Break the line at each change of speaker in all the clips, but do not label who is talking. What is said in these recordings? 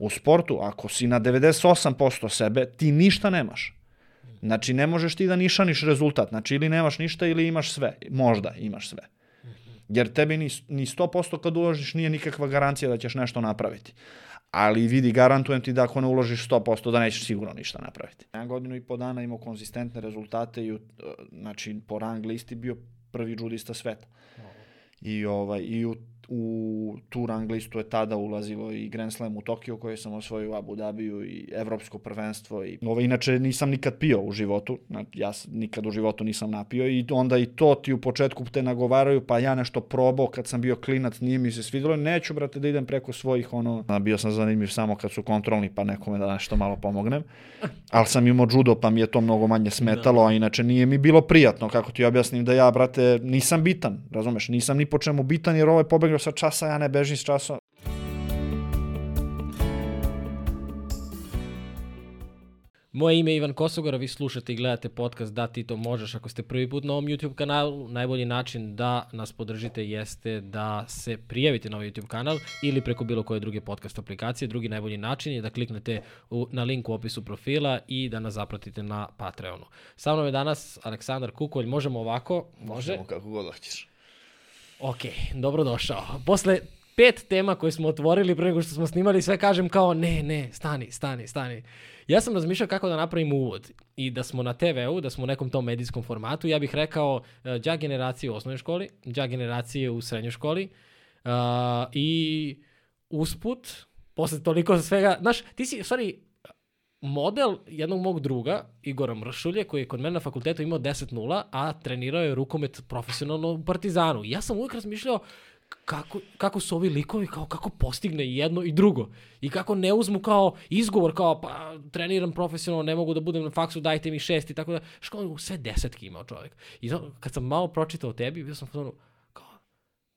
U sportu, ako si na 98% sebe, ti ništa nemaš. Znači, ne možeš ti da nišaniš rezultat. Znači, ili nemaš ništa ili imaš sve. Možda imaš sve. Jer tebi ni, ni 100% kad uložiš nije nikakva garancija da ćeš nešto napraviti. Ali vidi, garantujem ti da ako ne uložiš 100% da nećeš sigurno ništa napraviti. Ja godinu i po dana imao konzistentne rezultate i, u, znači, po rang listi bio prvi judista sveta. I, ovaj, i u u tu rang listu je tada ulazilo i Grand Slam u Tokio koji sam osvojio u Abu Dhabiju i evropsko prvenstvo i ovo inače nisam nikad pio u životu, ja nikad u životu nisam napio i onda i to ti u početku te nagovaraju pa ja nešto probao kad sam bio klinac nije mi se svidelo, neću brate da idem preko svojih ono, bio sam zanimljiv samo kad su kontrolni pa nekome da nešto malo pomognem, ali sam imao judo pa mi je to mnogo manje smetalo, a inače nije mi bilo prijatno kako ti objasnim da ja brate nisam bitan, razumeš, nisam ni po čemu bitan jer ovo je pobegao sa časa, ja ne bežim s časa.
Moje ime je Ivan Kosogora, vi slušate i gledate podcast Da ti to možeš. Ako ste prvi put na ovom YouTube kanalu, najbolji način da nas podržite jeste da se prijavite na ovaj YouTube kanal ili preko bilo koje druge podcast aplikacije. Drugi najbolji način je da kliknete u, na link u opisu profila i da nas zapratite na Patreonu. Sa mnom je danas Aleksandar Kukolj. Možemo ovako?
Može? Možemo kako god hoćeš.
Ok, dobrodošao. Posle pet tema koje smo otvorili pre nego što smo snimali, sve kažem kao ne, ne, stani, stani, stani. Ja sam razmišljao kako da napravim uvod i da smo na TV-u, da smo u nekom tom medijskom formatu. Ja bih rekao đa generacije u osnovnoj školi, đa generacije u srednjoj školi uh, i usput, posle toliko svega, znaš, ti si, stvari, model jednog mog druga, Igora Mršulje, koji je kod mene na fakultetu imao 10-0, a trenirao je rukomet profesionalno u Partizanu. ja sam uvijek razmišljao kako, kako su ovi likovi, kao kako postigne jedno i drugo. I kako ne uzmu kao izgovor, kao pa treniram profesionalno, ne mogu da budem na faksu, dajte mi šest i tako da. Školu, sve desetki imao čovjek. I kad sam malo pročitao o tebi, bio sam u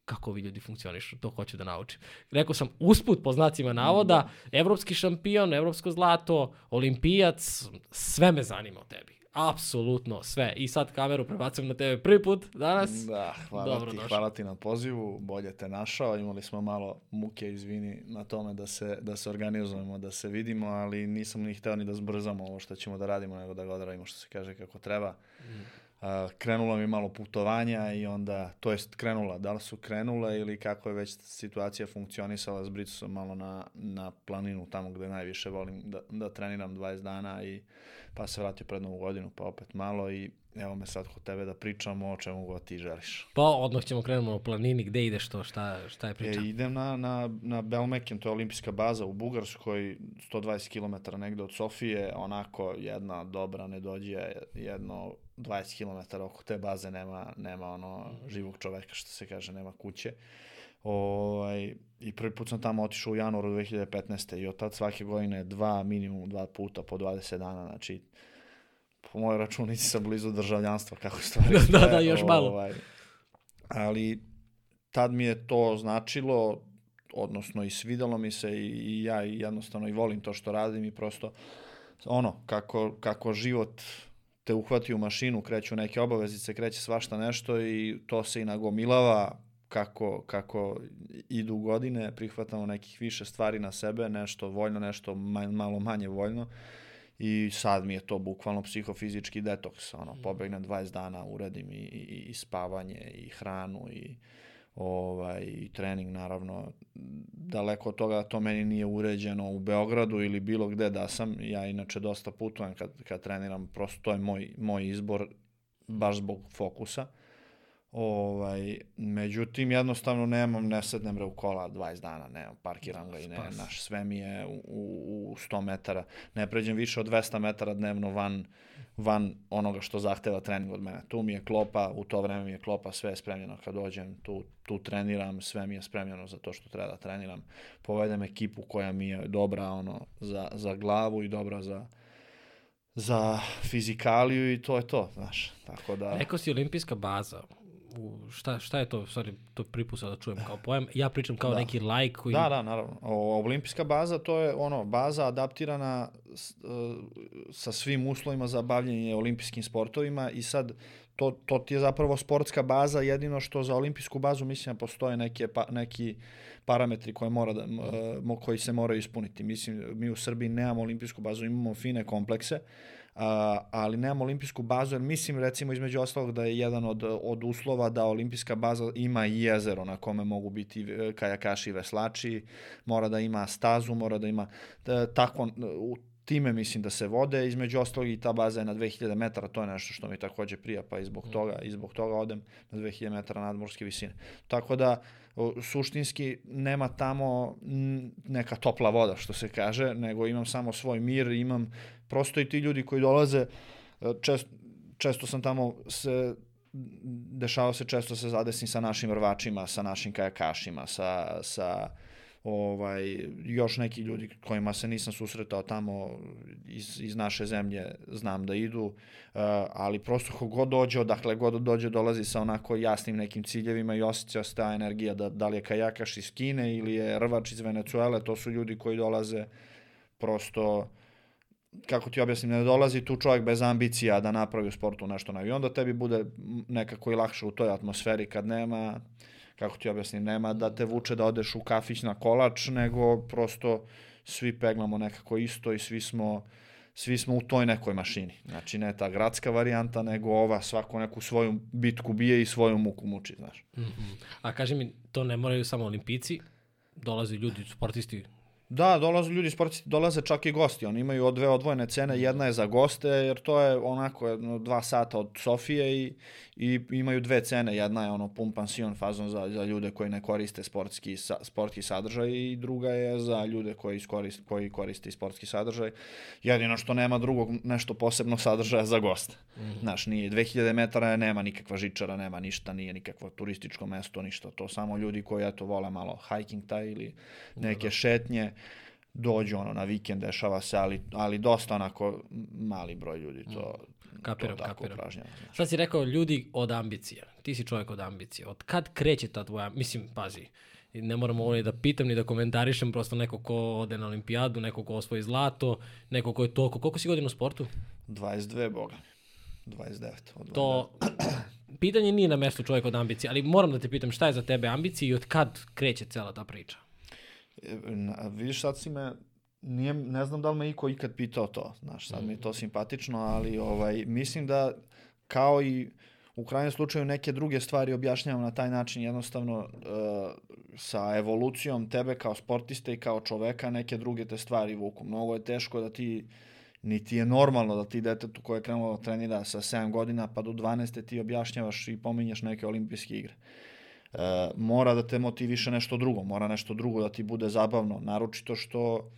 kako ovi ljudi funkcionišu, to hoću da naučim. Rekao sam, usput po znacima navoda, da. evropski šampion, evropsko zlato, olimpijac, sve me zanima o tebi. Apsolutno sve. I sad kameru prebacam na tebe prvi put danas.
Da, hvala Dobro ti, došao. hvala ti na pozivu, bolje te našao. Imali smo malo muke, izvini, na tome da se, da se organizujemo, da se vidimo, ali nisam ni hteo ni da zbrzamo ovo što ćemo da radimo, nego da ga odradimo što se kaže kako treba. Mm krenula mi malo putovanja i onda, to jest krenula, da li su krenule ili kako je već situacija funkcionisala, s sam malo na, na planinu tamo gde najviše volim da, da treniram 20 dana i pa se vratio pred novu godinu, pa opet malo i evo me sad kod tebe da pričamo o čemu god ti želiš.
Pa odmah ćemo krenemo na planini, gde ideš to, šta, šta je priča?
E, idem na, na, na Belmeken, to je olimpijska baza u Bugarskoj, 120 km negde od Sofije, onako jedna dobra ne dođe, jedno 20 km oko te baze nema, nema ono živog čoveka, što se kaže, nema kuće. Ovaj, I prvi put sam tamo otišao u januaru 2015. I od tad svake godine dva, minimum dva puta po 20 dana. Znači, po mojoj računici sam blizu državljanstva, kako stvari
da, da, da, još malo. Ovaj,
ali tad mi je to značilo, odnosno i svidalo mi se i, i ja i jednostavno i volim to što radim i prosto ono, kako, kako život te uhvati u mašinu, kreću neke obavezice, kreće svašta nešto i to se i nagomilava kako, kako idu godine, prihvatamo nekih više stvari na sebe, nešto voljno, nešto malo manje voljno. I sad mi je to bukvalno psihofizički detoks, ono, pobegnem 20 dana, uradim i, i, i spavanje, i hranu, i ovaj, i trening naravno daleko od toga da to meni nije uređeno u Beogradu ili bilo gde da sam. Ja inače dosta putujem kad, kad treniram prosto to je moj, moj izbor baš zbog fokusa Ovaj, međutim, jednostavno nemam, ne sednem re u kola 20 dana, ne, parkiram ga i ne, naš, sve mi je u, u, u 100 metara, ne pređem više od 200 metara dnevno van, van onoga što zahteva trening od mene. Tu mi je klopa, u to vreme mi je klopa, sve je spremljeno kad dođem, tu, tu treniram, sve mi je spremljeno za to što treba da treniram. Povedem ekipu koja mi je dobra ono, za, za glavu i dobra za, za fizikaliju i to je to, znaš. Tako da...
Rekao si olimpijska baza šta, šta je to, sorry, to pripusa da čujem kao pojam, ja pričam kao da. neki like koji...
Da, da, naravno. O, olimpijska baza to je ono, baza adaptirana s, e, sa svim uslovima za bavljenje olimpijskim sportovima i sad to, to ti je zapravo sportska baza, jedino što za olimpijsku bazu mislim da postoje neke, pa, neki parametri koje mora da, mo, koji se moraju ispuniti. Mislim, mi u Srbiji nemamo olimpijsku bazu, imamo fine komplekse, ali nemamo olimpijsku bazu, jer mislim recimo između ostalog da je jedan od, od uslova da olimpijska baza ima i jezero na kome mogu biti e, kajakaši i veslači, mora da ima stazu, mora da ima da, tako, u time mislim da se vode, između ostalog i ta baza je na 2000 metara, to je nešto što mi takođe prija, pa i zbog toga, i zbog toga odem na 2000 metara nadmorske visine. Tako da, suštinski nema tamo neka topla voda, što se kaže, nego imam samo svoj mir, imam prosto i ti ljudi koji dolaze, e, čest, često sam tamo se dešava se često se zadesim sa našim rvačima, sa našim kajakašima, sa, sa ovaj, još neki ljudi kojima se nisam susretao tamo iz, iz naše zemlje znam da idu, uh, ali prosto ko god dođe, odakle god dođe, dolazi sa onako jasnim nekim ciljevima i osjeća se ta energija da, da li je kajakaš iz Kine ili je rvač iz Venecuele, to su ljudi koji dolaze prosto kako ti objasnim, ne dolazi tu čovjek bez ambicija da napravi u sportu nešto na i onda tebi bude nekako i lakše u toj atmosferi kad nema kako ti objasnim, nema da te vuče da odeš u kafić na kolač, nego prosto svi peglamo nekako isto i svi smo svi smo u toj nekoj mašini. Znači, ne ta gradska varijanta, nego ova svako neku svoju bitku bije i svoju muku muči, znaš. Mm
-hmm. A kaži mi, to ne moraju samo olimpici, dolaze ljudi, sportisti
Da, dolaze ljudi sportisti, dolaze čak i gosti. Oni imaju dve odvojene cene, jedna je za goste, jer to je onako jedno, dva sata od Sofije i, i imaju dve cene. Jedna je ono pun pansion fazon za, za ljude koji ne koriste sportski, sa, sportski sadržaj i druga je za ljude koji, iskorist, koji koriste sportski sadržaj. Jedino što nema drugog nešto posebnog sadržaja za goste. Mm -hmm. Znaš, nije 2000 metara, nema nikakva žičara, nema ništa, nije nikakvo turističko mesto, ništa. To samo ljudi koji eto vole malo hiking taj ili neke da, da. šetnje dođu ono na vikend, dešava se, ali, ali dosta onako mali broj ljudi to, kapiram, to tako upražnjava.
Sad si rekao ljudi od ambicija. Ti si čovjek od ambicije. Od kad kreće ta tvoja, mislim, pazi, ne moramo ovo ni da pitam ni da komentarišem, prosto neko ko ode na olimpijadu, neko ko osvoji zlato, neko ko je toliko. Koliko si godina u sportu?
22, boga. 29.
Od to, pitanje nije na mestu čovjek od ambicije, ali moram da te pitam šta je za tebe ambicija i od kad kreće cela ta priča?
Na, vidiš, sad si me, nije, ne znam da li me iko ikad pitao to, znaš, sad mm. mi je to mm. simpatično, ali ovaj, mislim da kao i u krajnjem slučaju neke druge stvari objašnjavam na taj način jednostavno uh, sa evolucijom tebe kao sportiste i kao čoveka neke druge te stvari vuku. Mnogo je teško da ti niti je normalno da ti detetu koje je krenulo da trenira sa 7 godina pa do 12 ti objašnjavaš i pominješ neke olimpijske igre. E, mora da te motiviše nešto drugo, mora nešto drugo da ti bude zabavno, naročito što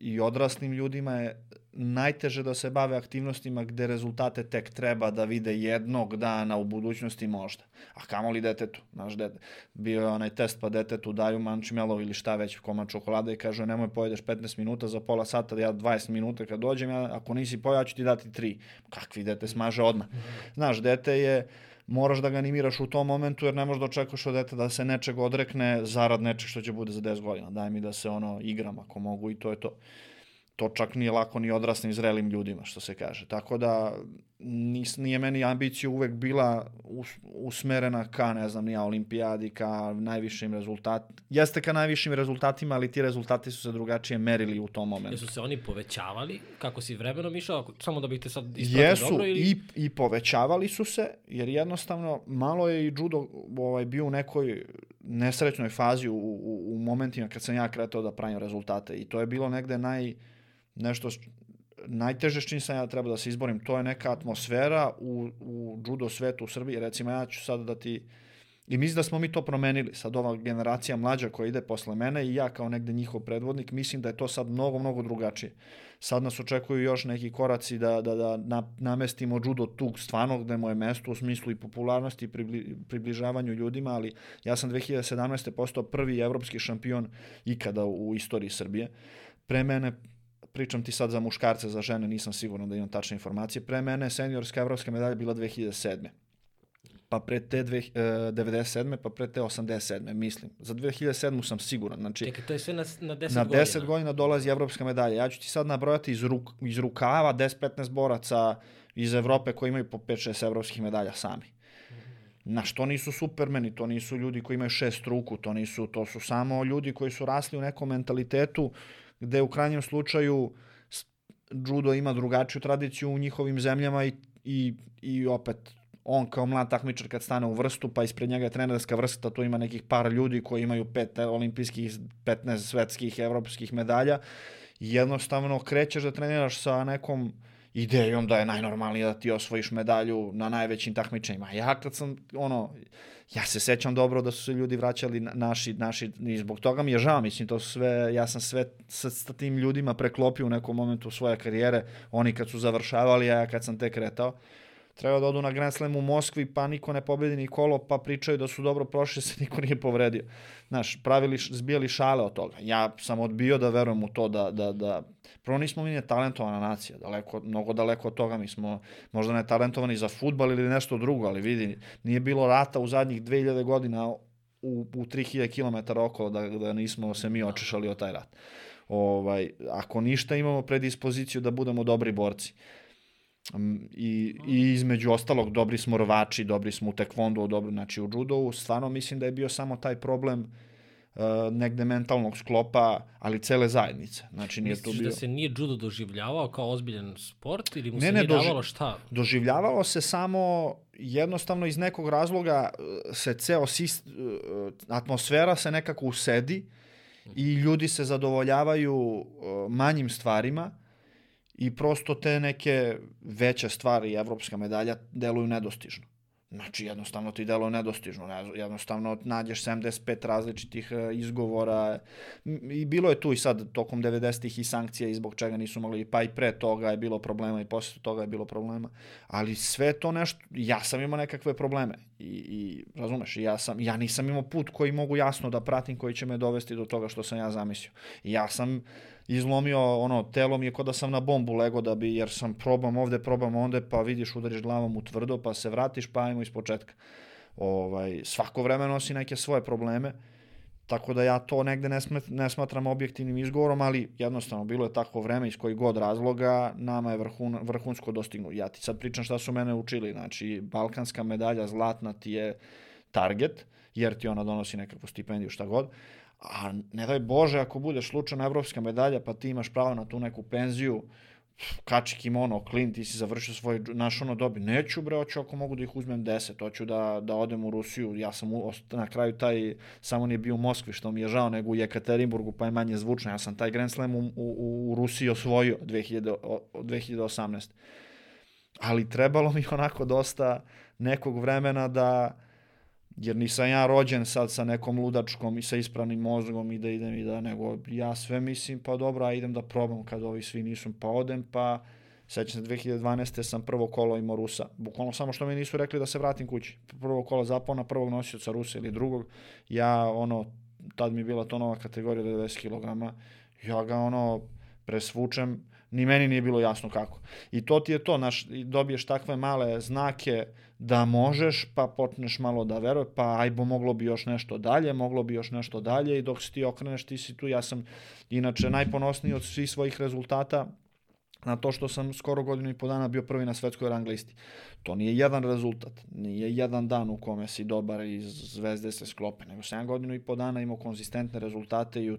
i odraslim ljudima je najteže da se bave aktivnostima gde rezultate tek treba da vide jednog dana u budućnosti možda. A kamo li detetu? Naš dete, bio je onaj test pa detetu daju mančmelov ili šta već komad čokolade i kaže nemoj pojedeš 15 minuta za pola sata, ja 20 minuta kad dođem, ja, ako nisi pojao, ja ću ti dati 3. Kakvi dete smaže odmah. Znaš, dete je moraš da ga animiraš u tom momentu jer ne možeš da očekuješ od dete da se nečeg odrekne zarad nečeg što će bude za 10 godina. Daj mi da se ono igram ako mogu i to je to to čak nije lako ni odraslim zrelim ljudima, što se kaže. Tako da nis, nije meni ambicija uvek bila us, usmerena ka, ne znam, nija olimpijadi, ka najvišim rezultatima. Jeste ka najvišim rezultatima, ali ti rezultati su se drugačije merili u tom momentu.
Jesu se oni povećavali kako si vremenom išao, samo da bih te sad
ispratio Jesu, dobro? Ili... i, i povećavali su se, jer jednostavno malo je i judo ovaj, bio u nekoj nesrećnoj fazi u, u, u momentima kad sam ja kretao da pravim rezultate i to je bilo negde naj nešto najteže s čim sam ja treba da se izborim, to je neka atmosfera u, u judo svetu u Srbiji. Recimo, ja ću sad da ti... I mislim da smo mi to promenili. Sad ova generacija mlađa koja ide posle mene i ja kao negde njihov predvodnik, mislim da je to sad mnogo, mnogo drugačije. Sad nas očekuju još neki koraci da, da, da na, namestimo judo tu stvarno gde mu je mesto u smislu i popularnosti i pribli, približavanju ljudima, ali ja sam 2017. postao prvi evropski šampion ikada u istoriji Srbije. Pre mene pričam ti sad za muškarce, za žene, nisam siguran da imam tačne informacije. Pre mene seniorska evropska medalja bila 2007. pa pre te dve, e, 97. pa pre te 87. mislim. Za 2007. sam siguran. Znači,
Čekaj, to je sve na, na 10
na
godina.
10 godina dolazi evropska medalja. Ja ću ti sad nabrojati iz, ruk, iz rukava 10-15 boraca iz Evrope koji imaju po 5-6 evropskih medalja sami. Na što nisu supermeni, to nisu ljudi koji imaju šest ruku, to nisu, to su samo ljudi koji su rasli u nekom mentalitetu gde u krajnjem slučaju judo ima drugačiju tradiciju u njihovim zemljama i, i, i opet on kao mlad takmičar kad stane u vrstu, pa ispred njega je trenerska vrsta, tu ima nekih par ljudi koji imaju pet olimpijskih, 15 svetskih, evropskih medalja jednostavno krećeš da treniraš sa nekom idejom da je najnormalnije da ti osvojiš medalju na najvećim takmičenjima. Ja kad sam, ono, ja se sećam dobro da su se ljudi vraćali na- naši, naši, i zbog toga mi je žao, mislim, to su sve, ja sam sve sa, sa tim ljudima preklopio u nekom momentu svoje karijere, oni kad su završavali, a ja kad sam tek kretao, treba da odu na Grand Slam u Moskvi, pa niko ne pobedi ni kolo, pa pričaju da su dobro prošli, se niko nije povredio. Znaš, pravili, zbijali šale od toga. Ja sam odbio da verujem u to da, da, da prvo nismo mi netalentovana nacija, daleko, mnogo daleko od toga, mi smo možda netalentovani za futbal ili nešto drugo, ali vidi, nije bilo rata u zadnjih 2000 godina u, u 3000 km okolo da, da nismo se mi očešali od taj rat. Ovaj, ako ništa imamo predispoziciju da budemo dobri borci. I, I između ostalog, dobri smo rvači, dobri smo u tekvondu, dobri, znači u judovu. Stvarno mislim da je bio samo taj problem uh, negde mentalnog sklopa, ali cele zajednice. Znači nije tu
Misliš
bio...
da se nije judo doživljavao kao ozbiljan sport ili mu
Ne,
se
ne,
nije
doži-
davalo šta?
Doživljavalo se samo jednostavno iz nekog razloga uh, se ceo sist, uh, atmosfera se nekako usedi i ljudi se zadovoljavaju manjim stvarima i prosto te neke veće stvari, evropska medalja, deluju nedostižno. Znači, jednostavno ti deluje nedostižno. Ne, jednostavno nađeš 75 različitih e, izgovora i bilo je tu i sad tokom 90-ih i sankcija i zbog čega nisu mogli, pa i pre toga je bilo problema i posle toga je bilo problema. Ali sve to nešto, ja sam imao nekakve probleme i, i razumeš, ja, sam, ja nisam imao put koji mogu jasno da pratim, koji će me dovesti do toga što sam ja zamislio. Ja sam izlomio, ono, telo mi je kod da sam na bombu lego da bi, jer sam probam ovde, probam onde, pa vidiš, udariš glavom u tvrdo, pa se vratiš, pa ajmo iz početka. Ovaj, svako vreme nosi neke svoje probleme, tako da ja to negde ne, smet, ne smatram objektivnim izgovorom, ali jednostavno bilo je takvo vreme iz kojih god razloga, nama je vrhun, vrhunsko dostignu. Ja ti sad pričam šta su mene učili, znači balkanska medalja zlatna ti je target, jer ti ona donosi nekakvu stipendiju, šta god, a ne daj Bože ako budeš slučajno evropska medalja pa ti imaš pravo na tu neku penziju, kači kimono, klin, ti si završio svoj, naš ono dobi. Neću bre, hoću ako mogu da ih uzmem 10, hoću da, da odem u Rusiju, ja sam u, na kraju taj, samo nije bio u Moskvi, što mi je žao, nego u Jekaterinburgu, pa je manje zvučno. Ja sam taj Grand Slam u, u, u Rusiji osvojio 2000, o- 2018. Ali trebalo mi onako dosta nekog vremena da, jer nisam ja rođen sad sa nekom ludačkom i sa ispravnim mozgom i da idem i da, nego ja sve mislim, pa dobro, a idem da probam kad ovi svi nisu, pa odem, pa sećam se 2012. sam prvo kolo imao Rusa, bukvalno samo što mi nisu rekli da se vratim kući, prvo kolo zapao na prvog nosioca Rusa ili drugog, ja ono, tad mi je bila to nova kategorija 90 kg, ja ga ono presvučem, ni meni nije bilo jasno kako. I to ti je to, naš, dobiješ takve male znake da možeš, pa počneš malo da veruje, pa ajbo moglo bi još nešto dalje, moglo bi još nešto dalje i dok se ti okreneš ti si tu. Ja sam inače najponosniji od svih svojih rezultata na to što sam skoro godinu i po dana bio prvi na svetskoj rang listi. To nije jedan rezultat, nije jedan dan u kome si dobar i zvezde se sklope, nego sam godinu i po dana imao konzistentne rezultate i u,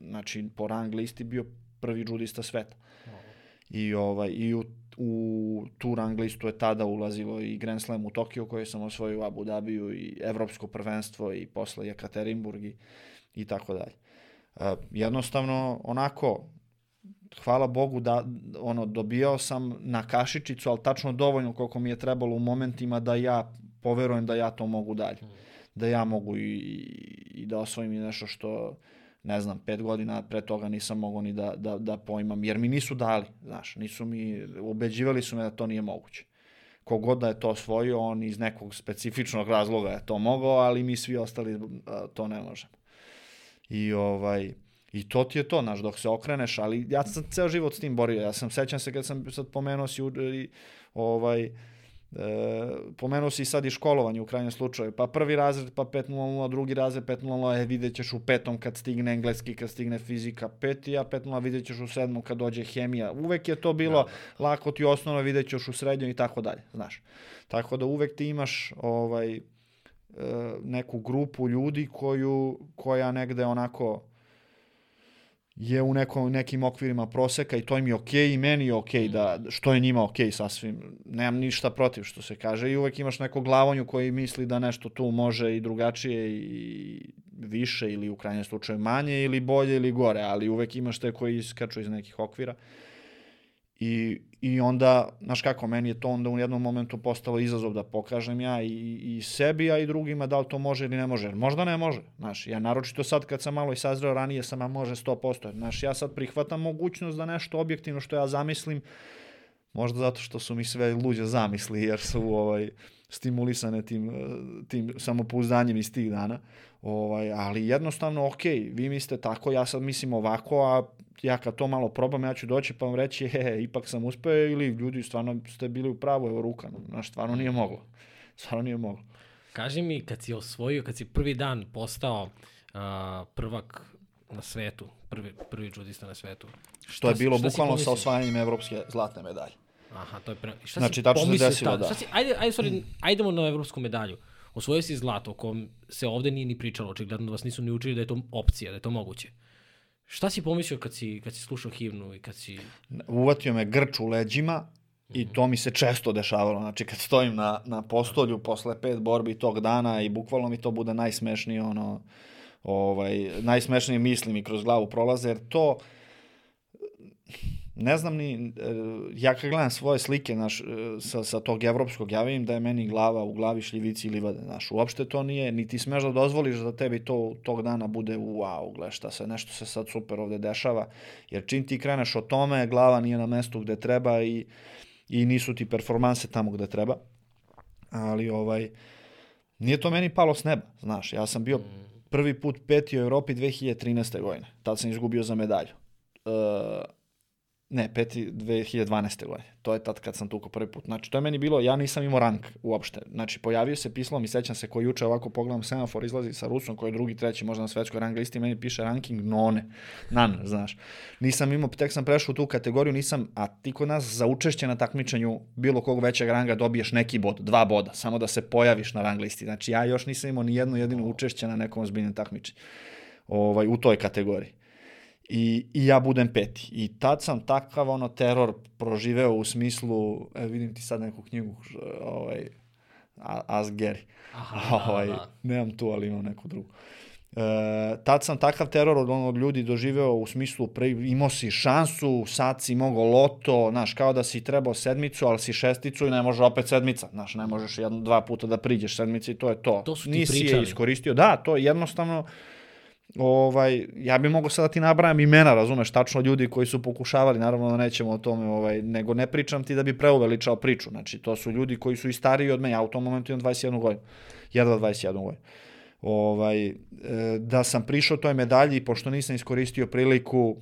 znači po rang listi bio prvi judista sveta. I, ovaj, i u, u tu rang listu je tada ulazilo i Grand Slam u Tokio koji sam osvojio u Abu Dhabiju i Evropsko prvenstvo i posle Jekaterinburg i, i tako dalje. E, jednostavno, onako, hvala Bogu da ono dobijao sam na kašičicu, ali tačno dovoljno koliko mi je trebalo u momentima da ja poverujem da ja to mogu dalje. Da ja mogu i, i da osvojim i nešto što ne znam, pet godina pre toga nisam mogao ni da, da, da poimam, jer mi nisu dali, znaš, nisu mi, ubeđivali su me da to nije moguće. Kogod da je to osvojio, on iz nekog specifičnog razloga je to mogao, ali mi svi ostali a, to ne možemo. I ovaj, I to ti je to, znaš, dok se okreneš, ali ja sam ceo život s tim borio. Ja sam, sećam se kad sam sad pomenuo si, ovaj, E, pomenuo si sad i školovanje u krajnjem slučaju, pa prvi razred, pa 5.00, drugi razred 5.00, e, vidjet ćeš u petom kad stigne engleski, kad stigne fizika, peti, a 5.00 vidjet ćeš u sedmom kad dođe hemija. Uvek je to bilo da. lako ti osnovno, vidjet ćeš u srednjoj i tako dalje, znaš. Tako da uvek ti imaš ovaj, e, neku grupu ljudi koju, koja negde onako je u nekom, nekim okvirima proseka i to im je okej okay, i meni je okej okay da, što je njima okej okay sasvim. Nemam ništa protiv što se kaže i uvek imaš neko glavonju koji misli da nešto tu može i drugačije i više ili u krajnjem slučaju manje ili bolje ili gore, ali uvek imaš te koji iskaču iz nekih okvira. I, I onda, znaš kako, meni je to onda u jednom momentu postalo izazov da pokažem ja i, i sebi, a i drugima da li to može ili ne može. Možda ne može, znaš, ja naročito sad kad sam malo i sazreo ranije sam, a može 100%. Znaš, ja sad prihvatam mogućnost da nešto objektivno što ja zamislim, možda zato što su mi sve luđe zamisli, jer su ovaj, stimulisane tim, tim samopouzdanjem iz tih dana. Ovaj, ali jednostavno, ok, vi mislite tako, ja sad mislim ovako, a ja kad to malo probam, ja ću doći pa vam reći, he, ipak sam uspeo ili ljudi stvarno ste bili u pravu, evo ruka, znaš, stvarno nije moglo. Stvarno nije moglo.
Kaži mi, kad si osvojio, kad si prvi dan postao uh, prvak na svetu, prvi, prvi judista na svetu.
Što je bilo bukvalno sa osvajanjem evropske zlatne medalje.
Aha, to je pre... Šta
znači, tačno se desilo, da.
Šta si, ajde, ajde, sorry, ajdemo na evropsku medalju. Osvojio si zlato, o kom se ovde nije ni pričalo, očigledno da vas nisu ni učili da je to opcija, da je to moguće. Šta si pomislio kad si, kad si slušao himnu i kad si...
Uvatio me grč u leđima i to mi se često dešavalo. Znači, kad stojim na, na postolju posle pet borbi tog dana i bukvalno mi to bude najsmešnije, ono, ovaj, najsmešnije misli mi kroz glavu prolaze, jer to ne znam ni, e, ja kad gledam svoje slike naš, e, sa, sa tog evropskog, ja vidim da je meni glava u glavi šljivici i livade, znaš, uopšte to nije, niti smeš da dozvoliš da tebi to tog dana bude wow, gle šta se, nešto se sad super ovde dešava, jer čim ti kreneš o tome, glava nije na mestu gde treba i, i nisu ti performanse tamo gde treba, ali ovaj, nije to meni palo s neba, znaš, ja sam bio prvi put peti u Evropi 2013. godine, tad sam izgubio za medalju. Uh, Ne, peti 2012. godine. To je tad kad sam tukao prvi put. Znači, to je meni bilo, ja nisam imao rank uopšte. Znači, pojavio se pisalo mi, sećam se, koji juče ovako pogledam semafor, izlazi sa Rusom, koji je drugi, treći, možda na svetskoj rang listi, meni piše ranking none, nan, znaš. Nisam imao, tek sam prešao u tu kategoriju, nisam, a ti kod nas za učešće na takmičenju bilo kog većeg ranga dobiješ neki bod, dva boda, samo da se pojaviš na rang listi. Znači, ja još nisam imao ni jedno jedino učešće na nekom ozbiljnom takmičenju ovaj, u toj kategoriji i, i ja budem peti. I tad sam takav ono teror proživeo u smislu, evo vidim ti sad neku knjigu, ovaj, Ask Gary. Aha, ovaj, da, da. Nemam tu, ali imam neku drugu. E, tad sam takav teror od onog ljudi doživeo u smislu pre, imao si šansu, sad si mogao loto, znaš, kao da si trebao sedmicu, ali si šesticu i ne može opet sedmica, znaš, ne možeš jedno, dva puta da priđeš sedmici i to je to.
To su ti
Nisi
pričali.
je iskoristio, da, to je jednostavno, ovaj, ja bih mogao sada da ti nabrajam imena, razumeš, tačno ljudi koji su pokušavali, naravno da nećemo o tome, ovaj, nego ne pričam ti da bi preuveličao priču, znači to su ljudi koji su i stariji od mene, ja u tom momentu imam 21 godinu, jedva 21 godinu. Ovaj, e, da sam prišao toj medalji, pošto nisam iskoristio priliku,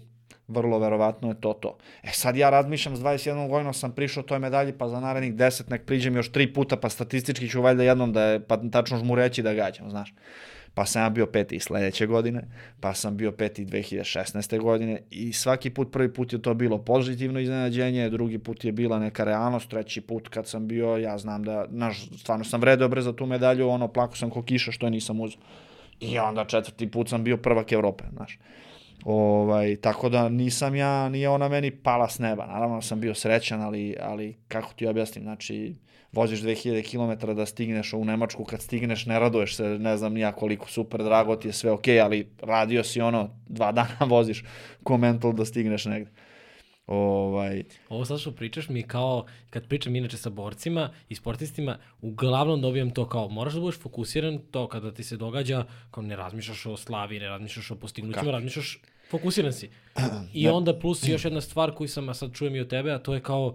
vrlo verovatno je to to. E sad ja razmišljam, s 21 godinom sam prišao toj medalji, pa za narednih 10 nek priđem još tri puta, pa statistički ću valjda jednom da je, pa tačno žmu reći da gađam, znaš pa sam ja bio peti sledeće godine, pa sam bio peti 2016. godine i svaki put, prvi put je to bilo pozitivno iznenađenje, drugi put je bila neka realnost, treći put kad sam bio, ja znam da, naš, stvarno sam vredeo bre za tu medalju, ono, plako sam ko kiša što je nisam uzao. I onda četvrti put sam bio prvak Evrope, znaš. Ovaj, tako da nisam ja, nije ona meni pala s neba. Naravno sam bio srećan, ali, ali kako ti objasnim, znači voziš 2000 km da stigneš u Nemačku, kad stigneš ne raduješ se, ne znam nija koliko super, drago ti je sve ok, ali radio si ono, dva dana voziš ko mental da stigneš negde. Ovaj...
Ovo sad što pričaš mi kao, kad pričam inače sa borcima i sportistima, uglavnom dobijam to kao, moraš da budeš fokusiran to kada ti se događa, kao ne razmišljaš o slavi, ne razmišljaš o postignućima, razmišljaš, fokusiran si. I onda plus još jedna stvar koju sam, a sad čujem i od tebe, a to je kao,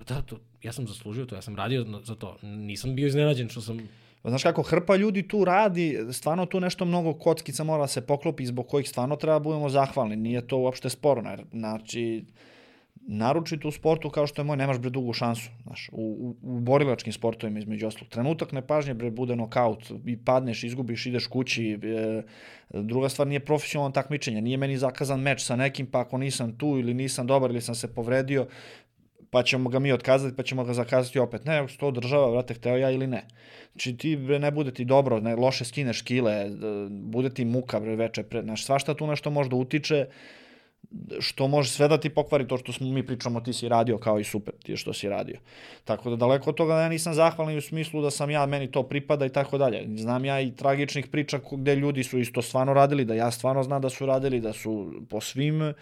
pa da, to, ja sam zaslužio to, ja sam radio za to. Nisam bio iznenađen što sam
Znaš kako, hrpa ljudi tu radi, stvarno tu nešto mnogo kockica mora se poklopi zbog kojih stvarno treba da budemo zahvalni. Nije to uopšte sporno. Jer, znači, naročito u sportu kao što je moj, nemaš bre dugu šansu. Znaš, u, u, u borilačkim sportovima između ostalog. Trenutak nepažnje bre bude nokaut i padneš, izgubiš, ideš kući. E, druga stvar nije profesionalno takmičenje. Nije meni zakazan meč sa nekim, pa ako nisam tu ili nisam dobar ili sam se povredio, pa ćemo ga mi otkazati, pa ćemo ga zakazati opet. Ne, ako se to održava, vrate, hteo ja ili ne. Znači ti bre, ne bude ti dobro, ne, loše skineš kile, bude ti muka bre, veče, pre, znaš, svašta tu nešto možda utiče, što može sve da ti pokvari to što smo mi pričamo ti si radio kao i super ti što si radio. Tako da daleko od toga da ja nisam zahvalan u smislu da sam ja, meni to pripada i tako dalje. Znam ja i tragičnih priča gde ljudi su isto stvarno radili, da ja stvarno znam da su radili, da su po svim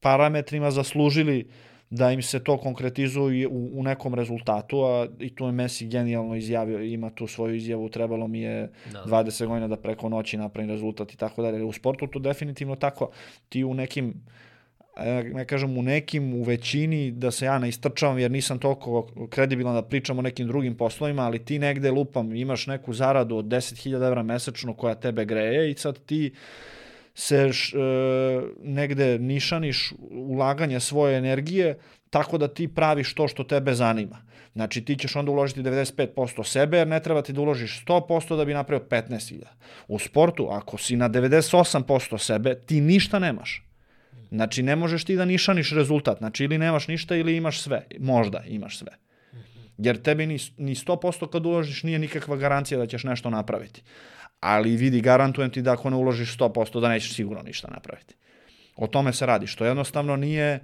parametrima zaslužili uh, da im se to konkretizuje u, u nekom rezultatu, a i tu je Messi genijalno izjavio, ima tu svoju izjavu, trebalo mi je da. 20 godina da preko noći napravim rezultat i tako dalje. U sportu to definitivno tako, ti u nekim ne kažem u nekim, u većini, da se ja ne istrčavam jer nisam toliko kredibilan da pričam o nekim drugim poslovima, ali ti negde lupam, imaš neku zaradu od 10.000 evra mesečno koja tebe greje i sad ti se š, e, negde nišaniš ulaganje svoje energije tako da ti praviš to što tebe zanima. Znači ti ćeš onda uložiti 95% sebe jer ne treba ti da uložiš 100% da bi napravio 15.000. U sportu ako si na 98% sebe ti ništa nemaš. Znači ne možeš ti da nišaniš rezultat. Znači ili nemaš ništa ili imaš sve. Možda imaš sve. Jer tebi ni, ni 100% kad uložiš nije nikakva garancija da ćeš nešto napraviti ali vidi, garantujem ti da ako ne uložiš 100%, da nećeš sigurno ništa napraviti. O tome se radi, što jednostavno nije,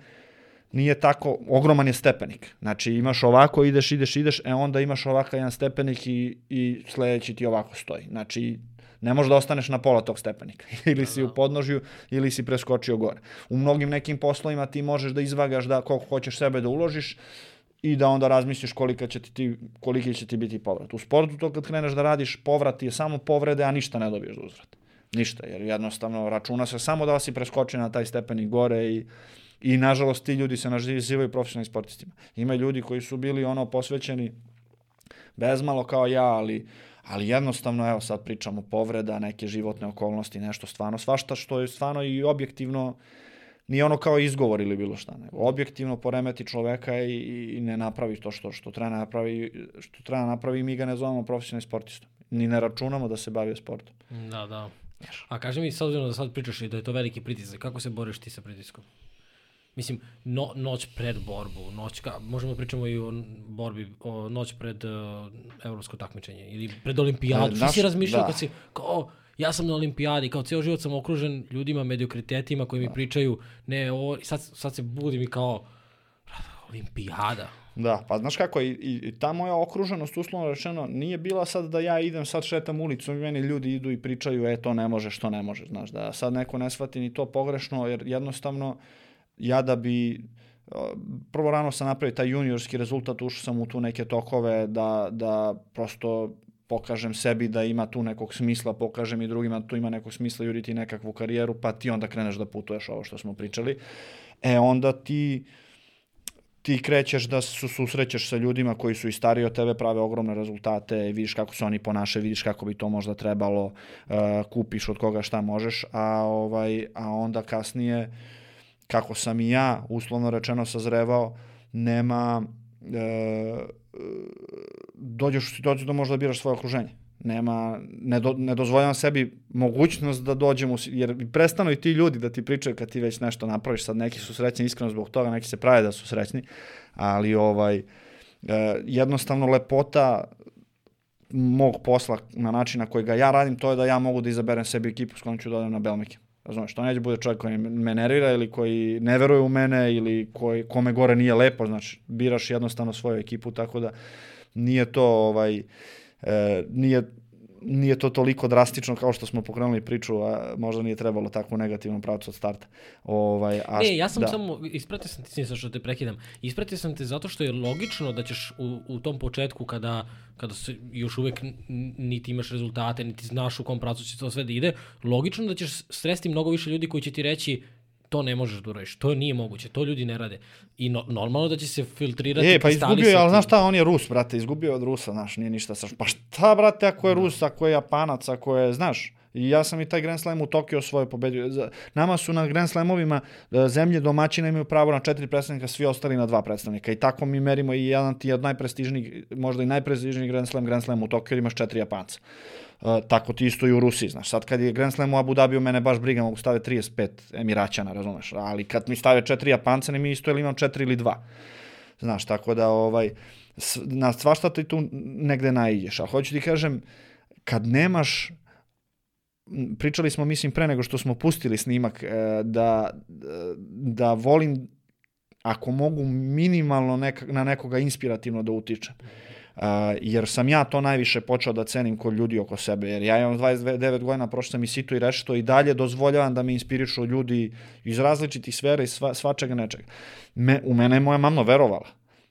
nije tako, ogroman je stepenik. Znači imaš ovako, ideš, ideš, ideš, e onda imaš ovakav jedan stepenik i, i sledeći ti ovako stoji. Znači ne možeš da ostaneš na pola tog stepenika. ili si u da. podnožju, ili si preskočio gore. U mnogim nekim poslovima ti možeš da izvagaš da koliko hoćeš sebe da uložiš, i da onda razmisliš kolika će ti, koliki će ti biti povrat. U sportu to kad kreneš da radiš, povrat je samo povrede, a ništa ne dobiješ uzvrat. Ništa, jer jednostavno računa se samo da si preskoči na taj stepenik gore i, i nažalost ti ljudi se nazivaju profesionalnim sportistima. Ima ljudi koji su bili ono posvećeni bezmalo kao ja, ali ali jednostavno, evo sad pričamo povreda, neke životne okolnosti, nešto stvarno, svašta što je stvarno i objektivno nije ono kao izgovor ili bilo šta, nego objektivno poremeti čoveka i, i ne napravi to što, što treba napravi, što treba napravi i mi ga ne zovemo profesionalni sportista. Ni ne računamo da se bavi sportom.
Da, da. A kaži mi, s obzirom da sad pričaš i da je to veliki pritisak, kako se boriš ti sa pritiskom? Mislim, no, noć pred borbu, noć ka, možemo da pričamo i o borbi, o noć pred uh, evropsko takmičenje ili pred olimpijadu. Što si razmišljao da. kad si, kao, ja sam na olimpijadi, kao ceo život sam okružen ljudima, mediokritetima koji mi da. pričaju, ne, ovo, sad, sad se budim i kao, olimpijada.
Da, pa znaš kako, i, i ta moja okruženost, uslovno rečeno, nije bila sad da ja idem, sad šetam ulicom i meni ljudi idu i pričaju, e, to ne može, što ne može, znaš, da sad neko ne shvati ni to pogrešno, jer jednostavno, ja da bi, prvo rano sam napravio taj juniorski rezultat, ušao sam u tu neke tokove da, da prosto pokažem sebi da ima tu nekog smisla, pokažem i drugima da tu ima nekog smisla juriti nekakvu karijeru, pa ti onda kreneš da putuješ ovo što smo pričali. E onda ti ti krećeš da se susrećeš sa ljudima koji su i stariji od tebe, prave ogromne rezultate, vidiš kako se oni ponašaju, vidiš kako bi to možda trebalo, uh, kupiš od koga šta možeš, a ovaj a onda kasnije kako sam i ja uslovno rečeno sazrevao, nema uh, dođeš u situaciju da možda biraš svoje okruženje. Nema, ne, do, ne dozvoljam sebi mogućnost da dođem u, jer prestanu i ti ljudi da ti pričaju kad ti već nešto napraviš, sad neki su srećni iskreno zbog toga, neki se prave da su srećni, ali ovaj, eh, jednostavno lepota mog posla na način na koji ga ja radim, to je da ja mogu da izaberem sebi ekipu s kojom ću da odem na Belmike. Razumeš, to neće bude čovjek koji me nervira ili koji ne veruje u mene ili koji, kome gore nije lepo, znači biraš jednostavno svoju ekipu, tako da nije to ovaj, e, nije nije to toliko drastično kao što smo pokrenuli priču, a možda nije trebalo tako negativnom pravcu od starta. Ovaj,
a, ne, ja sam da. samo, ispratio sam te, sa što te prekidam, ispratio sam te zato što je logično da ćeš u, u tom početku kada, kada se još uvek niti imaš rezultate, niti znaš u kom pravcu će to sve da ide, logično da ćeš sresti mnogo više ljudi koji će ti reći to ne možeš da uradiš, to nije moguće, to ljudi ne rade. I no, normalno da će se filtrirati
E, pa izgubio je, ali znaš šta, on je Rus, brate, izgubio od Rusa, znaš, nije ništa. Saš, pa šta, brate, ako je da. Rus, ako je Japanac, ako je, znaš, I ja sam i taj Grand Slam u Tokio svoje pobedio. Nama su na Grand Slamovima e, zemlje domaćina imaju pravo na četiri predstavnika, svi ostali na dva predstavnika. I tako mi merimo i jedan ti je od najprestižnijih, možda i najprestižnijih Grand Slam, Grand Slam u Tokio, imaš četiri Japanca. Uh, tako ti isto i u Rusiji, znaš. Sad kad je Grand Slam u Abu Dhabiju, mene baš briga, mogu stave 35 Emiraćana, razumeš. Ali kad mi stave četiri Japanca, ne mi isto ili imam četiri ili dva. Znaš, tako da ovaj, na svašta ti tu negde naiđeš. A hoću ti kažem, kad nemaš pričali smo, mislim, pre nego što smo pustili snimak, e, da, da volim, ako mogu, minimalno neka, na nekoga inspirativno da utičem. Uh, jer sam ja to najviše počeo da cenim kod ljudi oko sebe, jer ja imam 29 godina, prošao sam i situ i rešto i dalje dozvoljavam da me inspirišu ljudi iz različitih sfera i sva, svačega nečega. Me, u mene je moja mama verovala.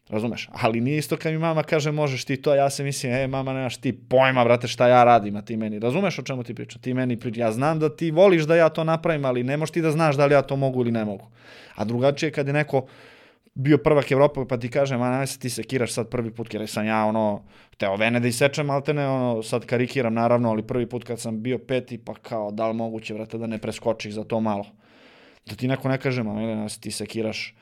Razumeš? Ali nije isto kad mi mama kaže možeš ti to, ja se mislim, e, mama, nemaš ti pojma, brate, šta ja radim, a ti meni. Razumeš o čemu ti pričam? Ti meni pričam. Ja znam da ti voliš da ja to napravim, ali ne možeš ti da znaš da li ja to mogu ili ne mogu. A drugačije kad je neko bio prvak Evropa, pa ti kaže, ma nemoj se ti sekiraš sad prvi put, jer sam ja ono, teo vene da isečem, ali te ne, ono, sad karikiram naravno, ali prvi put kad sam bio peti, pa kao, da li moguće, vrate, da ne preskočiš za to malo. Da ti neko ne kaže, ma nemoj se ti sekiraš,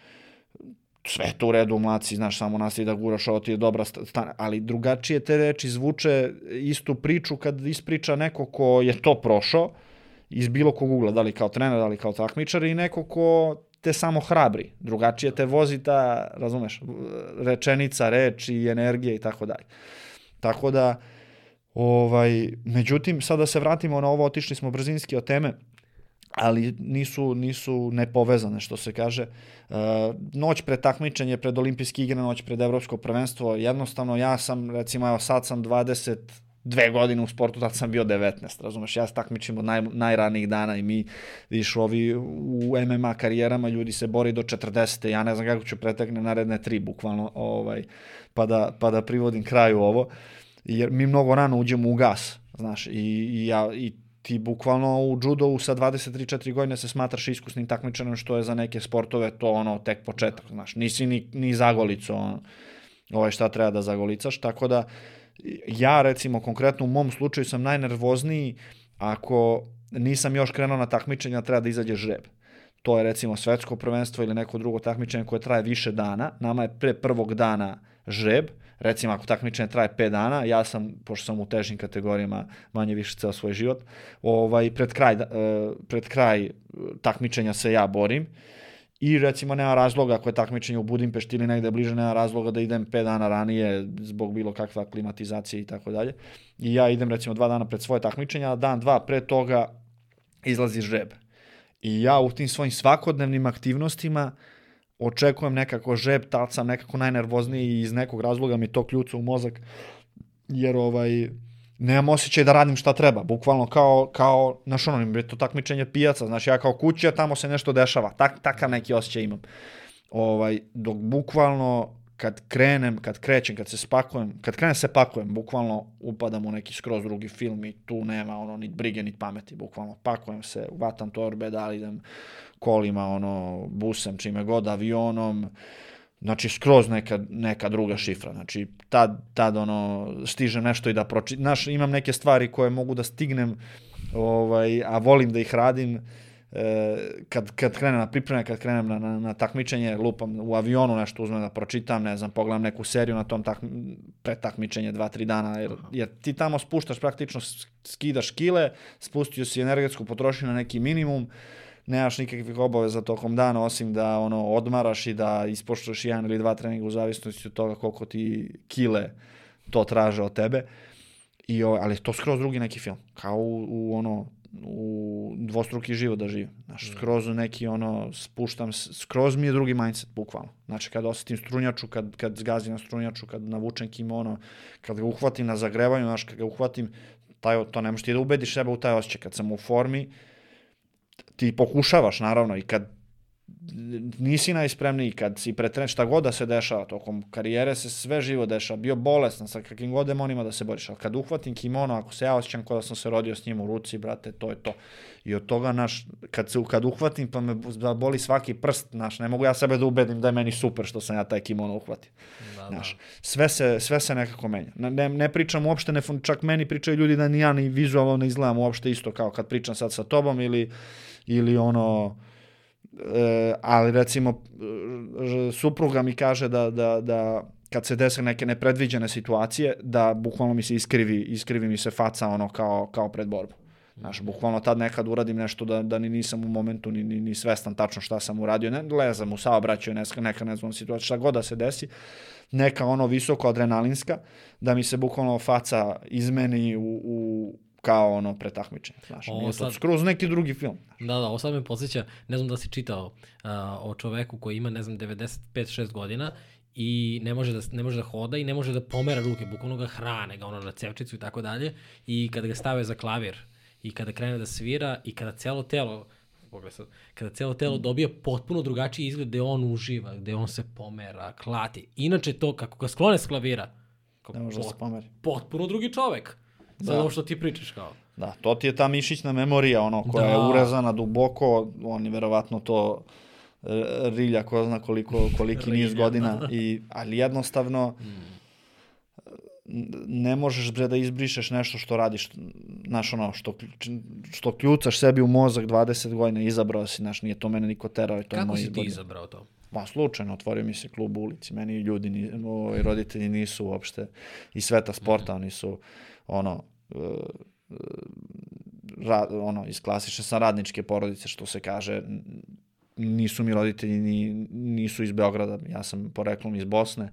sve je to u redu, mlaci, znaš, samo nastavi da guraš, ovo ti je dobra stana, ali drugačije te reči zvuče istu priču kad ispriča neko ko je to prošao, iz bilo kog ugla, da li kao trener, da li kao takmičar i neko ko te samo hrabri. Drugačije te vozi ta, razumeš, rečenica, reč i energije i tako dalje. Tako da, ovaj, međutim, sada da se vratimo na ovo, otišli smo brzinski od teme, ali nisu, nisu nepovezane, što se kaže. Uh, noć pred takmičenje, pred olimpijske igre, noć pred evropsko prvenstvo, jednostavno ja sam, recimo, evo sad sam 20, dve godine u sportu, tad sam bio 19, razumeš, ja se takmičim od naj, najranijih dana i mi, vidiš, ovi u MMA karijerama ljudi se bori do 40. Ja ne znam kako ću preteknem naredne tri, bukvalno, ovaj, pa, da, pa da privodim kraju ovo, jer mi mnogo rano uđemo u gas, znaš, i, i, ja, i ti bukvalno u judovu sa 23-4 godine se smatraš iskusnim takmičarom, što je za neke sportove to ono tek početak, znaš, nisi ni, ni zagolico, ono, ovaj šta treba da zagolicaš, tako da ja recimo konkretno u mom slučaju sam najnervozniji ako nisam još krenuo na takmičenja, treba da izađe žreb. To je recimo svetsko prvenstvo ili neko drugo takmičenje koje traje više dana. Nama je pre prvog dana žreb, recimo ako takmičenje traje 5 dana, ja sam, pošto sam u težim kategorijama manje više ceo svoj život, ovaj, pred, kraj, pred kraj takmičenja se ja borim i recimo nema razloga ako je takmičenje u Budimpešti ili negde bliže, nema razloga da idem 5 dana ranije zbog bilo kakva klimatizacija i tako dalje. I ja idem recimo dva dana pred svoje takmičenje, a dan, dva pre toga izlazi žreb. I ja u tim svojim svakodnevnim aktivnostima očekujem nekako žreb, tad sam nekako najnervozniji i iz nekog razloga mi to kljuca u mozak, jer ovaj, nemam osjećaj da radim šta treba, bukvalno kao, kao znaš ono, je to takmičenje pijaca, znači ja kao kuća, tamo se nešto dešava, tak, takav neki osjećaj imam. Ovaj, dok bukvalno kad krenem, kad krećem, kad se spakujem, kad krenem se pakujem, bukvalno upadam u neki skroz drugi film i tu nema ono ni brige ni pameti, bukvalno pakujem se, vatam torbe, da li idem kolima, ono, busem, čime god, avionom, Znači, skroz neka, neka druga šifra. Znači, tad, tad ono, stižem nešto i da pročitam. Znaš, imam neke stvari koje mogu da stignem, ovaj, a volim da ih radim. E, kad, kad krenem na pripreme, kad krenem na, na, na takmičenje, lupam u avionu nešto uzmem da pročitam, ne znam, pogledam neku seriju na tom tak, pre takmičenje dva, tri dana, jer, jer ti tamo spuštaš praktično, skidaš kile, spustio si energetsku potrošnju na neki minimum, nemaš nikakvih obaveza tokom dana osim da ono odmaraš i da ispoštuješ jedan ili dva treninga u zavisnosti od toga koliko ti kile to traže od tebe. I o, ali to skroz drugi neki film. Kao u, u ono u dvostruki život da živim. Znaš, skroz neki ono, spuštam, skroz mi je drugi mindset, bukvalno. Znači, kad osetim strunjaču, kad, kad zgazim na strunjaču, kad navučem kimono, kad ga uhvatim na zagrevanju, znaš, kad ga uhvatim, taj, to ne možeš ti da ubediš sebe u taj osjećaj. Kad sam u formi, ti pokušavaš naravno i kad nisi najspremniji kad si pretren, šta god da se dešava tokom karijere se sve živo dešava, bio bolestan sa kakvim god demonima da se boriš, ali kad uhvatim kimono, ako se ja osjećam kao da sam se rodio s njim u ruci, brate, to je to. I od toga, naš, kad, se, kad uhvatim pa me boli svaki prst, naš, ne mogu ja sebe da ubedim da je meni super što sam ja taj kimono uhvatio. Da, znaš, da. Sve, se, sve se nekako menja. Ne, ne pričam uopšte, ne, čak meni pričaju ljudi da ni ja ni vizualno ne izgledam uopšte isto kao kad pričam sad sa tobom ili, ili ono, e, ali recimo e, supruga mi kaže da, da, da kad se dese neke nepredviđene situacije, da bukvalno mi se iskrivi, iskrivi mi se faca ono kao, kao pred borbu. Znaš, bukvalno tad nekad uradim nešto da, da ni nisam u momentu ni, ni, ni svestan tačno šta sam uradio. Ne, lezam u saobraćaju, neka, neka ne znam situacija, šta god da se desi, neka ono visoko adrenalinska, da mi se bukvalno faca izmeni u, u kao ono pretakmičenje. Znaš, ovo nije sad... to skroz neki drugi film.
Da, da, ovo sad me podsjeća, ne znam da si čitao uh, o čoveku koji ima, ne znam, 95-6 godina i ne može, da, ne može da hoda i ne može da pomera ruke, bukvalno ga hrane, ga ono na cevčicu i tako dalje i kada ga stave za klavir i kada krene da svira i kada celo telo pogledaj sad, kada celo telo dobije potpuno drugačiji izgled gde on uživa, gde on se pomera, klati. Inače to, kako ga sklone s klavira,
ne može da se pomeri.
Potpuno drugi čovek. Za da. ovo što ti pričaš kao.
Da, to ti je ta mišićna memorija, ono, koja da. je urezana duboko, on je verovatno to e, rilja ko zna koliko, koliki niz godina, da. i, ali jednostavno mm. ne možeš bre da izbrišeš nešto što radiš, znaš ono, što, što kljucaš sebi u mozak 20 godina, izabrao si, znaš, nije to mene niko terao, to
Kako
je moj
izbor. Kako si ti izabrao to?
Pa slučajno, otvorio mi se klub u ulici, meni ljudi, ni, roditelji nisu uopšte iz sveta sporta, mm. oni su, ono, ra, ono, iz klasične sam radničke porodice, što se kaže, nisu mi roditelji ni, nisu iz Beograda, ja sam poreklom iz Bosne,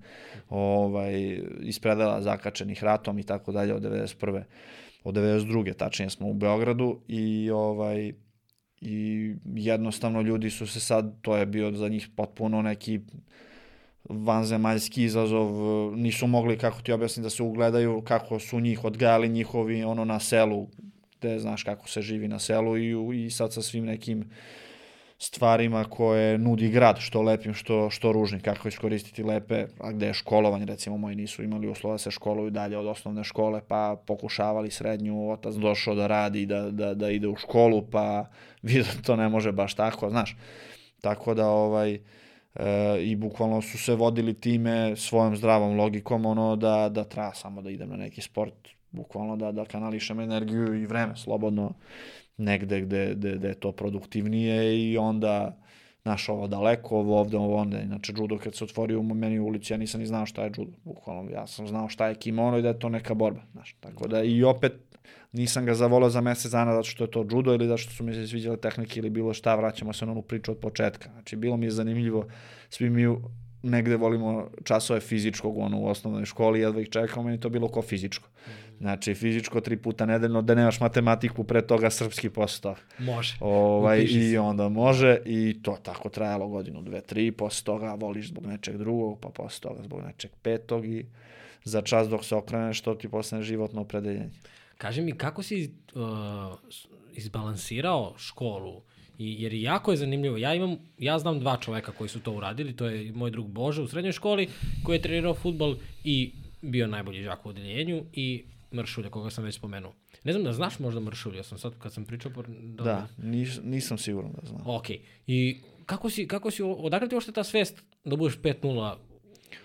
ovaj, iz predela zakačenih ratom i tako dalje od 91. Od 92. tačnije smo u Beogradu i ovaj i jednostavno ljudi su se sad, to je bio za njih potpuno neki vanzemaljski izazov, nisu mogli, kako ti objasnim, da se ugledaju kako su njih odgajali njihovi ono na selu, gde znaš kako se živi na selu i, i sad sa svim nekim stvarima koje nudi grad, što lepim, što, što ružnim, kako iskoristiti lepe, a gde je školovanje, recimo moji nisu imali uslova da se školuju dalje od osnovne škole, pa pokušavali srednju, otac došao da radi, da, da, da ide u školu, pa vidio to ne može baš tako, znaš. Tako da, ovaj, e, i bukvalno su se vodili time svojom zdravom logikom ono da, da treba samo da idem na neki sport bukvalno da, da kanališem energiju i vreme slobodno negde gde, gde, gde je to produktivnije i onda naš ovo daleko, ovo ovde, ovo onda. Inače, judo kad se otvorio u meni u ulici, ja nisam ni znao šta je judo. Bukvalno, ja sam znao šta je kimono i da je to neka borba. Znaš. Tako da i opet nisam ga zavolao za mesec dana zato što je to judo ili zato što su mi se sviđale tehnike ili bilo šta, vraćamo se na onu priču od početka. Znači, bilo mi je zanimljivo, svi mi negde volimo časove fizičkog ono, u osnovnoj školi, jedva ih čekamo, meni to bilo ko fizičko. Znači, fizičko tri puta nedeljno, da nemaš matematiku, pre toga srpski posle toga.
Može.
Ovaj, I onda može, i to tako trajalo godinu, dve, tri, posle toga voliš zbog nečeg drugog, pa posle toga zbog nečeg petog i za čas dok se okreneš, to ti postane životno opredeljenje.
Kaži mi, kako si uh, izbalansirao školu? I, jer jako je zanimljivo. Ja imam, ja znam dva čoveka koji su to uradili. To je moj drug Bože u srednjoj školi koji je trenirao futbol i bio najbolji žak u odeljenju i Mršulja, koga sam već spomenuo. Ne znam da znaš možda Mršulja, ja sam sad kad sam pričao... Por...
Da, da nis, nisam siguran da znam.
Ok. I kako si, kako si, odakle ti ošte ta svest da budeš 5-0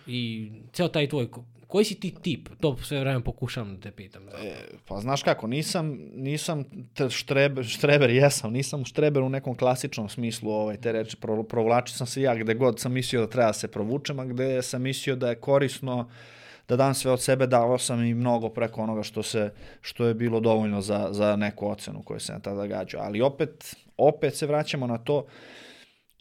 i ceo taj tvoj Koji si ti tip? To sve vreme pokušam da te pitam.
E, pa znaš kako, nisam, nisam štreber, štreber, jesam, nisam štreber u nekom klasičnom smislu ovaj, te reči, pro, provlačio sam se ja gde god sam mislio da treba da se provučem, a gde sam mislio da je korisno da dam sve od sebe, dao sam i mnogo preko onoga što se što je bilo dovoljno za, za neku ocenu koju sam tada gađao. Ali opet, opet se vraćamo na to, uh,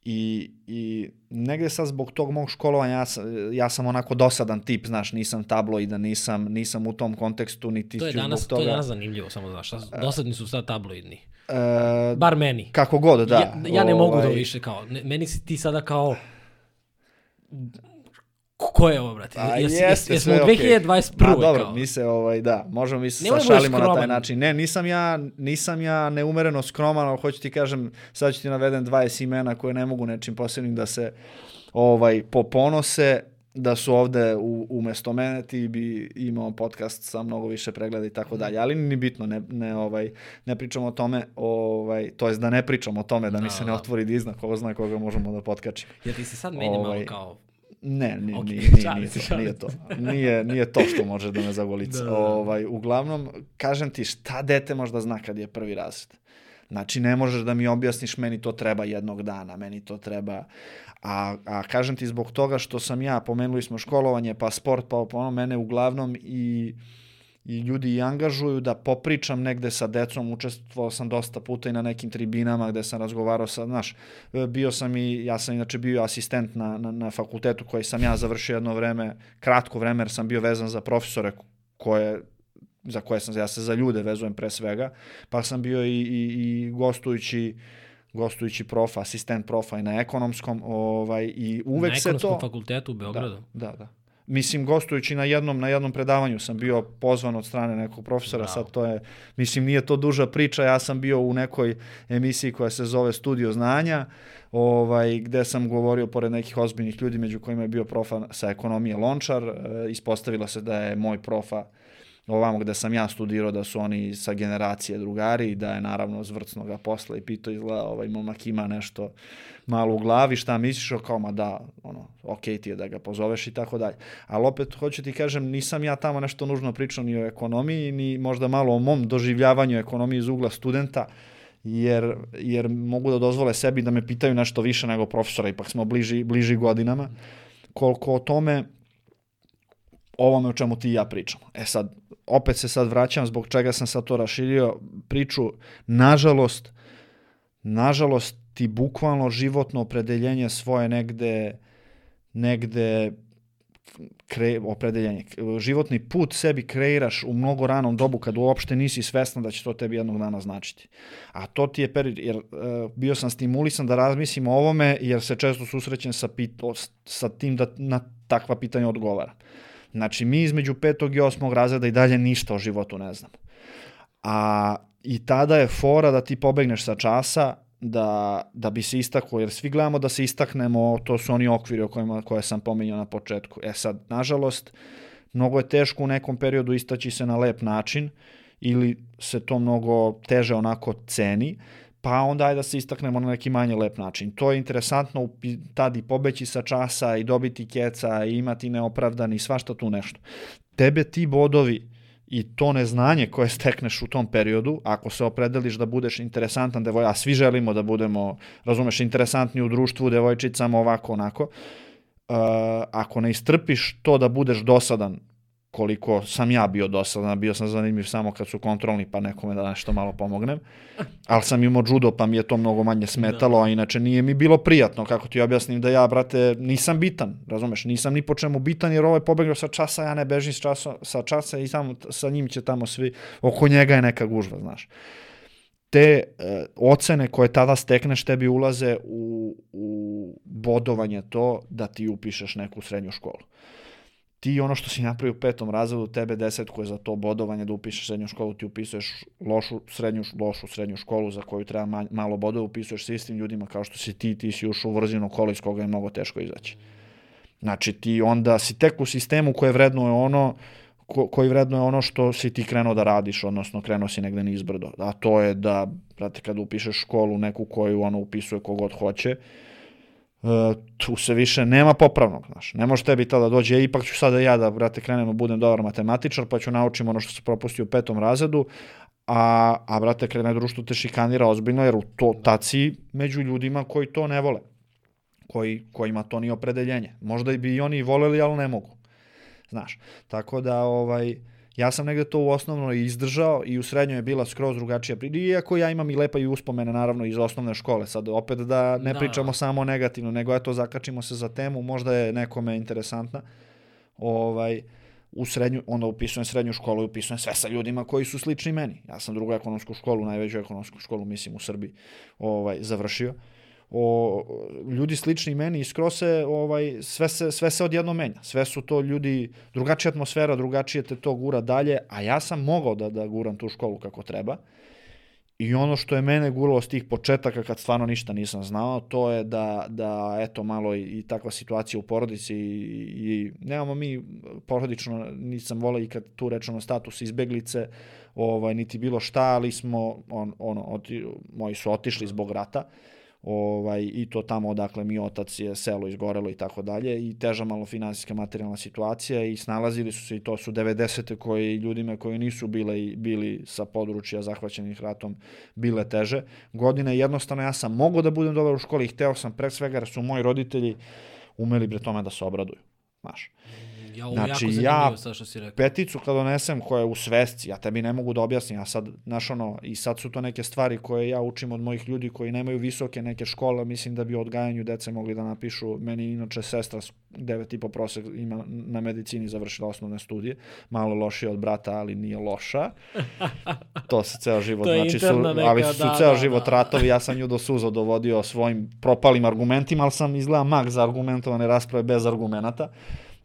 I, I negde sad zbog tog mog školovanja ja sam, ja sam onako dosadan tip, znaš, nisam tabloidan, nisam, nisam u tom kontekstu, niti
to je danas,
toga...
To je danas zanimljivo, samo znaš, dosadni su sad tabloidni. E, Bar meni.
Kako god, da.
Ja, ja ne ovaj... mogu da više kao, ne, meni si ti sada kao ko je ovo, brate?
Pa
Jes- jes-
jeste,
jesmo u
okej.
2021.
Ma dobro,
kao.
mi se, ovaj, da, možemo mi se sašalimo na taj način. Ne, nisam ja, nisam ja neumereno skroman, ali hoću ti kažem, sad ću ti naveden 20 imena koje ne mogu nečim posebnim da se ovaj, poponose, da su ovde u, umesto mene ti bi imao podcast sa mnogo više pregleda i tako dalje, ali ni bitno, ne, ne, ovaj, ne pričamo o tome, ovaj, to jest da ne pričamo o tome, da mi
Da,
se ne
da.
otvori dizna, koga zna koga možemo da potkačimo.
Jel ti se sad meni malo
Ovaj,
kao...
Ne, nije,
Ok,
nije, nije,
šalim
nije, to, nije to. Nije, nije to što može da me zagolica.
Da, da, da.
Ovaj, uglavnom, kažem ti, šta dete možda zna kad je prvi razred? Znači, ne možeš da mi objasniš, meni to treba jednog dana, meni to treba... A, a kažem ti zbog toga što sam ja, pomenuli smo školovanje, pa sport, pa ono, mene uglavnom i i ljudi i angažuju da popričam negde sa decom, učestvovao sam dosta puta i na nekim tribinama gde sam razgovarao sa, znaš, bio sam i, ja sam inače bio asistent na, na, na fakultetu koji sam ja završio jedno vreme, kratko vreme, jer sam bio vezan za profesore koje za koje sam, ja se za ljude vezujem pre svega, pa sam bio i, i, i gostujući gostujući profa, asistent profa i na ekonomskom, ovaj, i uvek
na
se
ekonomskom
to...
fakultetu u Beogradu.
Da, da, da. Mislim, gostujući na jednom, na jednom predavanju sam bio pozvan od strane nekog profesora,
Bravo.
sad to je, mislim, nije to duža priča, ja sam bio u nekoj emisiji koja se zove Studio znanja, ovaj, gde sam govorio pored nekih ozbiljnih ljudi, među kojima je bio profa sa ekonomije Lončar, e, ispostavilo se da je moj profa ovamo gde sam ja studirao da su oni sa generacije drugari i da je naravno zvrcno ga posle i pitao izgleda ovaj momak ima nešto malo u glavi šta misliš o kao ma da ono ok ti je da ga pozoveš i tako dalje ali opet hoću ti kažem nisam ja tamo nešto nužno pričao ni o ekonomiji ni možda malo o mom doživljavanju ekonomije iz ugla studenta jer, jer mogu da dozvole sebi da me pitaju nešto više nego profesora, ipak smo bliži, bliži godinama, koliko o tome ovome o čemu ti i ja pričamo. E sad, opet se sad vraćam zbog čega sam sad to raširio priču. Nažalost, nažalost ti bukvalno životno opredeljenje svoje negde negde kre, opredeljenje, životni put sebi kreiraš u mnogo ranom dobu kad uopšte nisi svesna da će to tebi jednog dana značiti. A to ti je period, jer uh, bio sam stimulisan da razmislim o ovome, jer se često susrećem sa, pit, o, sa tim da na takva pitanja odgovaram. Znači, mi između petog i osmog razreda i dalje ništa o životu ne znamo. A i tada je fora da ti pobegneš sa časa, da, da bi se istaklo, jer svi gledamo da se istaknemo, to su oni okviri o kojima, koje sam pominjao na početku. E sad, nažalost, mnogo je teško u nekom periodu istaći se na lep način, ili se to mnogo teže onako ceni, pa onda ajde da se istaknemo na neki manje lep način. To je interesantno tad i pobeći sa časa i dobiti keca i imati neopravdani svašta tu nešto. Tebe ti bodovi i to neznanje koje stekneš u tom periodu, ako se opredeliš da budeš interesantan devoj, a svi želimo da budemo, razumeš, interesantni u društvu, devojčicama, ovako, onako, uh, ako ne istrpiš to da budeš dosadan koliko sam ja bio dosadan, bio sam zanimljiv samo kad su kontrolni pa nekome da nešto malo pomognem, ali sam imao judo pa mi je to mnogo manje smetalo, a inače nije mi bilo prijatno, kako ti objasnim da ja, brate, nisam bitan, razumeš, nisam ni po čemu bitan jer ovo je pobegao sa časa, ja ne bežim sa časa, sa časa i samo sa njim će tamo svi, oko njega je neka gužva, znaš. Te e, ocene koje tada stekneš tebi ulaze u, u bodovanje to da ti upišeš neku srednju školu ti ono što si napravio u petom razredu, tebe desetku je za to bodovanje da upišeš srednju školu, ti upisuješ lošu srednju, lošu srednju školu za koju treba ma, malo bodova, upisuješ sa istim ljudima kao što si ti, ti si ušao u vrzino kolo iz koga je mnogo teško izaći. Znači ti onda si tek u sistemu koje vrednuje ono ko, koji vrednuje ono što si ti krenuo da radiš, odnosno krenuo si negde nizbrdo. A to je da, brate, kada upišeš školu neku koju ono upisuje kogod hoće, Uh, tu se više nema popravnog, znaš. Ne može tebi tada dođe, e, ipak ću sada ja da, brate, krenem da budem dobar matematičar, pa ću naučim ono što se propustio u petom razredu, a, a brate, krene društvo te šikanira ozbiljno, jer u to taci među ljudima koji to ne vole, koji, kojima to nije opredeljenje. Možda bi i oni voleli, ali ne mogu. Znaš, tako da, ovaj, ja sam negde to u osnovno izdržao i u srednjoj je bila skroz drugačija priča, iako ja imam i lepa i uspomene naravno iz osnovne škole, sad opet da ne
Da.
pričamo samo negativno, nego eto zakačimo se za temu, možda je nekome interesantna, ovaj, u srednju, onda upisujem srednju školu i upisujem sve sa ljudima koji su slični meni. Ja sam drugu ekonomsku školu, najveću ekonomsku školu, mislim, u Srbiji, ovaj, završio. O, ljudi slični meni iz Krose, ovaj, sve, se, sve se odjedno menja. Sve su to ljudi, drugačija atmosfera, drugačije te to gura dalje, a ja sam mogao da, da guram tu školu kako treba. I ono što je mene guralo s tih početaka kad stvarno ništa nisam znao, to je da, da eto malo i, i takva situacija u porodici i, i nemamo mi porodično, nisam volao i kad tu rečemo status izbeglice, ovaj, niti bilo šta, ali smo, on, ono, oti, moji su otišli zbog rata, ovaj, i to tamo odakle mi otac je selo izgorelo i tako dalje i teža malo finansijska materijalna situacija i snalazili su se i to su 90. koji ljudima koji nisu bile, bili sa područja zahvaćenih ratom bile teže. Godine jednostavno ja sam mogao da budem dobar u školi i hteo sam pre svega jer su moji roditelji umeli bre tome da se obraduju. Znaš.
Ja, ovo
Znači,
jako
ja
sad što si rekao.
peticu kad donesem koja je u svesci, ja tebi ne mogu da objasnim, ja sad, znaš ono, i sad su to neke stvari koje ja učim od mojih ljudi koji nemaju visoke neke škole, mislim da bi o odgajanju dece mogli da napišu, meni inače sestra s devet i po prosek ima na medicini završila osnovne studije, malo lošije od brata, ali nije loša. To se ceo život,
To
znači su,
neka,
ali su
da,
ceo
da,
život
da.
ratovi, ja sam nju do suza dovodio svojim propalim argumentima, ali sam izgleda mag za argumentovane rasprave bez argumenata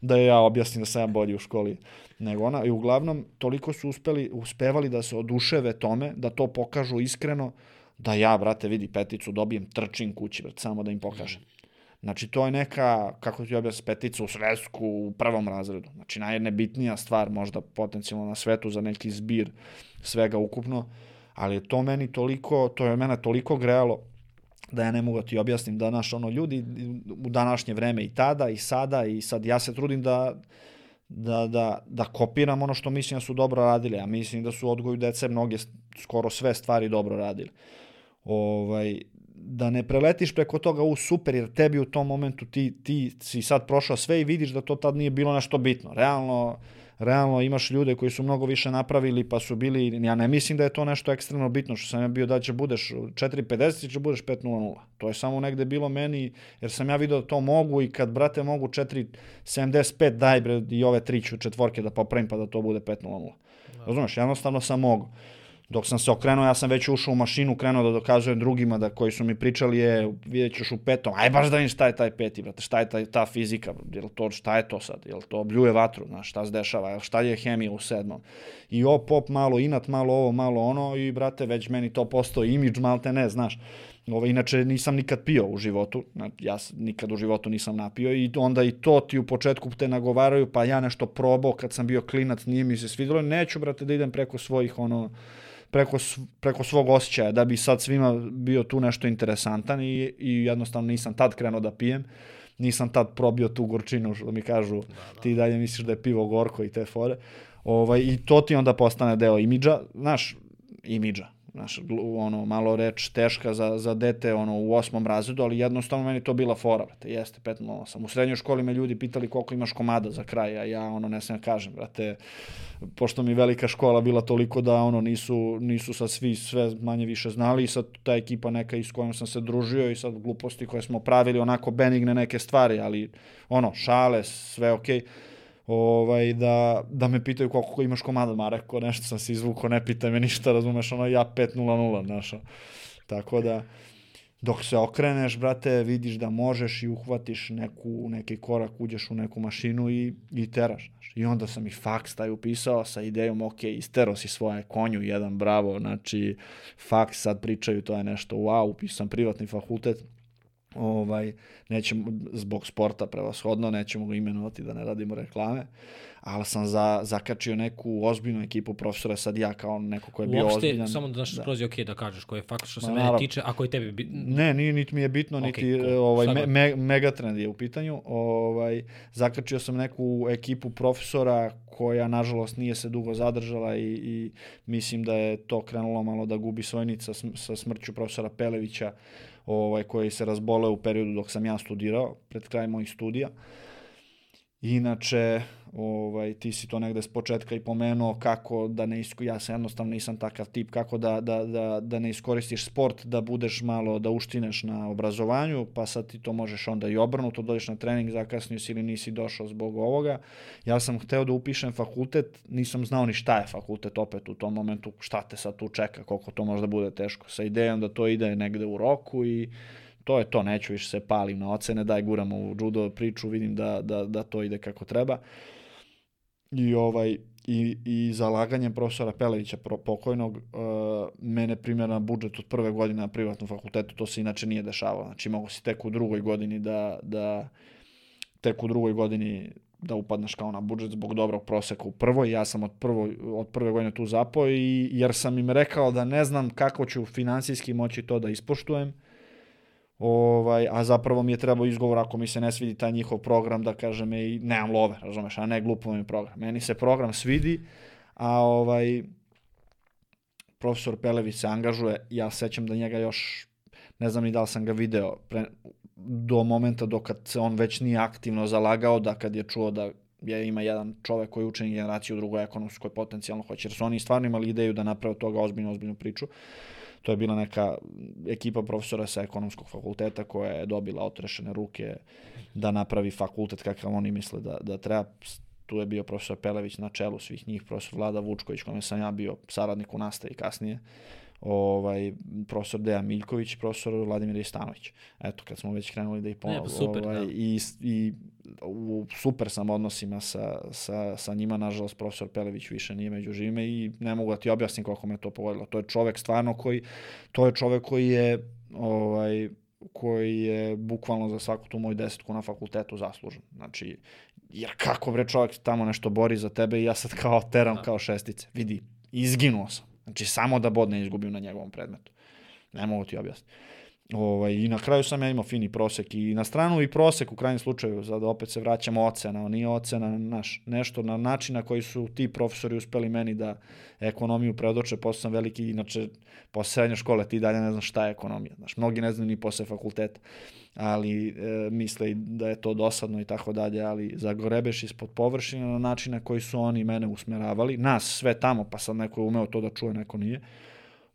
da ja objasnim da sam ja bolji u školi nego ona. I uglavnom, toliko su uspeli, uspevali da se oduševe tome, da to pokažu iskreno, da ja, brate, vidi peticu, dobijem trčim kući, brate, samo da im pokažem. Znači, to je neka, kako ti objasnim, petica u svesku u prvom razredu. Znači, najnebitnija stvar možda potencijalno na svetu za neki zbir svega ukupno, ali to meni toliko, to je mene toliko grejalo da ja ne mogu da ti objasnim da naš ono ljudi u današnje vreme i tada i sada i sad ja se trudim da da, da, da kopiram ono što mislim da su dobro radili, a mislim da su odgoju dece mnoge, skoro sve stvari dobro radili. Ovaj, da ne preletiš preko toga u super, jer tebi u tom momentu ti, ti si sad prošao sve i vidiš da to tad nije bilo nešto bitno. Realno, realno imaš ljude koji su mnogo više napravili pa su bili, ja ne mislim da je to nešto ekstremno bitno što sam ja bio da će budeš 4.50 ili će budeš 5.00. To je samo negde bilo meni, jer sam ja video da to mogu i kad brate mogu 4.75 daj bre i ove tri ću četvorke da popravim pa da to bude 5.00. Razumeš, jednostavno sam mogu. Dok sam se okrenuo, ja sam već ušao u mašinu, krenuo da dokazujem drugima da koji su mi pričali je, vidjet ćeš u petom, aj baš da vidim šta je taj peti, brate, šta je taj, ta fizika, jel to, šta je to sad, jel to bljuje vatru, znaš, šta se dešava, šta je hemija u sedmom. I op, op, malo inat, malo ovo, malo ono i, brate, već meni to postao imidž, malte ne, znaš. Ovo, inače nisam nikad pio u životu, ja nikad u životu nisam napio i onda i to ti u početku te nagovaraju, pa ja nešto probao kad sam bio klinac, nije mi se svidelo, neću brate da idem preko svojih ono preko, preko svog osjećaja da bi sad svima bio tu nešto interesantan i, i jednostavno nisam tad krenuo da pijem nisam tad probio tu gorčinu što mi kažu ti dalje misliš da je pivo gorko i te fore. Ovaj, i to ti onda postane deo imidža znaš, imidža Znaš, ono, malo reč teška za, za dete ono, u osmom razredu, ali jednostavno meni to bila fora, brate, jeste, 5.08. U srednjoj školi me ljudi pitali koliko imaš komada za kraj, a ja ono ne smem da kažem, brate, pošto mi velika škola bila toliko da ono nisu, nisu sad svi sve manje više znali i sad ta ekipa neka i s kojom sam se družio i sad gluposti koje smo pravili onako benigne neke stvari, ali ono, šale, sve okej. Ovaj, da, da me pitaju koliko imaš komada, ma rekao, nešto sam se izvukao, ne pitaj me ništa, razumeš, ono, ja 5.00, znaš, tako da, dok se okreneš, brate, vidiš da možeš i uhvatiš neku, neki korak, uđeš u neku mašinu i, i teraš. Znaš. I onda sam i faks taj upisao sa idejom, ok, istero si svoje konju, jedan bravo, znači, faks sad pričaju, to je nešto, wow, upisao sam privatni fakultet, ovaj, nećemo, zbog sporta prevashodno, nećemo ga imenovati da ne radimo reklame, ali sam za, zakačio neku ozbiljnu ekipu profesora, sad ja kao neko ko je bio
Uopšte,
ozbiljan.
samo da znaš,
da.
je okej da kažeš koji je fakt što se
Ma,
mene
naravno.
tiče, ako i tebi... Bi...
Ne, nije, niti mi je bitno, niti
Okej, cool.
ovaj, me, me, Megatrend je u pitanju. Ovaj, zakačio sam neku ekipu profesora koja, nažalost, nije se dugo zadržala i, i mislim da je to krenulo malo da gubi svoj nit sa, sm- sa smrću profesora Pelevića, ovaj, koji se razboleo u periodu dok sam ja studirao, pred kraj mojih studija. Inače, ovaj, ti si to negde s početka i pomenuo kako da ne isko, ja sam jednostavno nisam takav tip, kako da, da, da, da ne iskoristiš sport, da budeš malo, da uštineš na obrazovanju, pa sad ti to možeš onda i obrnuto, dođeš na trening, zakasnio si ili nisi došao zbog ovoga. Ja sam hteo da upišem fakultet, nisam znao ni šta je fakultet opet u tom momentu, šta te sad tu čeka, koliko to možda bude teško, sa idejom da to ide negde u roku i to je to, neću više se palim na ocene, daj guramo u judo priču, vidim da, da, da to ide kako treba. I ovaj, i, i zalaganjem profesora Pelevića pokojnog, uh, mene primjer na budžet od prve godine na privatnom fakultetu, to se inače nije dešavalo. Znači, mogu si tek u drugoj godini da, da tek u drugoj godini da upadneš kao na budžet zbog dobrog proseka u prvoj. Ja sam od, prvo, od prve godine tu zapao i jer sam im rekao da ne znam kako ću finansijski moći to da ispoštujem. Ovaj, a zapravo mi je trebao izgovor ako mi se ne svidi taj njihov program da kažem i nemam love, razumeš, a ne glupo mi program. Meni se program svidi, a ovaj profesor Pelević se angažuje, ja sećam da njega još ne znam ni da li sam ga video pre, do momenta dok kad se on već nije aktivno zalagao, da kad je čuo da je ima jedan čovek koji učeni generaciju u drugoj ekonomskoj potencijalno hoće, jer su oni stvarno imali ideju da naprave toga ozbiljnu, ozbiljnu priču. To je bila neka ekipa profesora sa ekonomskog fakulteta koja je dobila otrešene ruke da napravi fakultet kakav oni misle da, da treba. Tu je bio profesor Pelević na čelu svih njih, profesor Vlada Vučković, kome sam ja bio saradnik u nastavi kasnije ovaj, profesor Dejan Miljković i profesor Vladimir Istanović. Eto, kad smo već krenuli da ih ponovno...
Pa super,
ovaj,
da.
i, I u super sam odnosima sa, sa, sa njima, nažalost, profesor Pelević više nije među živime i ne mogu da ti objasnim kako me to pogodilo. To je čovek stvarno koji, to je čovek koji je ovaj, koji je bukvalno za svaku tu moju desetku na fakultetu zaslužen. Znači, jer kako bre čovjek tamo nešto bori za tebe i ja sad kao teram da. kao šestice. Vidi, izginuo sam. Znači, samo da bod ne izgubim na njegovom predmetu. Ne mogu ti objasniti. Ovaj, I na kraju sam ja imao fini prosek i na stranu i prosek u krajnjem slučaju, sad opet se vraćamo ocena, nije ocena naš, nešto na način na koji su ti profesori uspeli meni da ekonomiju predoče, posle sam veliki, inače posle srednje škole ti dalje ne znam šta je ekonomija, znaš, mnogi ne znaju ni posle fakulteta, ali e, misle da je to dosadno i tako dalje, ali zagorebeš ispod površine na način na koji su oni mene usmeravali, nas sve tamo, pa sad neko je umeo to da čuje, neko nije,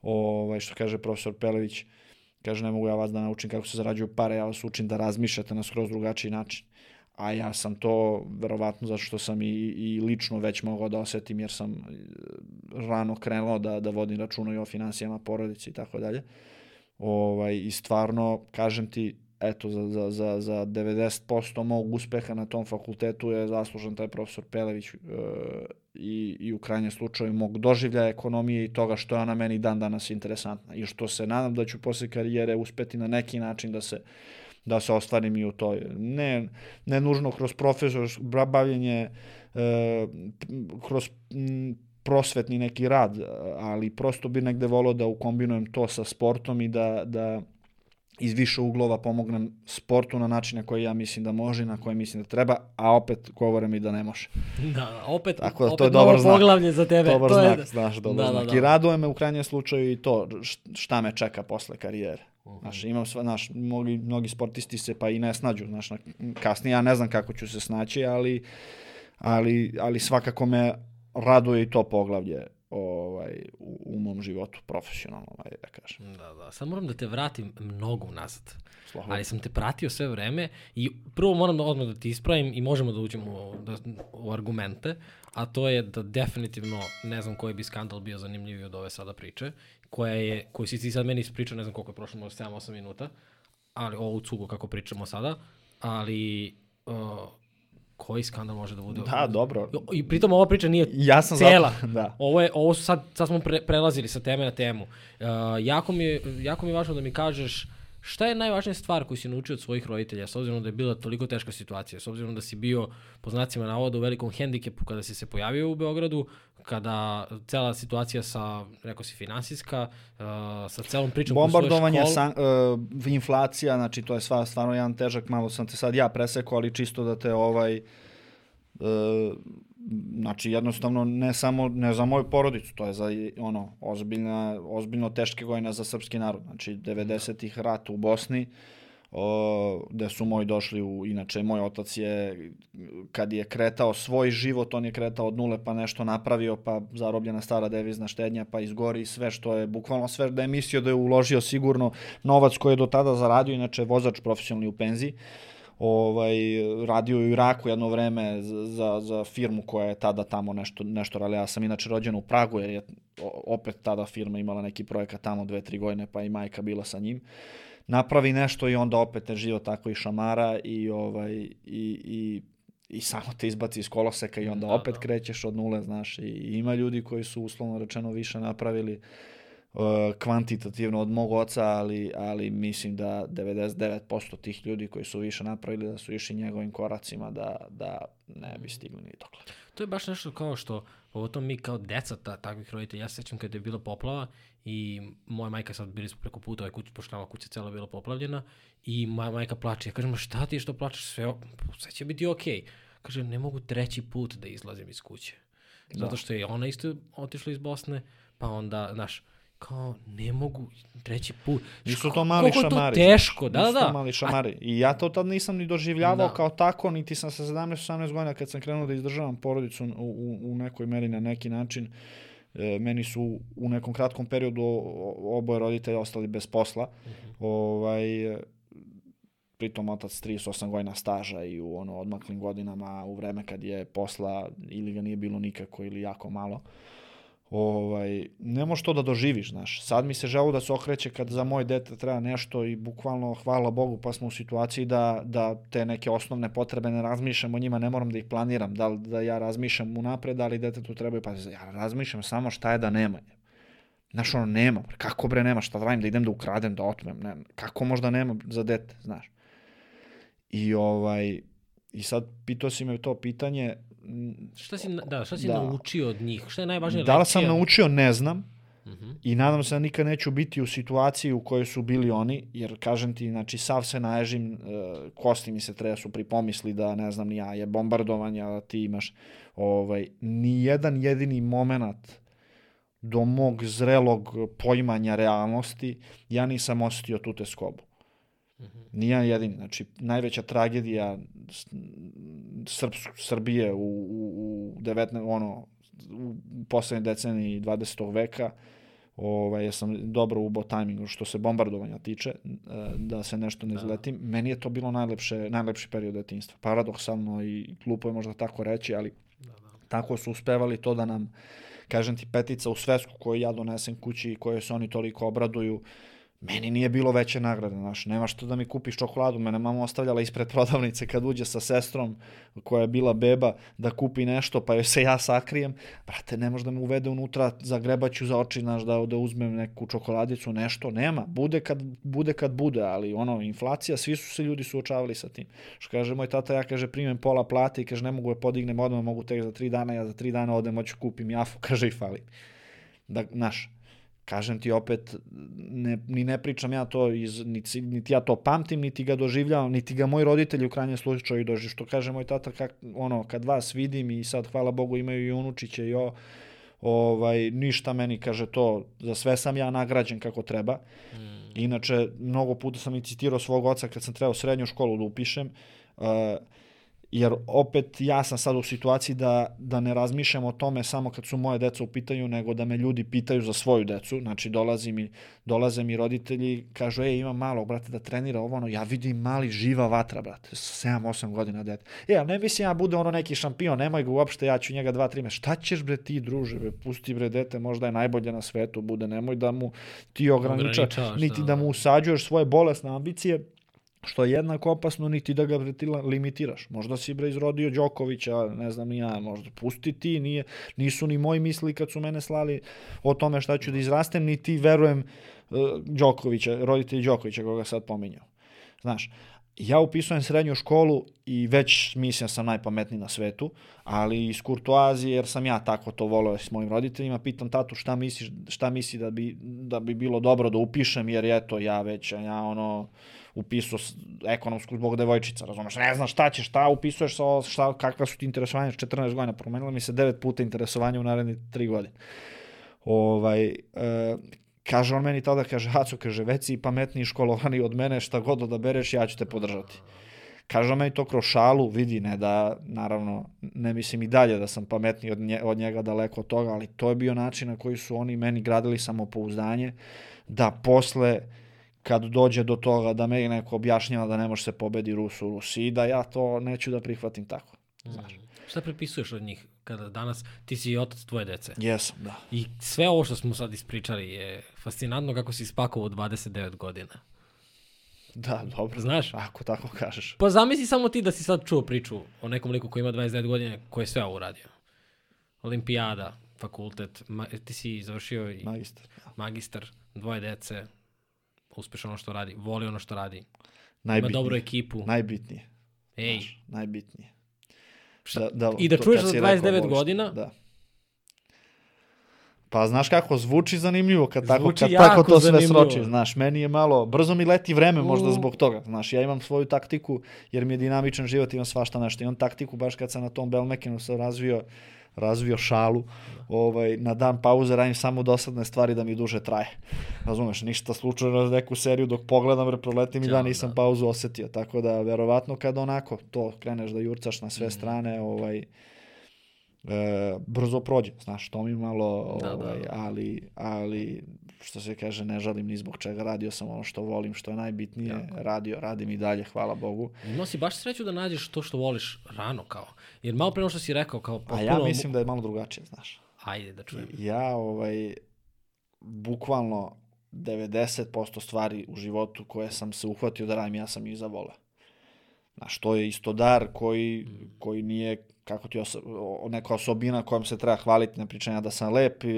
ovaj, što kaže profesor Pelević, Kaže, ne mogu ja vas da naučim kako se zarađuju pare, ja vas učim da razmišljate na skroz drugačiji način. A ja sam to, verovatno, zato što sam i, i lično već mogao da osetim, jer sam e, rano krenuo da, da vodim računa i o financijama porodici i tako dalje. Ovaj, I stvarno, kažem ti, eto, za, za, za, za 90% mog uspeha na tom fakultetu je zaslužen taj profesor Pelević e, i, i u krajnjem slučaju mog doživljaja ekonomije i toga što je ona meni dan danas interesantna i što se nadam da ću posle karijere uspeti na neki način da se da se ostvarim i u toj. Ne, ne nužno kroz profesor, bavljenje, e, kroz m, prosvetni neki rad, ali prosto bi negde volao da ukombinujem to sa sportom i da, da iz više uglova pomognem sportu na način na koji ja mislim da može na koji mislim da treba, a opet govore mi da ne može.
Da, opet,
Tako da,
opet
to je dobar znak.
poglavlje za tebe.
Dobar
to
znak,
je...
znaš, dobar
da,
znak.
Da, da.
I raduje me u krajnjem slučaju i to šta me čeka posle karijere.
Mhm.
Znaš, imam sva, znaš, mnogi, mnogi sportisti se pa i ne snađu, znaš, na, kasnije ja ne znam kako ću se snaći, ali, ali, ali svakako me raduje i to poglavlje ovaj, u, u mom životu, profesionalno, ovaj, da kažem.
Da, da. Sad moram da te vratim mnogo unazad.
Slobodno.
Ali sam te pratio sve vreme i prvo moram da odmah da ti ispravim i možemo da uđemo u, da, u argumente, a to je da definitivno ne znam koji bi skandal bio zanimljiviji od ove sada priče, koja je, koju si ti sad meni ispričao, ne znam koliko je prošlo, možda 7-8 minuta, ali ovu cugu kako pričamo sada, ali uh, koji skandal može da bude?
Da, dobro.
I pritom ova priča nije
Ja sam
cela.
zato- da.
Ovo, je, ovo su sad, sad smo pre, prelazili sa teme na temu. Uh, jako, mi, je- jako mi je važno da mi kažeš šta je najvažnija stvar koju si naučio od svojih roditelja, s obzirom da je bila toliko teška situacija, s obzirom da si bio, po znacima navoda, u velikom hendikepu kada si se pojavio u Beogradu, kada cela situacija sa, rekao si, finansijska, uh, sa celom pričom
Bombardovanje,
školu,
san, uh, inflacija, znači to je stvar, stvarno jedan težak, malo sam te sad ja presekao, ali čisto da te ovaj, uh, znači jednostavno ne samo ne za moju porodicu, to je za ono ozbiljna, ozbiljno teške godine za srpski narod. Znači 90-ih rat u Bosni, o, gde su moji došli u, inače moj otac je, kad je kretao svoj život, on je kretao od nule pa nešto napravio, pa zarobljena stara devizna štednja, pa izgori sve što je, bukvalno sve da je mislio da je uložio sigurno novac koji je do tada zaradio, inače vozač profesionalni u penziji, ovaj, radio je u Iraku jedno vreme za, za, firmu koja je tada tamo nešto, nešto radila. Ja sam inače rođen u Pragu jer je opet tada firma imala neki projekat tamo dve, tri godine pa i majka bila sa njim. napravi nešto i onda opet te život tako i šamara i, ovaj, i, i, i samo te izbaci iz koloseka i onda
Da,
opet
da.
krećeš od nule, znaš, i, i ima ljudi koji su uslovno rečeno više napravili uh, kvantitativno od mog oca, ali, ali mislim da 99% tih ljudi koji su više napravili da su išli njegovim koracima da, da ne bi stigli ni dokle.
To je baš nešto kao što, pogotovo mi kao deca ta, takvih roditelja, ja se sećam kada je bila poplava i moja majka sad bili smo preko puta, ovaj kuć, pošto nama kuća cela bila poplavljena i moja majka plače. Ja kažem, "Ma šta ti što plačeš, sve, sve će biti okej. Kaže, ne mogu treći put da izlazim iz kuće. Zato
Da.
što je ona isto otišla iz Bosne, pa onda, znaš, kao, ne mogu treći put.
Nisu to mali
Koliko je to
šamari.
teško, da, da.
to mali šamari. I ja to tad nisam ni doživljavao
Da.
kao tako, niti sam sa 17-18 godina kad sam krenuo da izdržavam porodicu u, u, u nekoj meri na neki način. E, meni su u nekom kratkom periodu oboje roditelja ostali bez posla. Ovaj, e, pritom otac 38 godina staža i u ono odmaklim godinama u vreme kad je posla ili ga nije bilo nikako ili jako malo. Ovaj, ne možeš to da doživiš, znaš. Sad mi se želo da se okreće kad za moje dete treba nešto i bukvalno, hvala Bogu, pa smo u situaciji da, da te neke osnovne potrebe ne razmišljam o njima, ne moram da ih planiram, da, da ja razmišljam unapred, ali detetu trebaju, pa ja razmišljam samo šta je da nema. Znaš, ono, nema. Kako bre nema? Šta da radim? Da idem da ukradem, da otmem? Ne, kako možda nema za dete, znaš? I ovaj, i sad pitao si me to pitanje,
Šta si, da, šta si
Da.
naučio od njih? Šta je najvažnija
da li sam naučio, ne znam,
Mhm.
I nadam se da nikad neću biti u situaciji u kojoj su bili oni, jer kažem ti, znači sav se naježim, e, kosti mi se treba su pri pomisli da ne znam ja, je bombardovanje, a ti imaš ovaj, ni jedan jedini moment do mog zrelog poimanja realnosti, ja nisam osjetio tu teskobu. Nijedan jedini. Znači, najveća tragedija Srps, Srbije u, u, u 19, ono, u poslednje deceniji 20. veka, ovaj, ja sam dobro ubo tajmingu što se bombardovanja tiče, e, da se nešto ne izletim. Meni je to bilo najlepše, najlepši period detinjstva. Paradoksalno i glupo je možda tako reći, ali tako su uspevali to da nam, kažem ti, petica u svesku koju ja donesem kući i koje se oni toliko obraduju, meni nije bilo veće nagrade, znaš, nema što da mi kupiš čokoladu, mene mama ostavljala ispred prodavnice kad uđe sa sestrom koja je bila beba da kupi nešto, pa joj se ja sakrijem, brate, ne može da me uvede unutra, zagrebaću za oči, znaš, da, da uzmem neku čokoladicu, nešto, nema, bude kad, bude kad bude, ali ono, inflacija, svi su se ljudi suočavali sa tim. Što kaže moj tata, ja kaže, primem pola plate i kaže, ne mogu je podignem odmah, mogu tek za tri dana, ja za tri dana odem, hoću kupim jafu, kaže i fali. Da, znaš, kažem ti opet, ne, ni ne pričam ja to, iz, niti, niti ja to pamtim, niti ga doživljavam, niti ga moji roditelji u krajnjem slučaju doživ. Što kaže moj tata, kak, ono, kad vas vidim i sad, hvala Bogu, imaju i unučiće i o, ovaj, ništa meni, kaže to, za sve sam ja nagrađen kako treba. Inače, mnogo puta sam i citirao svog oca kad sam trebao srednju školu da upišem, uh, jer opet ja sam sad u situaciji da, da ne razmišljam o tome samo kad su moje deca u pitanju, nego da me ljudi pitaju za svoju decu. Znači, dolazi mi, dolaze mi roditelji, kažu, ej, imam malo, brate, da trenira ovo, ono, ja vidim mali živa vatra, brate, 7-8 godina dete. E, ali ne mislim ja bude ono neki šampion, nemoj ga uopšte, ja ću njega 2-3 meseca. Šta ćeš, bre, ti, druže, bre, pusti, bre, dete, možda je najbolje na svetu, bude, nemoj da mu ti ograniča,
Ograničavaš,
niti
da,
da
da.
mu usađuješ svoje bolesne ambicije, što je jednako opasno, niti da ga bre, ti la- limitiraš. Možda si bre izrodio Đokovića, ne znam ni ja, možda pusti ti, nije, nisu ni moji misli kad su mene slali o tome šta ću da izrastem, niti verujem uh, Đokovića, roditelji Đokovića koga sad pominjao. Znaš, ja upisujem srednju školu i već mislim da sam najpametniji na svetu, ali iz kurtoazije, jer sam ja tako to voleo s mojim roditeljima, pitam tatu šta misliš, šta misli da bi, da bi bilo dobro da upišem, jer eto, ja već, ja ono, upisao ekonomsku zbog devojčica, razumeš, ne znam šta ćeš, šta upisuješ, sa, šta, kakva su ti interesovanja, 14 godina, promenilo mi se 9 puta interesovanja u naredne 3 godine. Ovaj, e, kaže on meni tada, kaže, Haco, kaže, već si pametniji školovani od mene, šta god odabereš, ja ću te podržati. Kaže on meni to kroz šalu, vidi, ne da, naravno, ne mislim i dalje da sam pametniji od, nje, od njega daleko od toga, ali to je bio način na koji su oni meni gradili samopouzdanje, da posle, kad dođe do toga da meni neko objašnjava da ne može se pobedi Rus u Rusiji, da ja to neću da prihvatim tako. Znaš.
Šta prepisuješ od njih kada danas ti si otac tvoje dece?
Jesam, da.
I sve ovo što smo sad ispričali je fascinantno kako si spakovao u 29 godina.
Da, dobro.
Znaš?
Ako tako kažeš.
Pa zamisli samo ti da si sad čuo priču o nekom liku koji ima 29 godina koji je sve ovo uradio. Olimpijada, fakultet, ma, ti si završio i
Magistar.
magistar, dvoje dece, uspešno ono što radi, voli ono što radi, ima
Najbitnije.
dobru ekipu.
Najbitnije.
Ej,
Znaš, najbitnije.
Šta- i da
to
čuješ
kad
za
si rekao,
29
voliš-
godina?
Da. Pa znaš kako, zvuči zanimljivo kad tako,
Zvuči
kad tako to sve
zanimljivo.
sročiš, znaš, meni je malo, brzo mi leti vreme možda zbog toga, znaš, ja imam svoju taktiku, jer mi je dinamičan život, imam svašta nešto, imam taktiku baš kad sam na tom Belmekenu sam razvio, razvio šalu, ovaj, na dan pauze radim samo dosadne stvari da mi duže traje. Razumeš, ništa slučajno neku seriju dok pogledam, re, proleti mi
Ja,
dan, nisam
da.
pauzu osetio, tako da verovatno kad onako to kreneš da jurcaš na
Mm.
sve strane, ovaj, e, brzo prođe, znaš, to mi malo,
Da, da,
ovaj,
da.
ali, ali, što se kaže, ne žalim ni zbog čega, radio sam ono što volim, što je najbitnije,
Jako.
radio, radim i dalje, hvala Bogu.
imao si baš sreću da nađeš to što voliš rano kao. Jer malo pre ono što si rekao kao
A
potpuno...
ja mislim da je malo drugačije, znaš.
Ajde da čujem.
Ja, ovaj, bukvalno 90% stvari u životu koje sam se uhvatio da radim, ja sam ih zavoleo. Znaš, to je isto dar koji, koji nije, kako ti oso, neka osobina kojom se treba hvaliti, ne pričam ja da sam lep, e,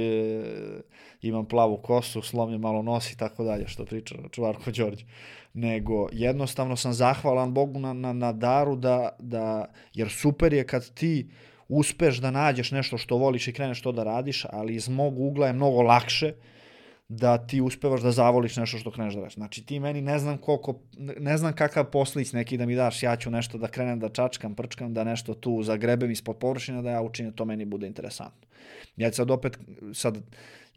imam plavu kosu, slomljen malo nos i tako dalje, što priča Čuvarko Đorđe. Nego, jednostavno sam zahvalan Bogu na, na, na daru da, da, jer super je kad ti uspeš da nađeš nešto što voliš i kreneš to da radiš, ali iz mog ugla je mnogo lakše da ti uspevaš da zavoliš nešto što kreneš da radiš. Znači ti meni ne znam koliko, ne znam kakav poslić neki da mi daš, ja ću nešto da krenem da čačkam, prčkam, da nešto tu zagrebem ispod površine, da ja učinim, to meni bude interesantno. Ja sad opet, sad,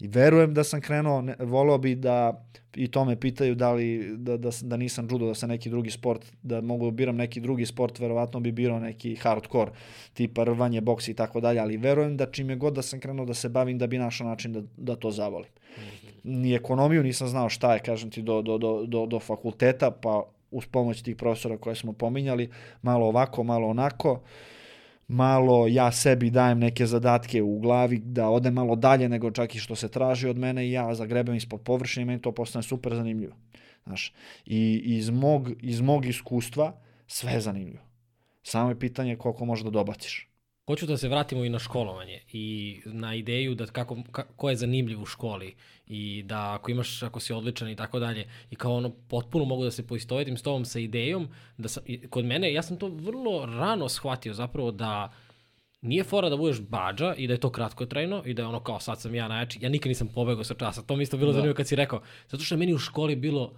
i verujem da sam krenuo, ne, voleo bi da, i to me pitaju da li, da, da, da nisam judo, da sam neki drugi sport, da mogu da biram neki drugi sport, verovatno bi birao neki hardcore, tipa rvanje, boks i tako dalje, ali verujem da čime god da sam krenuo da se bavim, da bi našao način da, da to zavolim. Ni ekonomiju nisam znao šta je, kažem ti, do, do, do, do, fakulteta, pa uz pomoć tih profesora koje smo pominjali, malo ovako, malo onako, malo ja sebi dajem neke zadatke u glavi da odem malo dalje nego čak i što se traži od mene i ja zagrebem ispod površine i meni to postane super zanimljivo. Znaš, i iz mog, iz mog iskustva sve je zanimljivo. Samo je pitanje koliko možeš da dobaciš.
Hoću da se vratimo i na školovanje i na ideju da kako, ka, ko je zanimljiv u školi i da ako imaš, ako si odličan i tako dalje i kao ono potpuno mogu da se poistovetim s tobom sa idejom da sam, kod mene, ja sam to vrlo rano shvatio zapravo da nije fora da budeš bađa i da je to kratkotrajno i da je ono kao sad sam ja najjači. Ja nikad nisam pobegao sa časa. To mi isto bilo da. zanimljivo kad si rekao. Zato što je meni u školi bilo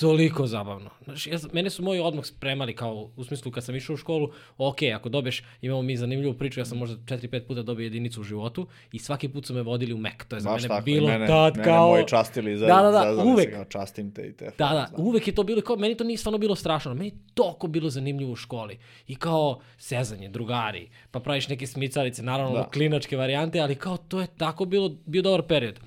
toliko zabavno. Znači, ja, mene su moji odmah spremali kao, u smislu kad sam išao u školu, ok, ako dobiješ, imamo mi zanimljivu priču, ja sam možda 4-5 puta dobio jedinicu u životu i svaki put su me vodili u Mek. To je za
Baš
mene
tako,
bilo
mene,
tad
mene
kao...
moji častili za,
Da, da, da,
se
uvek.
kao častim te i te.
Da, da,
znam.
uvek je to bilo kao, meni to nije stvarno bilo strašno, meni je toliko bilo zanimljivo u školi. I kao sezanje, drugari, pa praviš neke smicalice, naravno
Da.
da. klinačke varijante, ali kao to je tako bilo, bio dobar period.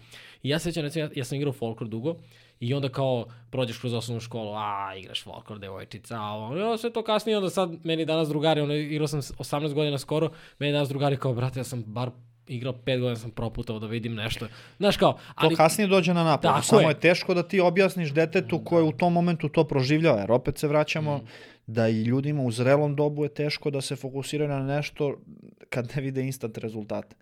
I ja se sjećam, recimo, ja, ja sam igrao folklor dugo, I onda kao prođeš kroz osnovnu školu, a igraš folklor, devojčica, a ovo, ja, sve to kasnije, onda sad meni danas drugari, ono, igrao sam s- 18 godina skoro, meni danas drugari kao, brate, ja sam bar igrao 5 godina, sam proputao da vidim nešto. Znaš kao,
To
ali
kasnije dođe na naplatu.
Tako
Samo
je.
je. teško da ti objasniš detetu koje u tom momentu to proživljava. Jer opet se vraćamo
Mm.
da i ljudima u zrelom dobu je teško da se fokusiraju na nešto kad ne vide instant rezultate.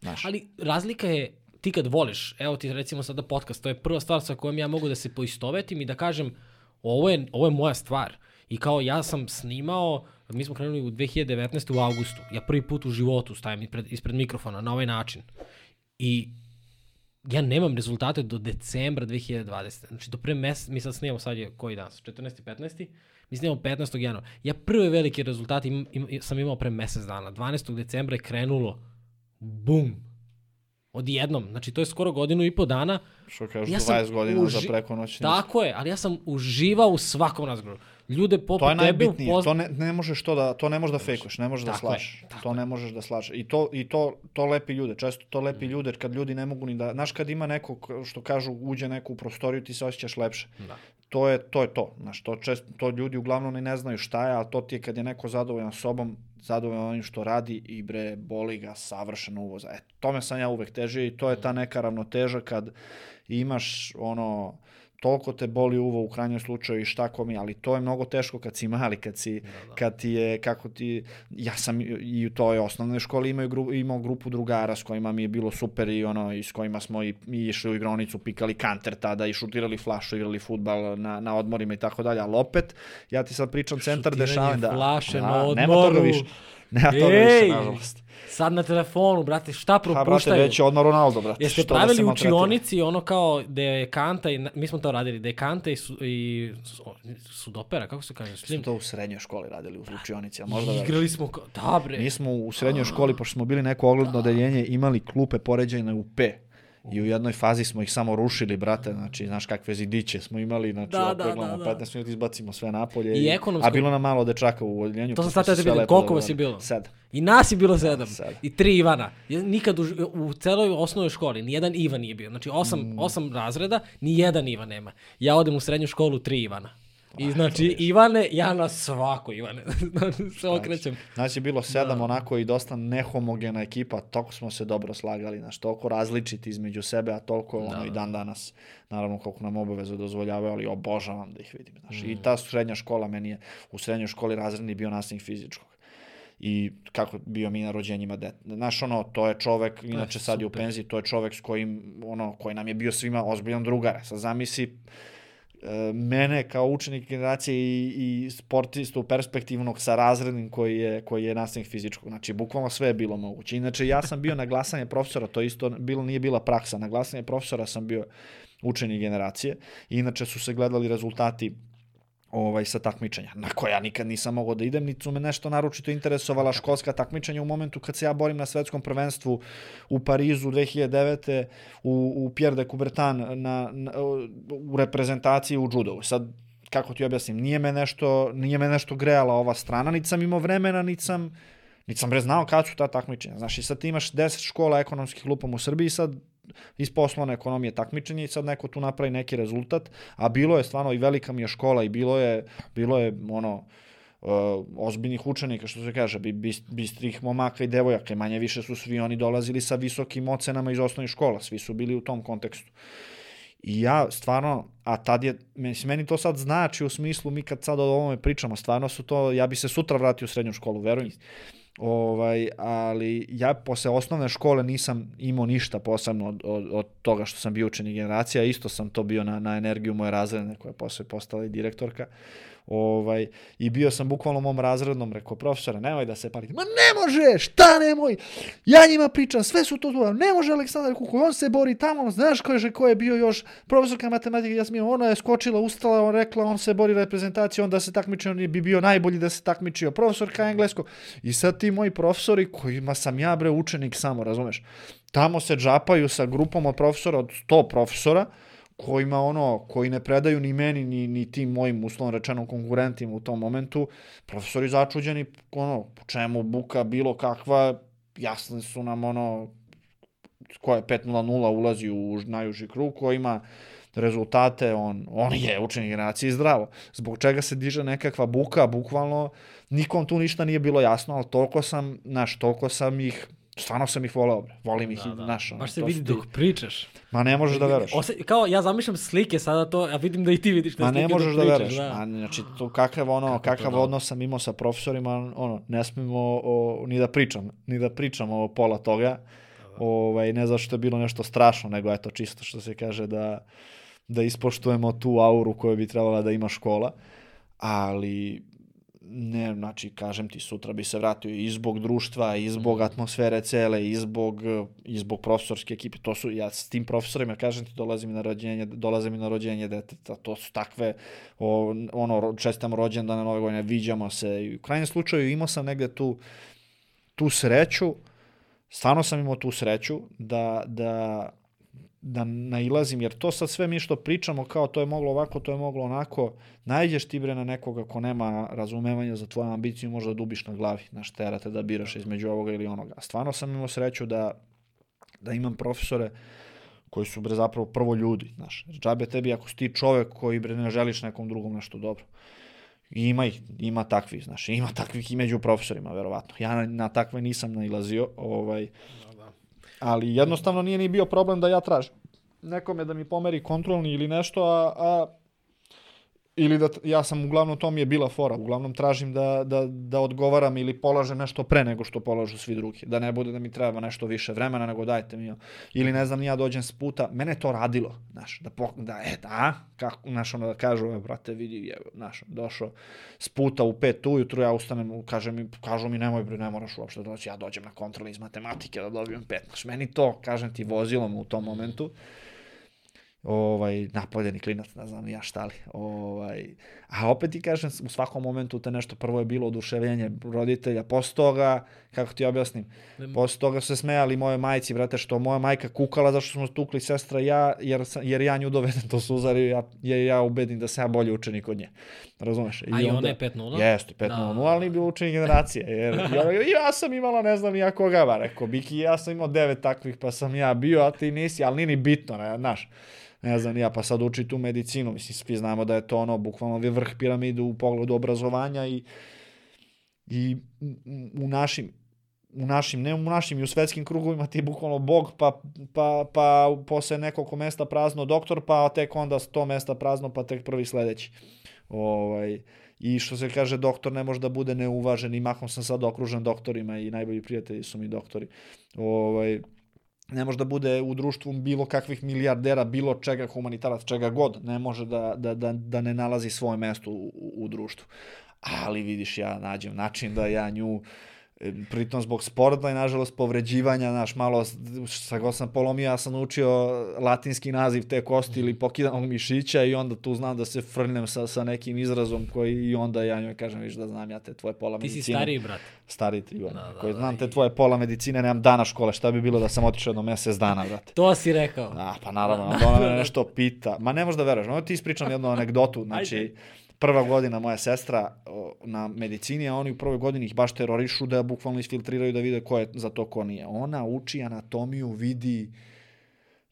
Znaš,
Ali razlika je ti kad voliš, evo ti recimo sada podcast, to je prva stvar sa kojom ja mogu da se poistovetim i da kažem ovo je, ovo je moja stvar. I kao ja sam snimao, mi smo krenuli u 2019. u augustu, ja prvi put u životu stavim ispred, ispred mikrofona na ovaj način. I ja nemam rezultate do decembra 2020. Znači do pre mesec, mi sad snimamo, sad je koji dan, 14. 15. Mi snimamo 15. januara. Ja prve velike rezultate im, im, sam imao pre mesec dana. 12. decembra je krenulo. Bum! Odjednom. Znači to je skoro godinu i po dana.
što kažu
Ja sam
20 godina za
uži-
preko noći.
Tako je, ali ja sam uživao u svakom razgovoru. Ljude poput
To je
tebe
najbitnije.
upoz-
To ne, ne možeš to da to ne možeš da fejkuješ, ne možeš da
Tako je,
slažeš. To ne možeš da slažeš. I to i to to lepi ljude. Često to lepi ljude kad ljudi ne mogu ni da, znaš kad ima neko što kažu uđe neko u prostoriju ti se osjećaš lepše.
Da.
To je to je to. Znaš, to često to ljudi uglavnom ni ne znaju šta je, a to ti je kad je neko zadovoljan sobom, zadovoljan onim što radi i bre boli ga savršeno uvoza. E, tome sam ja uvek težio i to je ta neka ravnoteža kad imaš ono toliko te boli uvo u krajnjem slučaju i šta komi, ali to je mnogo teško kad si mali, kad, si, da, da. kad ti je, kako ti, ja sam i u toj osnovnoj školi imao, gru, imao grupu drugara s kojima mi je bilo super i ono, i s kojima smo i, i išli u igronicu, pikali kanter tada i šutirali flašu, igrali futbal na, na odmorima i tako dalje, ali opet, ja ti sad pričam centar dešavanja.
Da, flaše
da,
na odmoru.
Nema toga više. Nema toga
Ej!
više, nažalost.
Sad na telefonu, brate, šta
Ha, brate,
propuštaju?
već je odmah Ronaldo, brate.
Jeste
što da
pravili u
maltretira?
učionici ono kao da je kanta i, mi smo to radili, da je kanta i, su, i su- sudopera, kako se kaže?
Mi smo
Slim?
to u srednjoj školi radili, u učionici, a možda.
Igrali smo, kao, da bre.
Mi smo u srednjoj školi, pošto smo bili neko ogledno odeljenje, imali klupe poređene u P. I u jednoj fazi smo ih samo rušili, brate, znači, znaš kakve zidiće smo imali, znači,
Da,
da,
da, da, da.
15 minuta, izbacimo sve napolje.
I ekonomsko-
A bilo nam malo dečaka u odeljenju.
To sam
pa
sad vidio,
lepo
koliko vas je bilo?
Sedam.
I nas je bilo sedam.
sedam.
I tri Ivana. Nikad u, u celoj osnovnoj školi nijedan Ivan nije bio. Znači osam,
Mm.
osam razreda, nijedan Ivan nema. Ja odem u srednju školu, tri Ivana. I znači, Ivane, ja na svako Ivane. se okrećem.
Znači, bilo sedam onako i dosta nehomogena ekipa, toliko smo se dobro slagali, znaš, toliko različiti između sebe, a toliko ono i dan danas, naravno koliko nam obaveze dozvoljavaju, ali obožavam da ih vidim, znaš. I ta srednja škola, meni je u srednjoj školi razredni bio nastavnik fizičkog. I kako bio mi na rođenjima dete. Znaš, ono, to je čovek, inače sad je u penziji, to je čovek s kojim, ono, koji nam je bio svima ozbiljan drugar. Sad zamisli, e, mene kao učenik generacije i, i sportistu perspektivnog sa razrednim koji je, koji je nastavnik fizičkog. Znači, bukvalno sve je bilo moguće. Inače, ja sam bio na glasanje profesora, to isto bilo, nije bila praksa. Na glasanje profesora sam bio učenik generacije. Inače su se gledali rezultati ovaj sa takmičenja, na koja ja nikad nisam mogao da idem, niti su me nešto naročito interesovala školska takmičenja u momentu kad se ja borim na svetskom prvenstvu u Parizu 2009. u, u Pierre de Coubertin na, na, u reprezentaciji u judovu. Sad, kako ti objasnim, nije me nešto, nije me nešto grejala ova strana, niti sam imao vremena, niti sam, niti sam bre znao kad su ta takmičenja. Znaš, i sad ti imaš 10 škola ekonomskih lupom u Srbiji, sad iz poslovne ekonomije takmičenje i sad neko tu napravi neki rezultat, a bilo je stvarno i velika mi je škola i bilo je, bilo je ono, uh, ozbiljnih učenika, što se kaže, bi- bis- bistrih momaka i devojaka manje više su svi oni dolazili sa visokim ocenama iz osnovnih škola, svi su bili u tom kontekstu. I ja stvarno, a tad je, meni to sad znači u smislu, mi kad sad o ovome pričamo, stvarno su to, ja bi se sutra vratio u srednju školu, verujem. Ovaj, ali ja posle osnovne škole nisam imao ništa posebno od, od, od toga što sam bio učenik generacija, isto sam to bio na, na energiju moje razredne koja je posle postala i direktorka. Ovaj, I bio sam bukvalno mom razrednom, rekao, profesore, nemoj da se palite. Ma ne može, šta nemoj? Ja njima pričam, sve su to tu. Ne može Aleksandar Kukuj, on se bori tamo, znaš ko je, ko je bio još profesorka matematike, ja sam imao, ona je skočila, ustala, on rekla, on se bori reprezentaciju, on da se takmiči, on bi bio najbolji da se takmičio. Profesorka engleskog. I sad ti moji profesori, kojima sam ja bre učenik samo, razumeš? Tamo se džapaju sa grupom od profesora, od 100 profesora, kojima ono, koji ne predaju ni meni, ni, ni tim mojim uslovno rečeno konkurentima u tom momentu, profesori začuđeni, ono, po čemu buka bilo kakva, jasni su nam ono, ko je 5.00 ulazi u najuži krug, ko ima rezultate, on, on je učenik generacije zdravo. Zbog čega se diže nekakva buka, bukvalno, nikom tu ništa nije bilo jasno, ali toliko sam, znaš, toliko sam ih, stvarno sam ih voleo, bre. volim ih i, znaš, ono,
Baš se vidi
ti-
dok pričaš.
Ma ne možeš da veruješ.
Ose, kao, ja zamišljam slike sada to, a vidim da i ti vidiš te
Ma ne možeš da veruješ. A, znači, to kakav, ono,
Kako
kakav odnos sam imao sa profesorima, ono, ne smemo o, ni da pričam, ni da pričam o pola toga. Ovaj, ne zato što je bilo nešto strašno, nego eto, čisto što se kaže da, da ispoštujemo tu auru koju bi trebala da ima škola. Ali, ne, znači, kažem ti, sutra bi se vratio i zbog društva, i zbog atmosfere cele, i zbog, i zbog profesorske ekipe. To su, ja s tim profesorima, kažem ti, dolazim na rođenje, dolazim na rođenje deteta. To su takve, o, ono, čestitamo rođendane nove godine, viđamo se. I u krajnjem slučaju imao sam negde tu, tu sreću, stvarno sam imao tu sreću da, da, da nailazim, jer to sad sve mi što pričamo kao to je moglo ovako, to je moglo onako, najđeš ti bre na nekoga ko nema razumevanja za tvoju ambiciju, možda dubiš na glavi, znaš, terate da biraš između ovoga ili onoga. Stvarno sam imao sreću da, da imam profesore koji su bre zapravo prvo ljudi, znaš. Džabe tebi ako si ti čovek koji bre ne želiš nekom drugom nešto dobro. Ima ih, ima takvih, znaš, ima takvih i među profesorima, verovatno. Ja na, na takve nisam nailazio, ovaj, ali jednostavno nije ni bio problem da ja tražim. nekome da mi pomeri kontrolni ili nešto, a, a ili da, ja sam uglavnom, to mi je bila fora, uglavnom tražim da, da, da odgovaram ili polažem nešto pre nego što polažu svi drugi, da ne bude da mi treba nešto više vremena, nego dajte mi, ili ne znam, ja dođem s puta, mene to radilo, znaš, da, pok, da, e, da, kako, znaš, ono da kažu, e, brate, vidi, je, znaš, došao s puta u pet ujutru, ja ustanem, kaže mi, kažu mi, nemoj, bre, ne moraš uopšte doći, ja dođem na kontrol iz matematike da dobijem pet, znaš, meni to, kažem ti, vozilo me u tom momentu, ovaj, napoljeni klinac, ne znam ja šta li. Ovaj, a opet ti kažem, u svakom momentu te nešto prvo je bilo oduševljenje roditelja, posle toga, kako ti objasnim, posle toga su se smejali moje majci, brate, što moja majka kukala zašto smo tukli sestra i ja, jer, jer ja nju dovedem do suzario, ja, jer ja ubedim da sam ja bolji učenik od nje. Razumeš?
A i ona je 5:0?
Jeste, 5-0,
Da.
ali bio učenik generacije. Jer, jer, ja sam imala, ne znam, nija koga, ba, rekao, Biki, ja sam imao devet takvih, pa sam ja bio, a ti nisi, ali nije ni bitno, ne, znaš ne znam, ja pa sad uči tu medicinu, mislim, svi znamo da je to ono, bukvalno vrh piramide u pogledu obrazovanja i, i u našim u našim, ne u našim i u svetskim krugovima ti je bukvalno bog, pa, pa, pa posle nekoliko mesta prazno doktor, pa tek onda sto mesta prazno, pa tek prvi sledeći. Ovaj, I što se kaže, doktor ne može da bude neuvažen i mahom sam sad okružen doktorima i najbolji prijatelji su mi doktori. Ovaj, ne može da bude u društvu bilo kakvih milijardera, bilo čega, humanitarac, čega god, ne može da, da, da, da ne nalazi svoje mesto u, u, u društvu. Ali vidiš, ja nađem način da ja nju pritom zbog sporta i nažalost povređivanja, znaš, malo, sa go sam polomio, ja sam naučio latinski naziv te kosti ili pokidanog mišića i onda tu znam da se frnem sa, sa nekim izrazom koji i onda ja njoj kažem, viš da znam ja te tvoje pola
Ti
medicine.
si stariji, brat.
Stariji tri godine.
Da, da,
koji
da,
znam te tvoje pola medicine, nemam dana škole, šta bi bilo da sam otišao jedno mesec dana, brate.
To si rekao.
A, pa naravno, onda ona mene nešto pita. Ma ne možeš da veruješ, ono ti ispričam jednu anegdotu, znači,
Ajde.
Prva godina moja sestra na medicini, a oni u prvoj godini ih baš terorišu da bukvalno isfiltriraju da vide ko je za to ko nije. Ona uči anatomiju, vidi,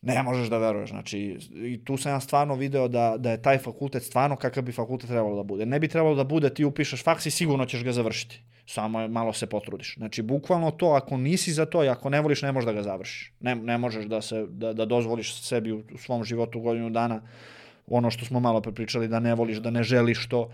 ne možeš da veruješ, znači, i tu sam ja stvarno video da, da je taj fakultet stvarno kakav bi fakultet trebalo da bude. Ne bi trebalo da bude, ti upišeš faks i sigurno ćeš ga završiti. Samo malo se potrudiš. Znači, bukvalno to, ako nisi za to i ako ne voliš, ne možeš da ga završiš. Ne, ne možeš da, se, da, da dozvoliš sebi u, u svom životu godinu dana ono što smo malo prepričali, da ne voliš, da ne želiš to,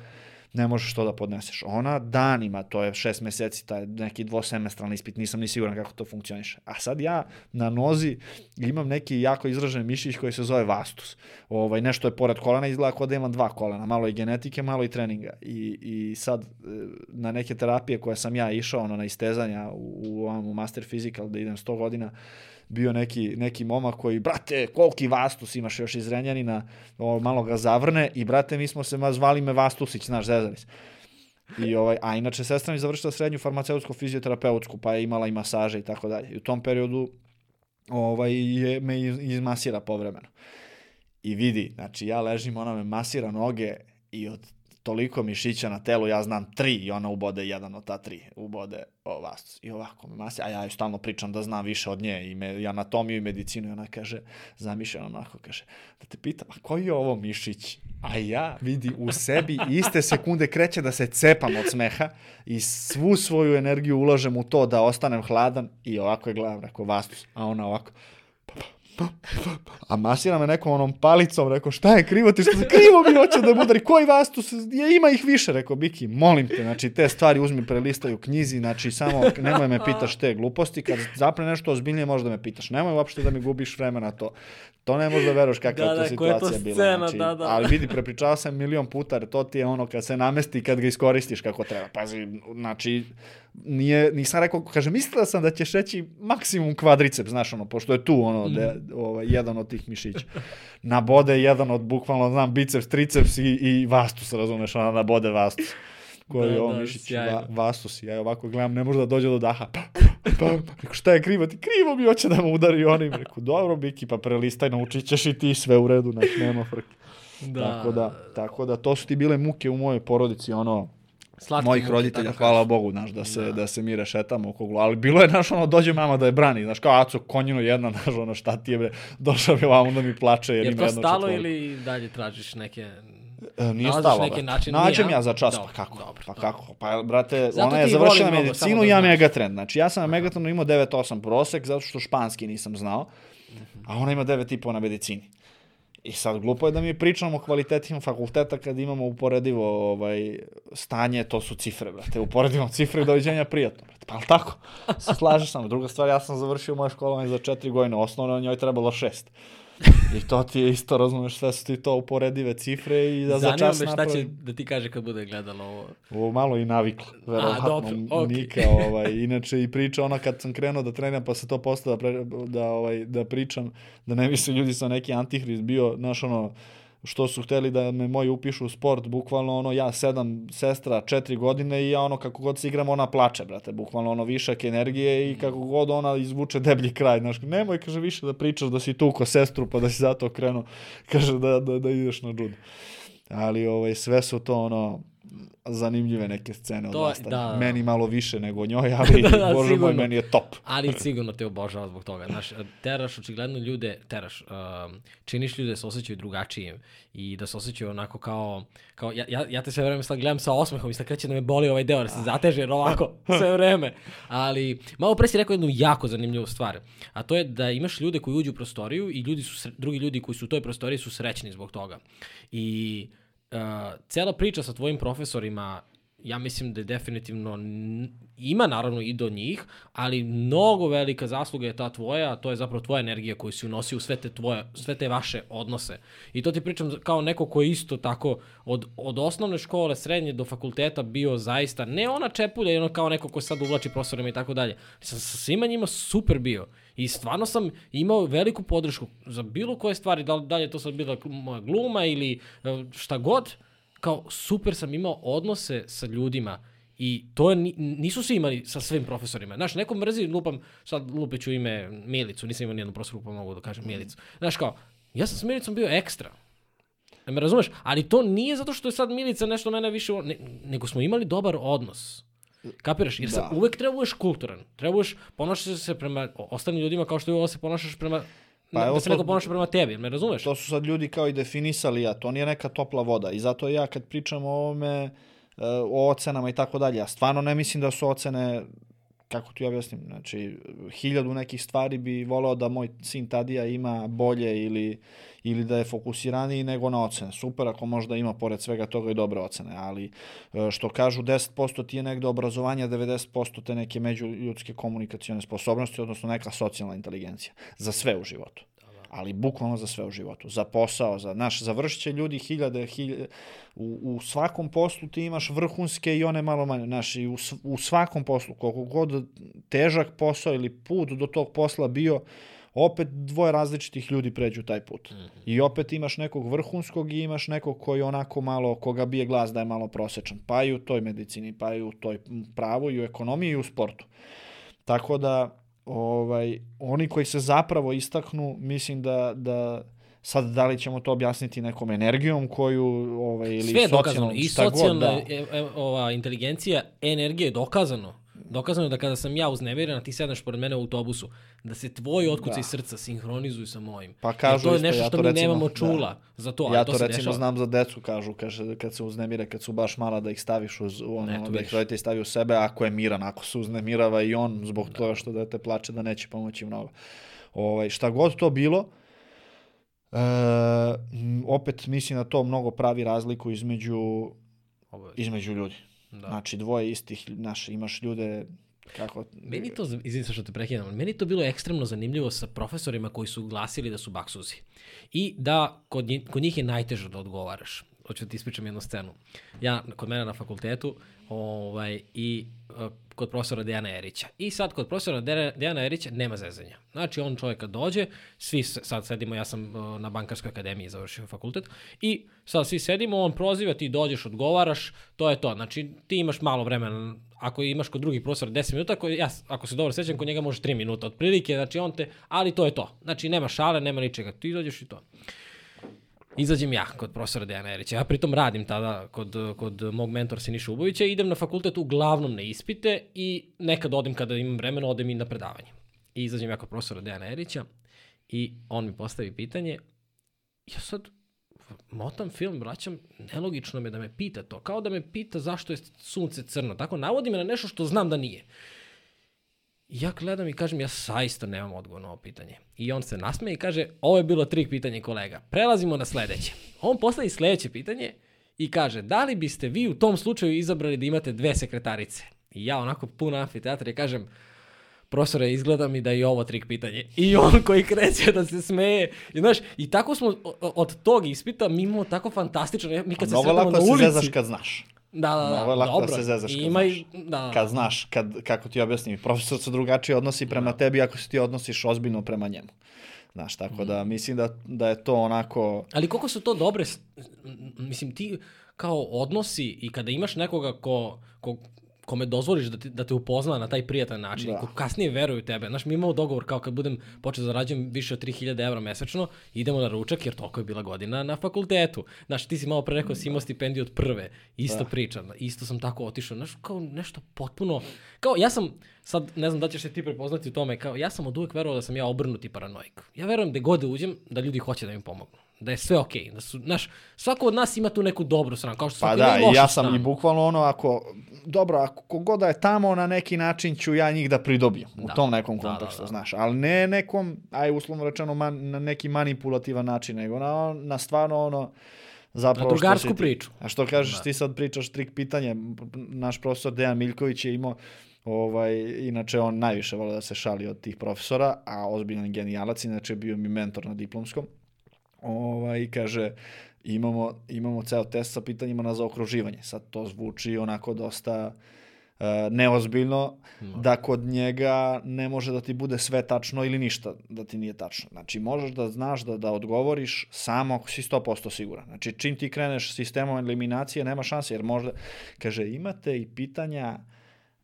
ne možeš to da podneseš. Ona danima, to je šest meseci, taj neki dvosemestralni ispit, nisam ni siguran kako to funkcioniše. A sad ja na nozi imam neki jako izražen mišić koji se zove vastus. Ovaj, nešto je pored kolena, izgleda kao da imam dva kolena, malo i genetike, malo i treninga. I, i sad e, na neke terapije koje sam ja išao, ono, na istezanja u, u, u Master Physical, da idem 100 godina, bio neki, neki momak koji, brate, koliki vastus imaš još iz Renjanina, o, malo ga zavrne i, brate, mi smo se ma zvali me Vastusić, znaš, zezali se. I ovaj, a inače sestra mi završila srednju farmaceutsku fizioterapeutsku, pa je imala i masaže i tako dalje. I u tom periodu ovaj, je, me iz- izmasira povremeno. I vidi, znači ja ležim, ona me masira noge i od toliko mišića na telu, ja znam tri i ona ubode jedan od ta tri, ubode o vas. I ovako me masira, a ja joj stalno pričam da znam više od nje i, me, i anatomiju i medicinu i ona kaže, zamišljena onako, kaže, da te pitam, a koji je ovo mišić? A ja vidi u sebi iste sekunde kreće da se cepam od smeha i svu svoju energiju ulažem u to da ostanem hladan i ovako je gledam, rekao, vastus, a ona ovako, A masira me nekom onom palicom, rekao, šta je krivo ti što se krivo mi hoće da budari, koji vas tu, se- je, ima ih više, rekao, Biki, molim te, znači, te stvari uzmi, prelistaj u knjizi, znači, samo nemoj me pitaš te gluposti, kad zapne nešto ozbiljnije možda me pitaš, nemoj uopšte da mi gubiš vremena to. To ne možeš da veruješ kakva
Da,
je to
da, je to
situacija bila.
scena,
znači,
da, da.
Ali vidi, prepričao sam milion puta, jer to ti je ono kad se namesti, kad ga iskoristiš kako treba. Pazi, znači, nije, nisam rekao, kaže, mislila sam da ćeš reći maksimum kvadricep, znaš, ono, pošto je tu, ono, de, ovaj, jedan od tih mišića. Nabode jedan od, bukvalno, znam, biceps, triceps i, i vastus, razumeš, ona nabode vastus. Koji
Da,
je ovo
da,
mišić, va, vastus. Ja ovako gledam, ne može da dođe do daha. Pa, pa, rekao, šta je krivo? Ti krivo mi hoće da me udari onim. Rekao, dobro, Biki, pa prelistaj, naučit ćeš i ti sve u redu, znači, nema frke.
Da.
Tako da, tako da, to su ti bile muke u mojoj porodici, ono,
Slatke
mojih roditelja, hvala
kažeš.
Bogu, znaš, da se, da. se mi rešetamo oko glu. Ali bilo je, znaš, ono, dođe mama da je brani, znaš, kao, aco, konjino jedna, znaš, ono, šta ti je, bre, došao bi vam da mi plače, jer
Je
ima
to
jedno
stalo
četvorko.
ili dalje tražiš neke...
E, nije stalo,
neki način,
Nađem ja za čas,
Dobro,
pa kako,
dobro,
pa
dobro.
kako, pa, brate,
Zato
ona je završila medicinu,
samo da
ja. Megatrend, znači, ja sam na Megatrenu imao 9.8 prosek, zato što španski nisam znao, a ona ima 9,5 na medicini. I sad glupo je da mi pričamo o kvalitetima fakulteta kad imamo uporedivo ovaj, stanje, to su cifre, brate. Uporedimo cifre i doviđenja prijatno, brate. Pa ali tako? Slažeš samo. Druga stvar, ja sam završio moje školovanje za četiri godine osnovno, njoj trebalo šest. I to ti je isto, razumeš, sve su ti to uporedive cifre i da za
Zanima
čas
me šta će da ti kaže kad bude gledalo ovo.
Ovo malo i naviklo, verovatno.
dobro, okej.
Nika, ovaj, inače i priča ona kad sam krenuo da treniram, pa se to postao da, pre, da, ovaj, da pričam, da ne misle ljudi sa neki antihrist bio, znaš ono, što su hteli da me moji upišu u sport, bukvalno ono ja sedam sestra, četiri godine i ja ono kako god se igram ona plače, brate, bukvalno ono višak energije i kako god ona izvuče deblji kraj, znaš, nemoj, kaže, više da pričaš da si tu ko sestru pa da si zato krenuo, kaže da, da, da ideš na judo. Ali ovaj, sve su to ono, zanimljive neke scene od
To-
vas.
da.
Meni malo više nego njoj, ali
Da, da,
bože moj,
sigurno.
meni je top.
Ali sigurno te obožava zbog toga. Znaš, teraš očigledno ljude, teraš, um, činiš ljude da se osjećaju drugačijim i da se osjećaju onako kao, kao ja, ja, ja te sve vreme sad gledam sa osmehom i sad kreće da me boli ovaj deo, da se zateže jer ovako sve vreme. Ali malo pre si rekao jednu jako zanimljivu stvar, a to je da imaš ljude koji uđu u prostoriju i ljudi su, drugi ljudi koji su u toj prostoriji su srećni zbog toga. I uh, cela priča sa tvojim profesorima ja mislim da je definitivno, ima naravno i do njih, ali mnogo velika zasluga je ta tvoja, a to je zapravo tvoja energija koju si unosi u sve te, tvoje, sve te vaše odnose. I to ti pričam kao neko ko je isto tako od, od osnovne škole, srednje do fakulteta bio zaista, ne ona čepulja i ono kao neko ko sad uvlači profesorima i tako dalje. Sam sa svima njima super bio. I stvarno sam imao veliku podršku za bilo koje stvari, da li, da li je to sad bila moja gluma ili e, šta god, kao super sam imao odnose sa ljudima i to je, ni- nisu svi imali sa svim profesorima. Znaš, neko mrzi, lupam, sad lupeću ime Milicu, nisam imao nijednu profesoru pa mogu da kažem Milicu. Znaš kao, ja sam s Milicom bio ekstra. Ne me razumeš? Ali to nije zato što je sad Milica nešto mene više, ne, nego smo imali dobar odnos. Kapiraš? Jer sad
Da.
uvek treba budeš kulturan. Treba budeš ponašaš se prema ostalim ljudima kao što i ovo se ponašaš prema
Pa evo
da se neko ponaša prema tebi, me razumeš?
To su sad ljudi kao i definisali, a to nije neka topla voda. I zato ja kad pričam o ovome, e, o ocenama i tako dalje, ja stvarno ne mislim da su ocene kako ti objasnim, znači hiljadu nekih stvari bi voleo da moj sin Tadija ima bolje ili, ili da je fokusiraniji nego na ocene. Super ako možda ima pored svega toga i dobre ocene, ali e, što kažu 10% ti je negde obrazovanja, 90% te neke međuljudske komunikacione sposobnosti, odnosno neka socijalna inteligencija. Za sve u životu ali bukvalno za sve u životu. Za posao, za naš, završit će ljudi hiljade, hiljade, u, u svakom poslu ti imaš vrhunske i one malo manje, znaš, i u, u svakom poslu, koliko god težak posao ili put do tog posla bio, opet dvoje različitih ljudi pređu taj put. I opet imaš nekog vrhunskog i imaš nekog koji onako malo, koga bije glas da je malo prosečan. Pa i u toj medicini, pa i u toj pravu, i u ekonomiji i u sportu. Tako da, ovaj, oni koji se zapravo istaknu, mislim da, da sad da li ćemo to objasniti nekom energijom koju, ovaj, ili
Sve je dokazano. I
god,
socijalna
da.
e, e, ova, inteligencija, energija je dokazano. Dokazano je da kada sam ja uznemiren, a ti sedneš pored mene u autobusu, da se tvoji otkuci
Da.
srca sinhronizuju sa mojim.
Pa
Jer
kažu
to je
isto,
nešto
ja
što
to
mi
recimo-
nemamo
da.
čula za to,
Ja to,
to,
recimo
dešava.
znam za decu, kažu, kaže, kad se uznemire, kad su baš mala, da ih staviš uz, ono,
Eto,
da ih
vidiš.
roditelj stavi u sebe, ako je miran, ako se uznemirava i on zbog toga što dete plače, da neće pomoći mnogo. Ovaj, šta god to bilo, e, opet mislim da to mnogo pravi razliku između, između ljudi.
Da.
Znači, dvoje istih, naš, imaš ljude, kako...
Meni to, izvini se što te prekidam, meni to bilo ekstremno zanimljivo sa profesorima koji su glasili da su baksuzi. I da kod, njih, kod njih je najteže da odgovaraš. Hoću da ti ispričam jednu scenu. Ja, kod mene na fakultetu, ovaj, i uh, kod profesora Dejana Erića. I sad kod profesora Dejana- Erića nema zezanja. Znači, on čovjek kad dođe, svi sad sedimo, ja sam uh, na bankarskoj akademiji završio fakultet, i sad svi sedimo, on proziva, ti dođeš, odgovaraš, to je to. Znači, ti imaš malo vremena, ako imaš kod drugih profesora 10 minuta, ako, ja, ako se dobro sećam, kod njega može 3 minuta otprilike, znači on te, ali to je to. Znači, nema šale, nema ničega, ti dođeš i to. Izađem ja kod profesora Dejana Erića. Ja pritom radim tada kod, kod mog mentora Siniša Ubovića. Idem na fakultet uglavnom na ispite i nekad odem kada imam vremena, odem i na predavanje. I izađem ja kod profesora Dejana Erića i on mi postavi pitanje. Ja sad motam film, vraćam, nelogično me da me pita to. Kao da me pita zašto je sunce crno. Tako navodi me na nešto što znam da nije. I ja gledam i kažem, ja saista nemam odgovor na ovo pitanje. I on se nasmeje i kaže, ovo je bilo trik pitanje kolega. Prelazimo na sledeće. On postavi sledeće pitanje i kaže, da li biste vi u tom slučaju izabrali da imate dve sekretarice? I ja onako pun amfiteatra i kažem, profesore, izgleda mi da je ovo trik pitanje. I on koji kreće da se smeje. I, znaš, i tako smo od tog ispita, mi imamo tako fantastično, mi kad se
Mnogo
sretamo
lako
na
da se
ulici...
zezaš kad znaš.
Da, da, da,
Mnogo je lako
dobro.
da se zezaš kad
Ima
znaš.
i, da,
Kad znaš, kad, kako ti objasnim, profesor se drugačije odnosi prema tebi ako se ti odnosiš ozbiljno prema njemu. Znaš, tako da
Mm.
mislim da, da je to onako...
Ali koliko su to dobre, mislim ti kao odnosi i kada imaš nekoga ko, ko kome dozvoliš da, ti, da te upozna na taj prijatan način,
Da.
da. ko kasnije veruje u tebe. Znaš, mi imamo dogovor kao kad budem počeo da zarađujem više od 3000 evra mesečno, idemo na ručak jer toliko je bila godina na fakultetu. Znaš, ti si malo pre rekao da si imao stipendiju od prve, isto da. priča, isto sam tako otišao, znaš, kao nešto potpuno, kao ja sam, sad ne znam da ćeš se ti prepoznati u tome, kao ja sam od uvek verovao da sam ja obrnuti paranoik. Ja verujem da god da uđem, da ljudi hoće da mi pomognu. Da je sve okej, da su, znaš, svako od nas ima tu neku dobru stranu, kao što
Pa
svako
da,
ima
ja sam
stranu.
i bukvalno ono, ako, dobro, ako kogod da je tamo, na neki način ću ja njih da pridobijem u
Da.
tom nekom
Da, da,
kontekstu,
da.
znaš, ali ne nekom, aj uslovno rečeno, man, na neki manipulativan način, nego na, na stvarno ono, zapravo
Na drugarsku
ti-
priču.
A što kažeš, ti sad pričaš trik pitanje, naš profesor Dejan Miljković je imao, ovaj, inače on najviše vole da se šali od tih profesora, a ozbiljan genijalac, inače bio mi mentor na diplomskom, ovaj, i kaže, imamo, imamo ceo test sa pitanjima na zaokruživanje. Sad to zvuči onako dosta uh, neozbiljno, da kod njega ne može da ti bude sve tačno ili ništa da ti nije tačno. Znači, možeš da znaš da, da odgovoriš samo ako si 100% siguran. Znači, čim ti kreneš sistemom eliminacije, nema šanse, jer možda, kaže, imate i pitanja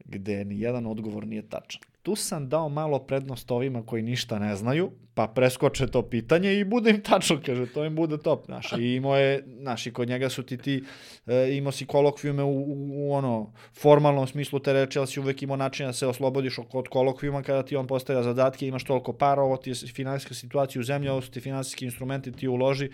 gde ni jedan odgovor nije tačan. Tu sam dao malo prednost ovima koji ništa ne znaju, pa preskoče to pitanje i bude im tačno, kaže, to im bude top. Znaš, i imao je, znaš, i kod njega su ti ti, e, imao si kolokvijume u, u, u, ono, formalnom smislu te reči, ali si uvek imao način da se oslobodiš od- kolokvijuma kada ti on postavlja zadatke, imaš toliko para, ovo ti je finansijska situacija u zemlji, ovo su ti finansijski instrumenti, ti uloži,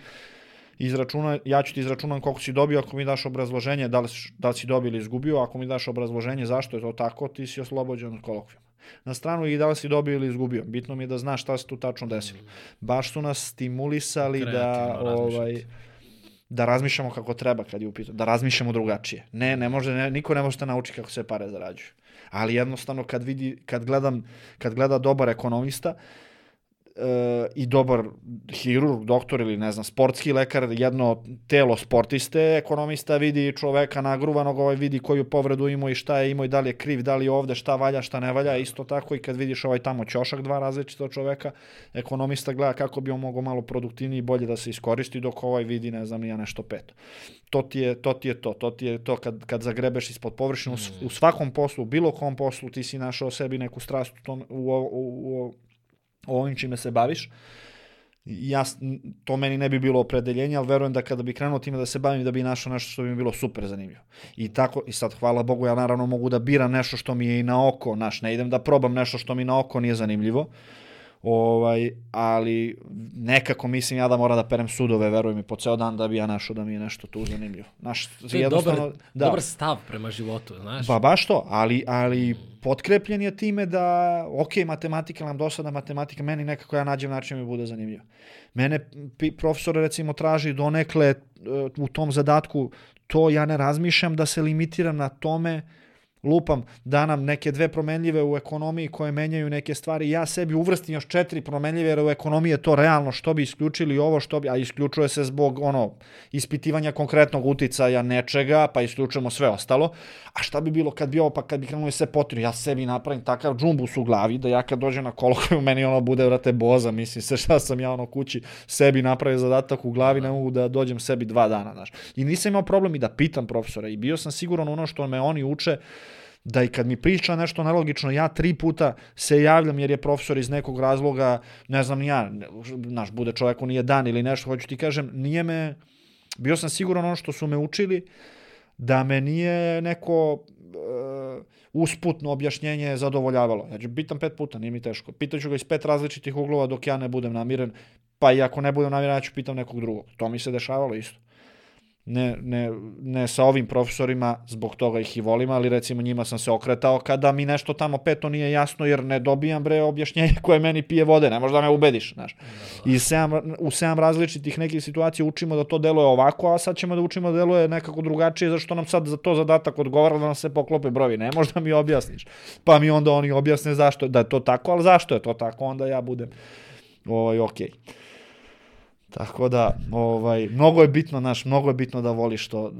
izračuna, ja ću ti izračunam koliko si dobio ako mi daš obrazloženje, da li, da li si dobio ili izgubio, ako mi daš obrazloženje zašto je to tako, ti si oslobođen od kolokvijuma. Na stranu i da li si dobio ili izgubio. Bitno mi je da znaš šta se tu tačno desilo. Baš su nas stimulisali da,
Kreativno
ovaj,
razmišljati.
da razmišljamo kako treba kad je u pitanju, da razmišljamo drugačije. Ne, ne može, ne, niko ne može da nauči kako se pare zarađuju. Ali jednostavno kad vidi, kad gledam, kad gleda dobar ekonomista, e, i dobar hirurg, doktor ili ne znam, sportski lekar, jedno telo sportiste, ekonomista vidi čoveka nagruvanog, ovaj vidi koju povredu imao i šta je imao i da li je kriv, da li je ovde, šta valja, šta ne valja, isto tako i kad vidiš ovaj tamo ćošak, dva različita čoveka, ekonomista gleda kako bi on mogao malo produktivniji i bolje da se iskoristi, dok ovaj vidi, ne znam, ja nešto peto. To ti je to, ti je to, to ti je to kad, kad zagrebeš ispod površine, u svakom poslu, u bilo kom poslu, ti si našao sebi neku strast u, tom, u, u, u ovim čime se baviš. Ja, to meni ne bi bilo opredeljenje, ali verujem da kada bi krenuo time da se bavim, da bi našao nešto što bi mi bilo super zanimljivo. I tako, i sad, hvala Bogu, ja naravno mogu da biram nešto što mi je i na oko, naš, ne idem da probam nešto što mi na oko nije zanimljivo, ovaj, ali nekako mislim ja da moram da perem sudove, veruj mi, po ceo dan da bi ja našao da mi je nešto tu zanimljivo. Naš,
To je
jednostavno-
dobar,
da.
dobar stav prema životu, znaš.
Pa baš to, ali, ali potkrepljen je time da, ok, matematika nam dosada, matematika, meni nekako ja nađem način da mi bude zanimljivo. Mene profesor recimo traži donekle e, u tom zadatku, to ja ne razmišljam da se limitiram na tome, lupam, da nam neke dve promenljive u ekonomiji koje menjaju neke stvari, ja sebi uvrstim još četiri promenljive, jer u ekonomiji je to realno, što bi isključili ovo, što bi, a isključuje se zbog ono, ispitivanja konkretnog uticaja nečega, pa isključujemo sve ostalo. A šta bi bilo kad bi ovo, pa kad bi krenuli sve potri, ja sebi napravim takav džumbus u glavi, da ja kad dođem na kolokviju, meni ono bude, vrate, boza, mislim, sve šta sam ja ono kući sebi napravio zadatak u glavi, ne mogu da dođem sebi dva dana, znaš. I nisam imao problem i da pitam profesora i bio sam siguran ono što me oni uče, da i kad mi priča nešto nelogično, ja tri puta se javljam jer je profesor iz nekog razloga, ne znam ja, znaš, bude čoveku nije dan ili nešto, hoću ti kažem, nije me, bio sam siguran ono što su me učili, da me nije neko uh, usputno objašnjenje zadovoljavalo. Ja ću pitam pet puta, nije mi teško. Pitaću ga iz pet različitih uglova dok ja ne budem namiren, pa i ako ne budem namiren, ja ću pitam nekog drugog. To mi se dešavalo isto. Ne, ne, ne sa ovim profesorima, zbog toga ih i volim, ali recimo njima sam se okretao kada mi nešto tamo peto nije jasno, jer ne dobijam bre objašnjenje koje meni pije vode, ne možeš da me ubediš, znaš. I sedam, u sedam različitih nekih situacija učimo da to deluje ovako, a sad ćemo da učimo da deluje nekako drugačije, zašto nam sad za to zadatak odgovara da nam se poklope brovi, ne možeš da mi objasniš. Pa mi onda oni objasne zašto, da je to tako, ali zašto je to tako, onda ja budem ovaj, okej. Okay. Tako da, ovaj, mnogo je bitno, naš, mnogo je bitno da voliš to.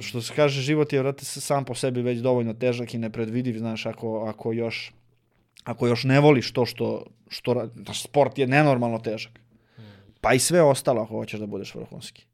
Što se kaže, život je, vrati, sam po sebi već dovoljno težak i nepredvidiv, znaš, ako, ako još ako još ne voliš to što, što sport je nenormalno težak. Pa i sve ostalo ako hoćeš da budeš vrhunski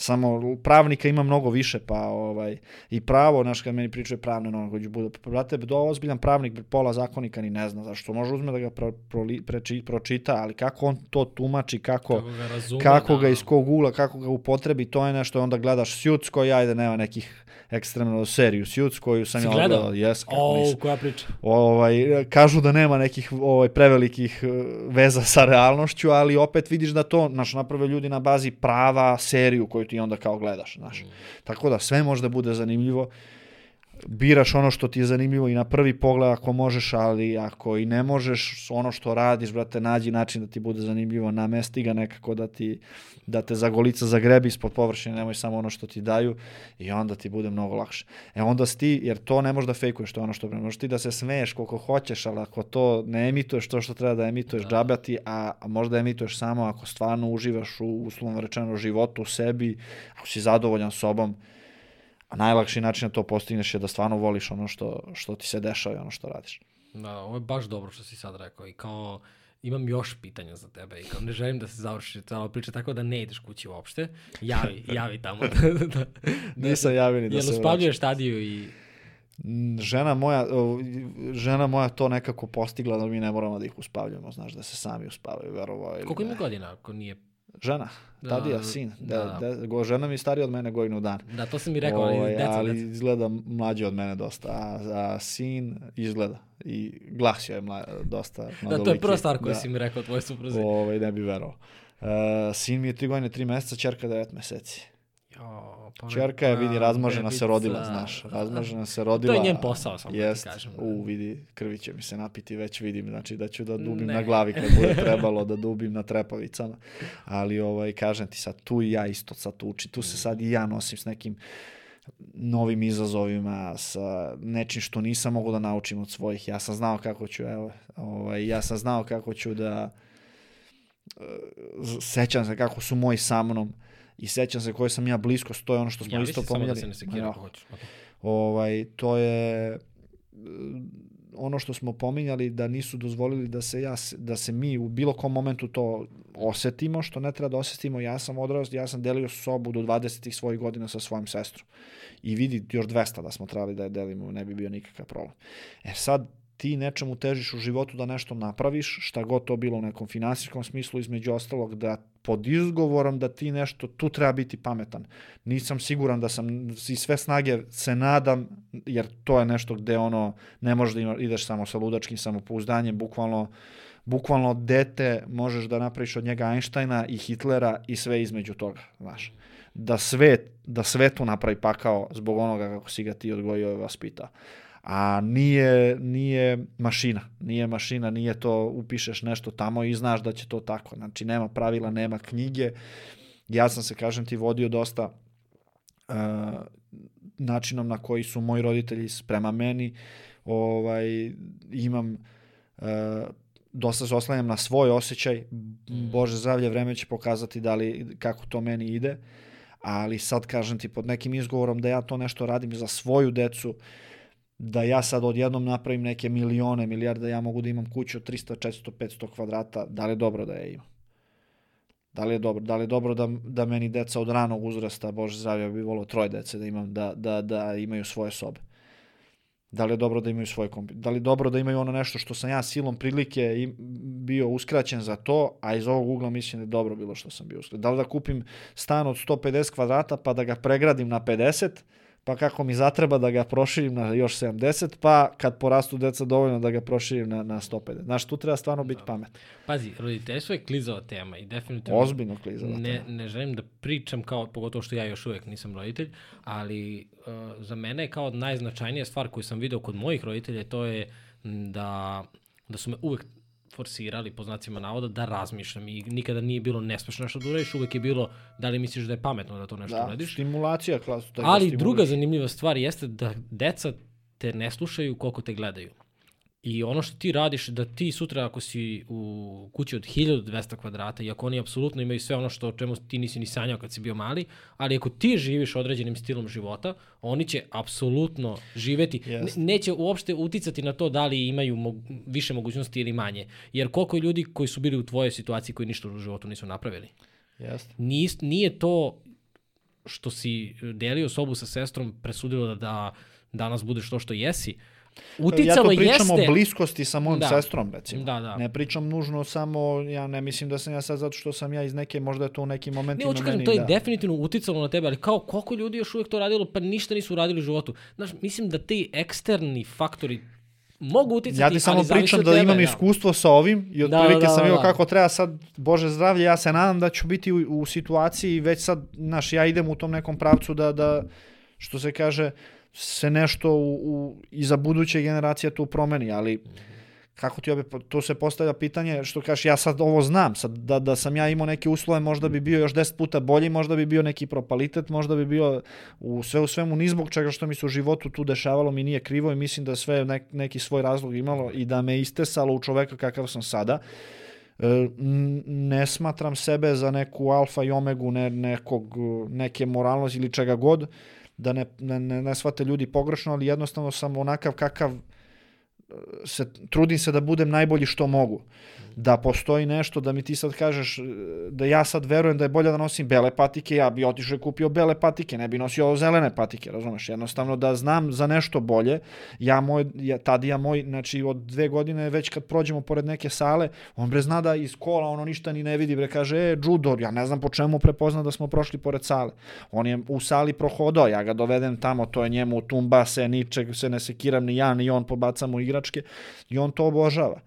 samo pravnika ima mnogo više, pa ovaj, i pravo, znaš, kad meni pričaju pravne, no, koji bude, brate, do ozbiljan pravnik, pola zakonika ni ne zna, zašto može uzme da ga pro, pro, preči, pročita, ali kako on to tumači, kako, kako ga, razume, kako da. ga iz kog ula, kako ga upotrebi, to je nešto, onda gledaš Suits koji, ajde, nema nekih ekstremno seriju Suits koju sam ja
gledao.
Yes,
o, koja priča?
Ovaj, kažu da nema nekih ovaj, prevelikih eh, veza sa realnošću, ali opet vidiš da to, znaš, naprave ljudi na bazi prava seriju koju ti onda kao gledaš, znaš. Mm. Tako da sve može da bude zanimljivo. Biraš ono što ti je zanimljivo i na prvi pogled ako možeš, ali ako i ne možeš, ono što radiš, brate, nađi način da ti bude zanimljivo, namesti ga nekako da ti da te zagolica zagrebi ispod površine, nemoj samo ono što ti daju i onda ti bude mnogo lakše. E onda si ti, jer to ne možeš da fejkuješ, to je ono što možeš ti da se smeješ koliko hoćeš, ali ako to ne emituješ to što treba da emituješ, da. džabati, a, a možda emituješ samo ako stvarno uživaš u uslovno rečeno životu, u sebi, ako si zadovoljan sobom, a najlakši način da to postigneš je da stvarno voliš ono što, što ti se dešava i ono što radiš.
Da, ovo je baš dobro što si sad rekao i kao imam još pitanja za tebe i kao ne želim da se završi cela priča, tako da ne ideš kući uopšte. Javi, javi tamo. da, da, da,
Nisam javio ni da se
uspavljuješ stadiju i...
Žena moja, žena moja to nekako postigla da mi ne moramo da ih uspavljamo, znaš, da se sami uspavaju, verovo.
Koliko ima godina ako nije
Žena, Tadija, da, sin. Da, da. Da, žena mi je starija od mene godinu dan.
Da, to sam mi rekao, ali ovaj, deca,
Ali izgleda mlađi od mene dosta, a, a sin izgleda i glasio je mla, dosta
Da, to je prva stvar koju da. si mi rekao tvoj supruzi.
Ovaj, ne bi verovao. Uh, sin mi je tri godine, tri meseca, čerka devet meseci.
Jo, pa
Čerka je, vidi, razmažena se rodila, znaš. Razmažena se rodila.
To je njen posao, samo
jest,
da ti kažem.
U, vidi, krvi će mi se napiti, već vidim, znači da ću da dubim ne. na glavi kad bude trebalo, da dubim na trepavicama. Ali, ovaj, kažem ti sad, tu i ja isto sad tu uči, tu se sad i ja nosim s nekim novim izazovima, sa nečim što nisam mogao da naučim od svojih. Ja sam znao kako ću, evo, ovaj, ja sam znao kako ću da, uh, sećam se kako su moji sa mnom, i sećam se koje sam ja blisko, to je ono što smo ja, isto pominjali. Ja, da se
ne sekira hoćeš. Okay.
Ovaj, to je ono što smo pominjali da nisu dozvolili da se ja da se mi u bilo kom momentu to osetimo što ne treba da osetimo ja sam odrast ja sam delio sobu do 20 svojih godina sa svojim sestrom i vidi još 200 da smo trebali da je delimo ne bi bio nikakav problem e sad ti nečemu težiš u životu da nešto napraviš, šta god to bilo u nekom finansijskom smislu, između ostalog da pod izgovorom da ti nešto, tu treba biti pametan. Nisam siguran da sam, i sve snage se nadam, jer to je nešto gde ono, ne možeš da ideš samo sa ludačkim samopouzdanjem, bukvalno, bukvalno dete možeš da napraviš od njega Einsteina i Hitlera i sve između toga, znaš. Da svet, da svetu napravi pakao zbog onoga kako si ga ti odgojio i vaspitao a nije, nije mašina, nije mašina, nije to upišeš nešto tamo i znaš da će to tako, znači nema pravila, nema knjige, ja sam se, kažem ti, vodio dosta uh, načinom na koji su moji roditelji sprema meni, ovaj, imam uh, dosta se oslanjam na svoj osjećaj, Bože zdravlje, vreme će pokazati da li, kako to meni ide, ali sad kažem ti pod nekim izgovorom da ja to nešto radim za svoju decu, uh, da ja sad odjednom napravim neke milione, milijarde, ja mogu da imam kuću od 300, 400, 500 kvadrata, da li je dobro da je imam? Da li je dobro? Da li je dobro da, da meni deca od ranog uzrasta, Bože zdravlja, bi volio troje dece da imam, da, da, da imaju svoje sobe? Da li je dobro da imaju svoje kompi? Da li je dobro da imaju ono nešto što sam ja silom prilike bio uskraćen za to, a iz ovog ugla mislim da je dobro bilo što sam bio uskraćen. Da li da kupim stan od 150 kvadrata pa da ga pregradim na 50, pa kako mi zatreba da ga proširim na još 70, pa kad porastu deca dovoljno da ga proširim na, na 150. Znaš, tu treba stvarno biti pamet.
Pazi, roditeljstvo je klizava tema i definitivno...
Ozbiljno klizava
ne,
tema.
ne želim da pričam kao, pogotovo što ja još uvek nisam roditelj, ali uh, za mene je kao najznačajnija stvar koju sam video kod mojih roditelja, to je da, da su me uvek forsirali, po znacima navoda, da razmišljam i nikada nije bilo nespešno nešto da uradiš, uvek je bilo da li misliš da je pametno da to nešto
Da,
uradiš.
stimulacija klasu. Da
Ali
stimuliš.
druga zanimljiva stvar jeste da deca te ne slušaju koliko te gledaju. I ono što ti radiš, da ti sutra ako si u kući od 1200 kvadrata, i ako oni apsolutno imaju sve ono što o čemu ti nisi ni sanjao kad si bio mali, ali ako ti živiš određenim stilom života, oni će apsolutno živeti. Ne,
Jeste.
neće uopšte uticati na to da li imaju mo više mogućnosti ili manje. Jer koliko je ljudi koji su bili u tvojoj situaciji koji ništa u životu nisu napravili.
Jeste.
Nis, nije to što si delio sobu sa sestrom presudilo da, da danas budeš to što jesi. Uticalo
to pričam
jeste...
o bliskosti sa mojom
Da.
sestrom, recimo.
Da, da.
Ne pričam nužno samo, ja ne mislim da sam ja sad zato što sam ja iz neke, možda je to u nekim
Ne,
momentima
hoću kažem,
meni,
to je
da.
definitivno uticalo na tebe, ali kao koliko ljudi još uvijek to radilo, pa ništa nisu radili u životu. Znaš, mislim da ti eksterni faktori mogu uticati,
Ja ti samo pričam da
tebe,
imam iskustvo sa ovim i
Da,
otprilike
da,
sam vidio
da.
kako treba sad, Bože zdravlje, ja se nadam da ću biti u, u situaciji već sad, znaš, ja idem u tom nekom pravcu da, da što se kaže, se nešto u, u, i za buduće generacije tu promeni, ali kako ti obe, to se postavlja pitanje, što kažeš, ja sad ovo znam, sad da, da sam ja imao neke uslove, možda bi bio još 10 puta bolji, možda bi bio neki propalitet, možda bi bio u sve u svemu ni zbog čega što mi se u životu tu dešavalo mi nije krivo i mislim da sve nek, neki svoj razlog imalo i da me istesalo u čoveka kakav sam sada. E, ne smatram sebe za neku alfa i omegu ne, nekog, neke moralnosti ili čega god, da ne, ne, ne, ne shvate ljudi pogrešno, ali jednostavno sam onakav kakav se, trudim se da budem najbolji što mogu. Da postoji nešto, da mi ti sad kažeš e, da ja sad verujem da je bolje da nosim bele patike, ja bi otišao i kupio bele patike, ne bi nosio zelene patike, razumeš? Jednostavno da znam za nešto bolje, ja moj, ja, tad ja moj, znači od dve godine već kad prođemo pored neke sale, on bre zna da iz kola ono ništa ni ne vidi, bre kaže, e, judo, ja ne znam po čemu prepozna da smo prošli pored sale. On je u sali prohodao, ja ga dovedem tamo, to je njemu tumba se, ničeg se ne sekiram ni ja, ni on, pobacamo igračke i on to obožava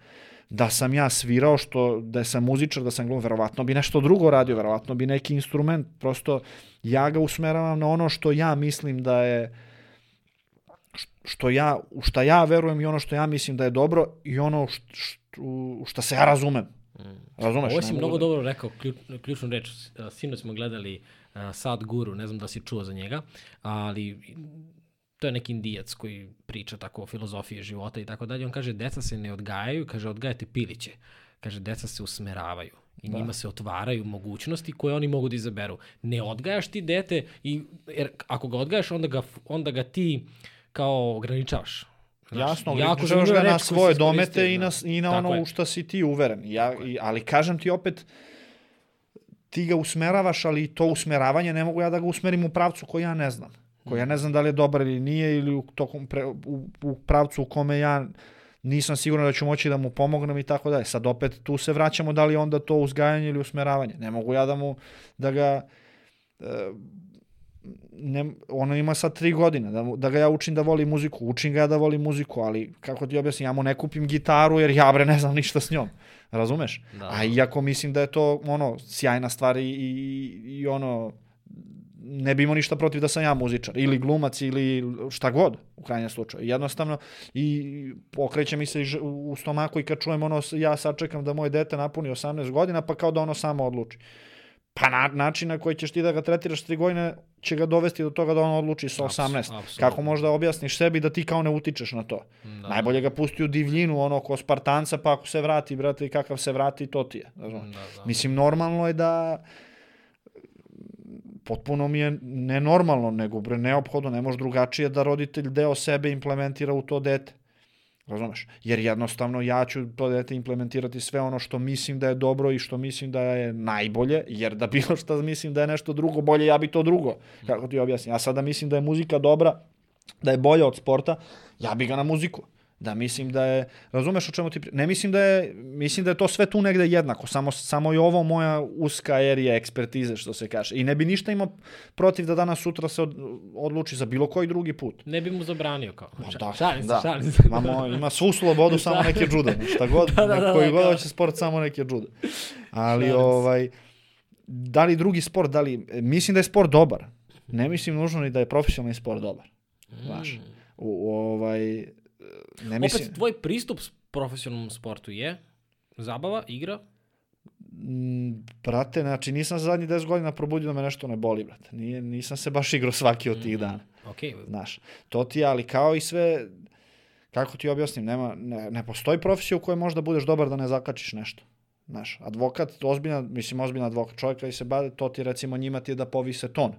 da sam ja svirao, što da sam muzičar, da sam glum, verovatno bi nešto drugo radio, verovatno bi neki instrument, prosto ja ga usmeravam na ono što ja mislim da je što ja, u šta ja verujem i ono što ja mislim da je dobro i ono što, što, u šta se ja razumem. Razumeš?
Ovo si mnogo
da-
dobro rekao, ključ, ključnu reč. Sinoć smo gledali uh, Sad Guru, ne znam da si čuo za njega, ali to je neki indijac koji priča tako o filozofiji života i tako dalje. On kaže, deca se ne odgajaju, kaže, odgajate piliće. Kaže, deca se usmeravaju i da. njima se otvaraju mogućnosti koje oni mogu da izaberu. Ne odgajaš ti dete, i, jer ako ga odgajaš, onda ga, onda ga ti kao ograničavaš. Znaš,
Jasno,
zanimljiva
ga na svoje domete i na,
da.
i na ono
je.
u šta si ti uveren. Ja, i, ali kažem ti opet, ti ga usmeravaš, ali to usmeravanje ne mogu ja da ga usmerim u pravcu koji ja ne znam. Koji ja ne znam da li je dobar ili nije, ili u, tokom pre, u, u pravcu u kome ja nisam siguran da ću moći da mu pomognem i tako dalje. Sad opet tu se vraćamo da li onda to uzgajanje ili usmeravanje. Ne mogu ja da mu, da ga, e, ne, ono ima sad tri godine, da, da ga ja učim da voli muziku, učim ga ja da voli muziku, ali kako ti objasnim, ja mu ne kupim gitaru jer ja bre ne znam ništa s njom, razumeš?
Da.
A iako mislim da je to ono sjajna stvar i, i, i ono ne bi imao ništa protiv da sam ja muzičar ili glumac ili šta god u krajnjem slučaju. Jednostavno i okreće mi se i u stomaku i kad čujem ono ja sad čekam da moje dete napuni 18 godina pa kao da ono samo odluči. Pa na, način na koji ćeš ti da ga tretiraš 3 godine će ga dovesti do toga da on odluči sa 18.
apsolutno.
Kako možda objasniš sebi da ti kao ne utičeš na to?
Da.
Najbolje ga pusti u divljinu, ono, ko Spartanca, pa ako se vrati, brate, i kakav se vrati, to ti je.
Da, da.
Mislim, normalno je da potpuno mi je nenormalno, nego bre neophodno, ne može drugačije da roditelj deo sebe implementira u to dete. Razumeš? Jer jednostavno ja ću to dete implementirati sve ono što mislim da je dobro i što mislim da je najbolje, jer da bilo što mislim da je nešto drugo bolje, ja bi to drugo. Kako ti objasnim? Ja sada mislim da je muzika dobra, da je bolja od sporta, ja bi ga na muziku. Da mislim da je, razumeš o čemu ti, pri- ne mislim da je, mislim da je to sve tu negde jednako, samo, samo je ovo moja uska erija ekspertize, što se kaže. I ne bi ništa imao protiv da danas sutra se od, odluči za bilo koji drugi put.
Ne bi mu zabranio kao.
Ma da,
šalim se,
da.
šalim se.
Imamo, ima svu slobodu, samo neke džude. Šta god,
Da, da, da,
koji
da,
god hoće sport, samo neke džude. Ali,
Šalim se.
ovaj, da li drugi sport, da li, mislim da je sport dobar. Ne mislim nužno ni da je profesionalni sport dobar. Znaš, u, u, ovaj, ne mislim,
Opet, tvoj pristup profesionalnom sportu je zabava, igra,
Mm, brate, znači nisam za zadnjih 10 godina probudio da me nešto ne boli, brate. Nije, nisam se baš igrao svaki od tih dana.
ok,
Znaš, to ti je, ali kao i sve, kako ti objasnim, nema, ne, ne postoji profesija u kojoj možda budeš dobar da ne zakačiš nešto. Znaš, advokat, ozbiljna, mislim ozbiljna advokat, čovjek koji se bave, to ti recimo njima ti je da povise ton.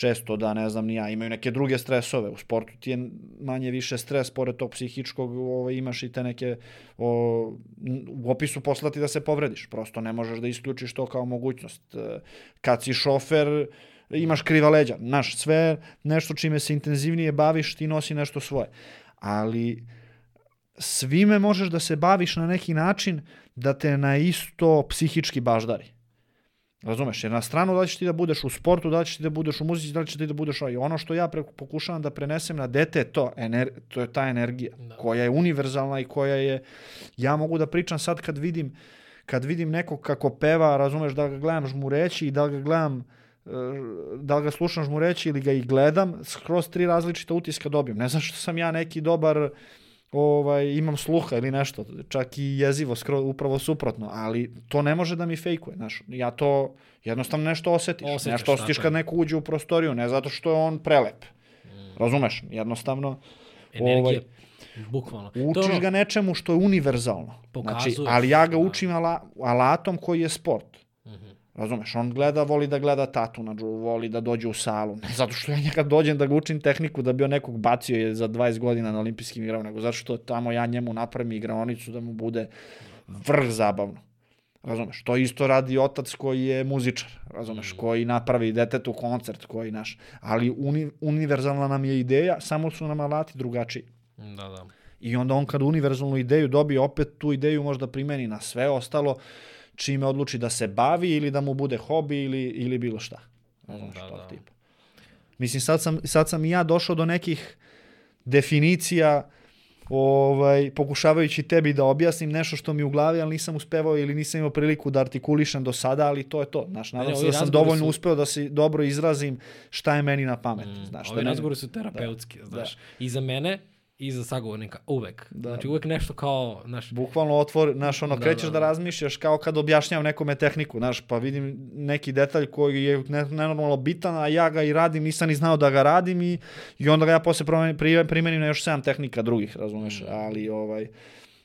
Često da, ne znam, ni ja, imaju neke druge stresove. U sportu ti je manje više stres, pored tog psihičkog ovaj, imaš i te neke, o, u opisu poslati da se povrediš. Prosto ne možeš da isključiš to kao mogućnost. E, Kad si šofer, imaš kriva leđa. Znaš, sve nešto čime se intenzivnije baviš, ti nosi nešto svoje. Ali svime možeš da se baviš na neki način da te na isto psihički baždari. Razumeš? Jer na stranu da li ćeš ti da budeš u sportu, da li ćeš ti da budeš u muzici, da li ćeš ti da budeš... I ono što ja pre, pokušavam da prenesem na dete to, ener, to je ta energija
Da.
koja je univerzalna i koja je... Ja mogu da pričam sad kad vidim kad vidim nekog kako peva, razumeš, da ga gledam žmureći i da ga gledam e, da li ga slušam žmureći ili ga i gledam, skroz tri različita utiska dobijem. Ne znam što sam ja neki dobar ovaj, imam sluha ili nešto, čak i jezivo, skroz, upravo suprotno, ali to ne može da mi fejkuje, znaš, ja to jednostavno nešto osetiš,
Osjećaš,
nešto osjetiš
tako
kad neko uđe u prostoriju, ne zato što je on prelep, razumeš, jednostavno
energija,
Ovaj,
bukvalno. To
učiš
ono-
ga nečemu što je univerzalno, znači,
Pokazuješ,
ali ja ga
da.
učim ala, alatom koji je sport. Razumeš, on gleda, voli da gleda tatu na džu, voli da dođe u salu. Ne zato što ja njega dođem da ga učim tehniku da bi on nekog bacio je za 20 godina na olimpijskim igrama, nego zato što tamo ja njemu napravim igraonicu da mu bude vrh zabavno. Razumeš, to isto radi otac koji je muzičar, razumeš, koji napravi detetu koncert, koji naš, ali uni, univerzalna nam je ideja, samo su nam alati drugačiji.
Da, da.
I onda on kad univerzalnu ideju dobije, opet tu ideju možda primeni na sve ostalo, čime odluči da se bavi ili da mu bude hobi ili, ili bilo šta. Razumeš,
Da, da.
tipa. Mislim, sad sam, sad sam i ja došao do nekih definicija ovaj, pokušavajući tebi da objasnim nešto što mi u glavi, ali nisam uspevao ili nisam imao priliku da artikulišem do sada, ali to je to. Znaš, nadam
Ne,
se da sam dovoljno
su-
uspeo da se dobro izrazim šta je meni na pamet.
Mm,
Znaš,
Ovi
da ne-
razgovori su terapeutski, znaš. I za mene, i za sagovornika, uvek.
Da.
Znači, uvek nešto kao, znaš,
Bukvalno otvor, znaš, ono,
Da,
krećeš
da,
da,
da.
razmišljaš kao kad objašnjavam nekome tehniku, znaš, pa vidim neki detalj koji je ne- nenormalno bitan, a ja ga i radim, nisam ni znao da ga radim i, i onda ga ja posle primenim na još 7 tehnika drugih, razumeš, ali ovaj,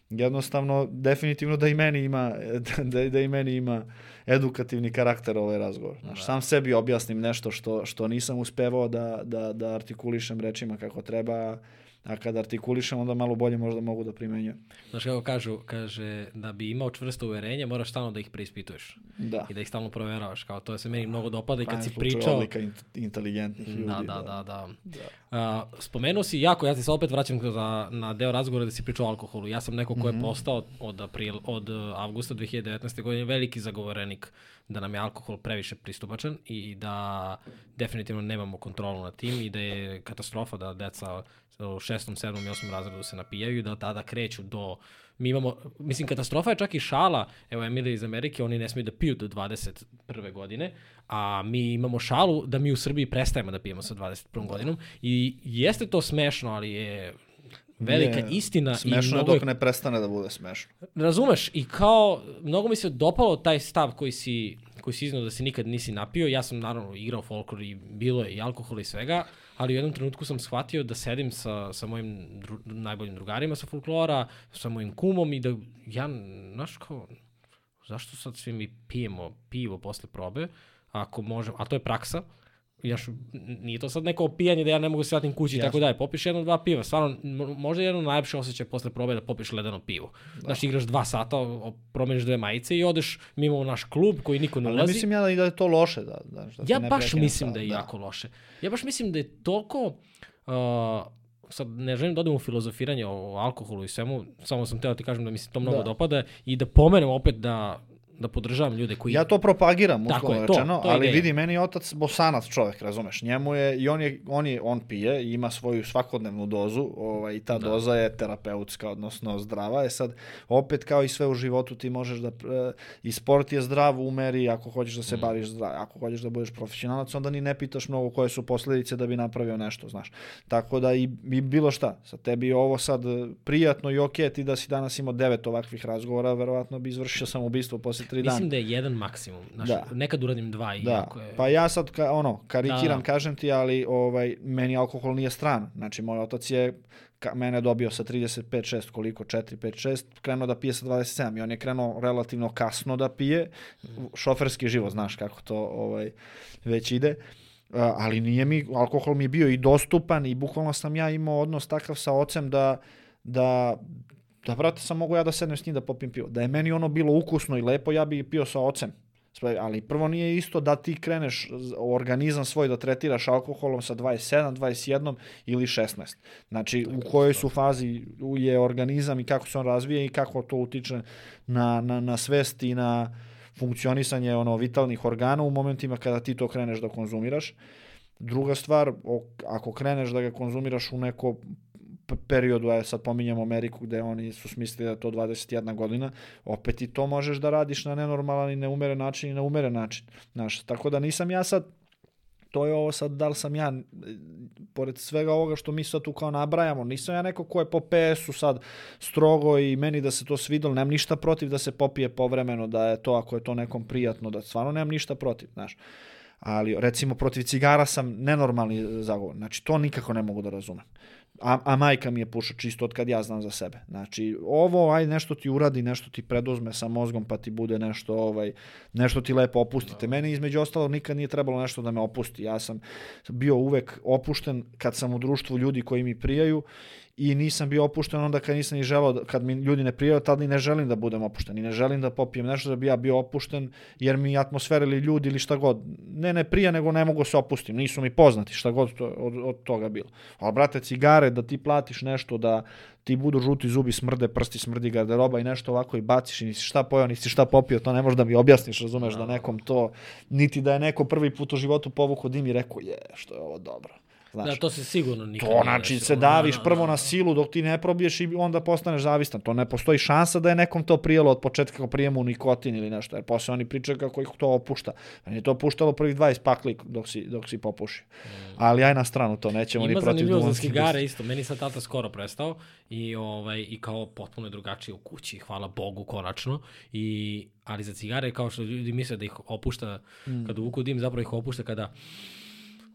jednostavno, definitivno da i meni ima, da, da i meni ima edukativni karakter ovaj razgovor. Znaš, sam sebi objasnim nešto što, što nisam uspevao da, da, da artikulišem rečima kako treba, a kad artikulišem onda malo bolje možda mogu da primenjujem.
znaš kako kažu, kaže, da bi imao čvrsto uverenje, moraš stalno da ih preispituješ.
Da.
I da ih stalno proveravaš. Kao, to se meni mnogo dopada i kad
Pa,
si pričao...
Odlika int- inteligentnih ljudi.
Da, da, da, da. A, spomenuo si jako, ja ti se opet vraćam za, na deo razgovora da si pričao o alkoholu. Ja sam neko ko je postao od, april, od uh, avgusta 2019. godine veliki zagovorenik da nam je alkohol previše pristupačan i da definitivno nemamo kontrolu nad tim i da je katastrofa da deca u šestom, sedmom i osmom razredu se napijaju i da tada kreću do mi imamo, mislim, katastrofa je čak i šala, evo Emilija iz Amerike, oni ne smiju da piju do 21. godine, a mi imamo šalu da mi u Srbiji prestajemo da pijemo sa 21. godinom i jeste to smešno, ali je velika
Nije
istina i
Smešno je
mnogo je
dok ne prestane da bude smešno.
Razumeš, i kao, mnogo mi se dopalo taj stav koji si, koji si iznao da se nikad nisi napio. Ja sam naravno igrao folklor i bilo je i alkohol i svega, ali u jednom trenutku sam shvatio da sedim sa, sa mojim dru, najboljim drugarima sa folklora, sa mojim kumom i da ja, znaš kao, zašto sad svi mi pijemo pivo posle probe, ako možemo, a to je praksa, ja šu, nije to sad neko opijanje da ja ne mogu se vratim kući i tako dalje. Popiš jedno, dva piva. Stvarno, mo- možda je jedno najlepše osjećaj posle probe da popiš ledeno pivo. Da. Znaš, igraš dva sata, promeniš dve majice i odeš mimo u naš klub koji niko ne
Ali
ulazi.
mislim ja da, da je to loše. Da, da, da
Ja
ne
baš mislim da je jako loše. Ja baš mislim da je toliko uh, sad ne želim da odem u filozofiranje o alkoholu i svemu, samo sam teo da ti kažem da mi se to mnogo
Da.
dopada i da pomenem opet da, da podržavam ljude koji...
Ja to propagiram, uslovno
to-
rečeno,
to je
ali
ideja.
vidi, meni je otac bosanac čovek, razumeš, njemu je, i on, je, on, je, on pije, i ima svoju svakodnevnu dozu, ovaj, i ta
Da.
doza je terapeutska, odnosno zdrava, je sad, opet kao i sve u životu, ti možeš da, e, i sport je zdrav u meri, ako hoćeš da
Mm.
se baviš zdrav, ako hoćeš da budeš profesionalac, onda ni ne pitaš mnogo koje su posledice da bi napravio nešto, znaš. Tako da i, i bilo šta, sa tebi je ovo sad prijatno i okej, ti da si danas imao devet ovakvih razgovora, verovatno bi izvršio samoubistvo posle tri dana.
Mislim da je jedan maksimum. Znaš,
Da.
Nekad uradim dva i
Da,
je...
pa ja sad ka, ono, karikiram,
Da, da.
kažem ti, ali ovaj, meni alkohol nije stran. Znači, moj otac je ka, mene dobio sa 35-6, koliko, 4-5-6, krenuo da pije sa 27 i on je krenuo relativno kasno da pije, šoferski život, znaš kako to ovaj, već ide. A, ali nije mi, alkohol mi je bio i dostupan i bukvalno sam ja imao odnos takav sa ocem da, da da brate sam mogu ja da sednem s njim da popim pivo. Da je meni ono bilo ukusno i lepo, ja bi pio sa ocem. Ali prvo nije isto da ti kreneš organizam svoj da tretiraš alkoholom sa 27, 21 ili 16. Znači u kojoj su fazi je organizam i kako se on razvija i kako to utiče na, na, na svest i na funkcionisanje ono vitalnih organa u momentima kada ti to kreneš da konzumiraš. Druga stvar, ako kreneš da ga konzumiraš u neko periodu, ja sad pominjem Ameriku gde oni su smislili da je to 21 godina, opet i to možeš da radiš na nenormalan i neumeren način i na umeren način. Znaš, tako da nisam ja sad to je ovo sad, da li sam ja, pored svega ovoga što mi sad tu kao nabrajamo, nisam ja neko ko je po PS-u sad strogo i meni da se to svidalo, nemam ništa protiv da se popije povremeno, da je to ako je to nekom prijatno, da stvarno nemam ništa protiv, znaš. Ali recimo protiv cigara sam nenormalni zagovor, znači to nikako ne mogu da razumem. A, a majka mi je pušač isto od kad ja znam za sebe. Znači, ovo, aj nešto ti uradi, nešto ti preduzme sa mozgom, pa ti bude nešto, ovaj, nešto ti lepo opustite. Meni između ostalog nikad nije trebalo nešto da me opusti. Ja sam bio uvek opušten kad sam u društvu ljudi koji mi prijaju i nisam bio opušten onda kad nisam ni želeo, da- kad mi ljudi ne prijaju, tad i ne želim da budem opušten i ne želim da popijem nešto da bi ja bio opušten jer mi atmosfera ili ljudi ili šta god, ne ne prija nego ne mogu se opustim, nisu mi poznati šta god to, od, od toga bilo. Ali brate, cigare, da ti platiš nešto, da ti budu žuti zubi, smrde, prsti, smrdi garderoba i nešto ovako i baciš i nisi šta pojao, nisi šta popio, to ne možeš da mi objasniš, razumeš, da nekom to, niti da je neko prvi put u životu povukao dim i rekao, je, što je ovo dobro. Znaš,
Da, to se sigurno nikad
to znači se
Da,
daviš
da,
prvo
da,
na silu dok ti ne probiješ i onda postaneš zavistan. To ne postoji šansa da je nekom to prijelo od početka kako prijemu nikotin ili nešto, jer posle oni pričaju kako ih to opušta. Meni je to puštalo prvih 20 pakli dok si, dok si popušio. Ali aj na stranu to, nećemo ni
Ima
protiv
zanimljivo za
duvanske
cigare isto. Meni sad tata skoro prestao i, ovaj, i kao potpuno je drugačije u kući, hvala Bogu konačno. I, ali za cigare kao što ljudi misle da ih opušta
Mm.
kada uvuku dim, zapravo ih opušta kada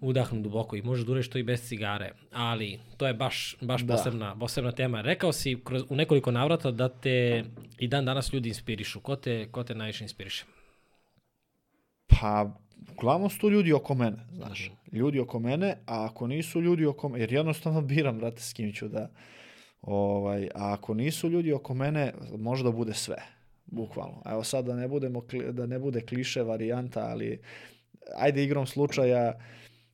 udahnu duboko i možeš da ureš to i bez cigare, ali to je baš, baš
Da.
posebna, posebna tema. Rekao si kroz, u nekoliko navrata da te i dan danas ljudi inspirišu. Ko te, ko te najviše inspiriše?
Pa, uglavnom su to ljudi oko mene, znaš. Ljudi oko mene, a ako nisu ljudi oko mene, jer jednostavno biram, brate, s kim ću da... Ovaj, a ako nisu ljudi oko mene, može da bude sve. Bukvalno. Evo sad da ne, budemo, da ne bude kliše varijanta, ali ajde igrom slučaja,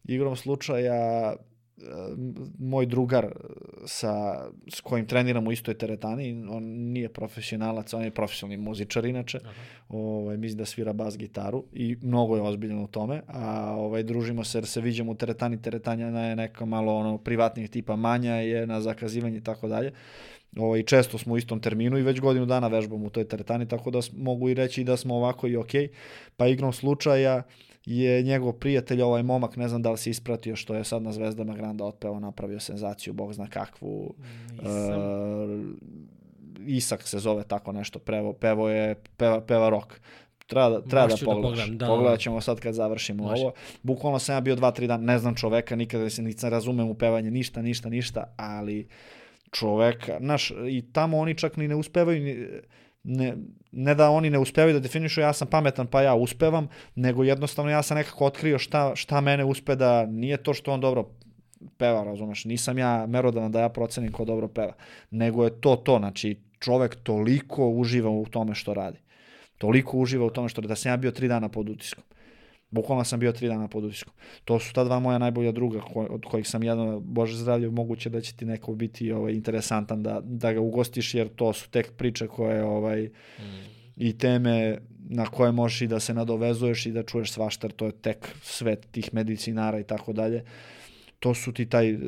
igrom slučaja e, moj drugar sa, s kojim treniram u istoj teretani, on nije profesionalac, on je profesionalni muzičar inače, ovaj, mislim da svira bas gitaru i mnogo je ozbiljan u tome, a ovaj, družimo se jer se viđamo u teretani, teretanja je neka malo ono, privatnih tipa manja je na zakazivanje i tako dalje. Ovaj, često smo u istom terminu i već godinu dana vežbamo u toj teretani, tako da mogu i reći da smo ovako i okej. Pa igrom slučaja je njegov prijatelj, ovaj momak, ne znam da li si ispratio što je sad na Zvezdama Granda otpeo, napravio senzaciju, bog zna kakvu.
Nisam.
Uh, Isak se zove tako nešto, prevo, pevo je, peva, peva rock. Treba da, treba da
ću da
pogledaš.
pogledam, da,
Pogledat
da.
ćemo sad kad završimo
Može.
ovo. Bukvalno sam ja bio dva, tri dana, ne znam čoveka, nikada se nisam razumem u pevanje, ništa, ništa, ništa, ali čoveka, znaš, i tamo oni čak ni ne uspevaju, ni, ne, ne da oni ne uspevaju da definišu ja sam pametan pa ja uspevam, nego jednostavno ja sam nekako otkrio šta, šta mene uspe da nije to što on dobro peva, razumeš, nisam ja merodavan da ja procenim ko dobro peva, nego je to to, znači čovek toliko uživa u tome što radi. Toliko uživa u tome što da sam ja bio tri dana pod utiskom. Bukvalno sam bio tri dana pod utiskom. To su ta dva moja najbolja druga ko, od kojih sam jedan, Bože zdravlje, moguće da će ti neko biti ovaj, interesantan da, da ga ugostiš, jer to su tek priče koje ovaj, mm. i teme na koje možeš i da se nadovezuješ i da čuješ svašta, to je tek svet tih medicinara i tako dalje to su ti taj e,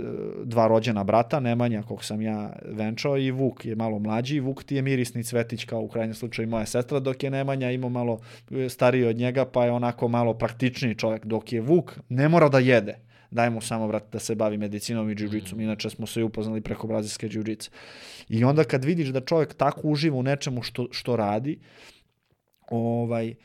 dva rođena brata, Nemanja, kog sam ja venčao, i Vuk je malo mlađi. Vuk ti je mirisni cvetić, kao u krajnjem slučaju moja sestra, dok je Nemanja imao malo e, stariji od njega, pa je onako malo praktičniji čovjek. Dok je Vuk, ne mora da jede. Daj mu samo, vrat, da se bavi medicinom i džiu-džicom. Mm. Inače smo se upoznali preko brazilske džiu I onda kad vidiš da čovjek tako uživa u nečemu što, što radi, ovaj, uh,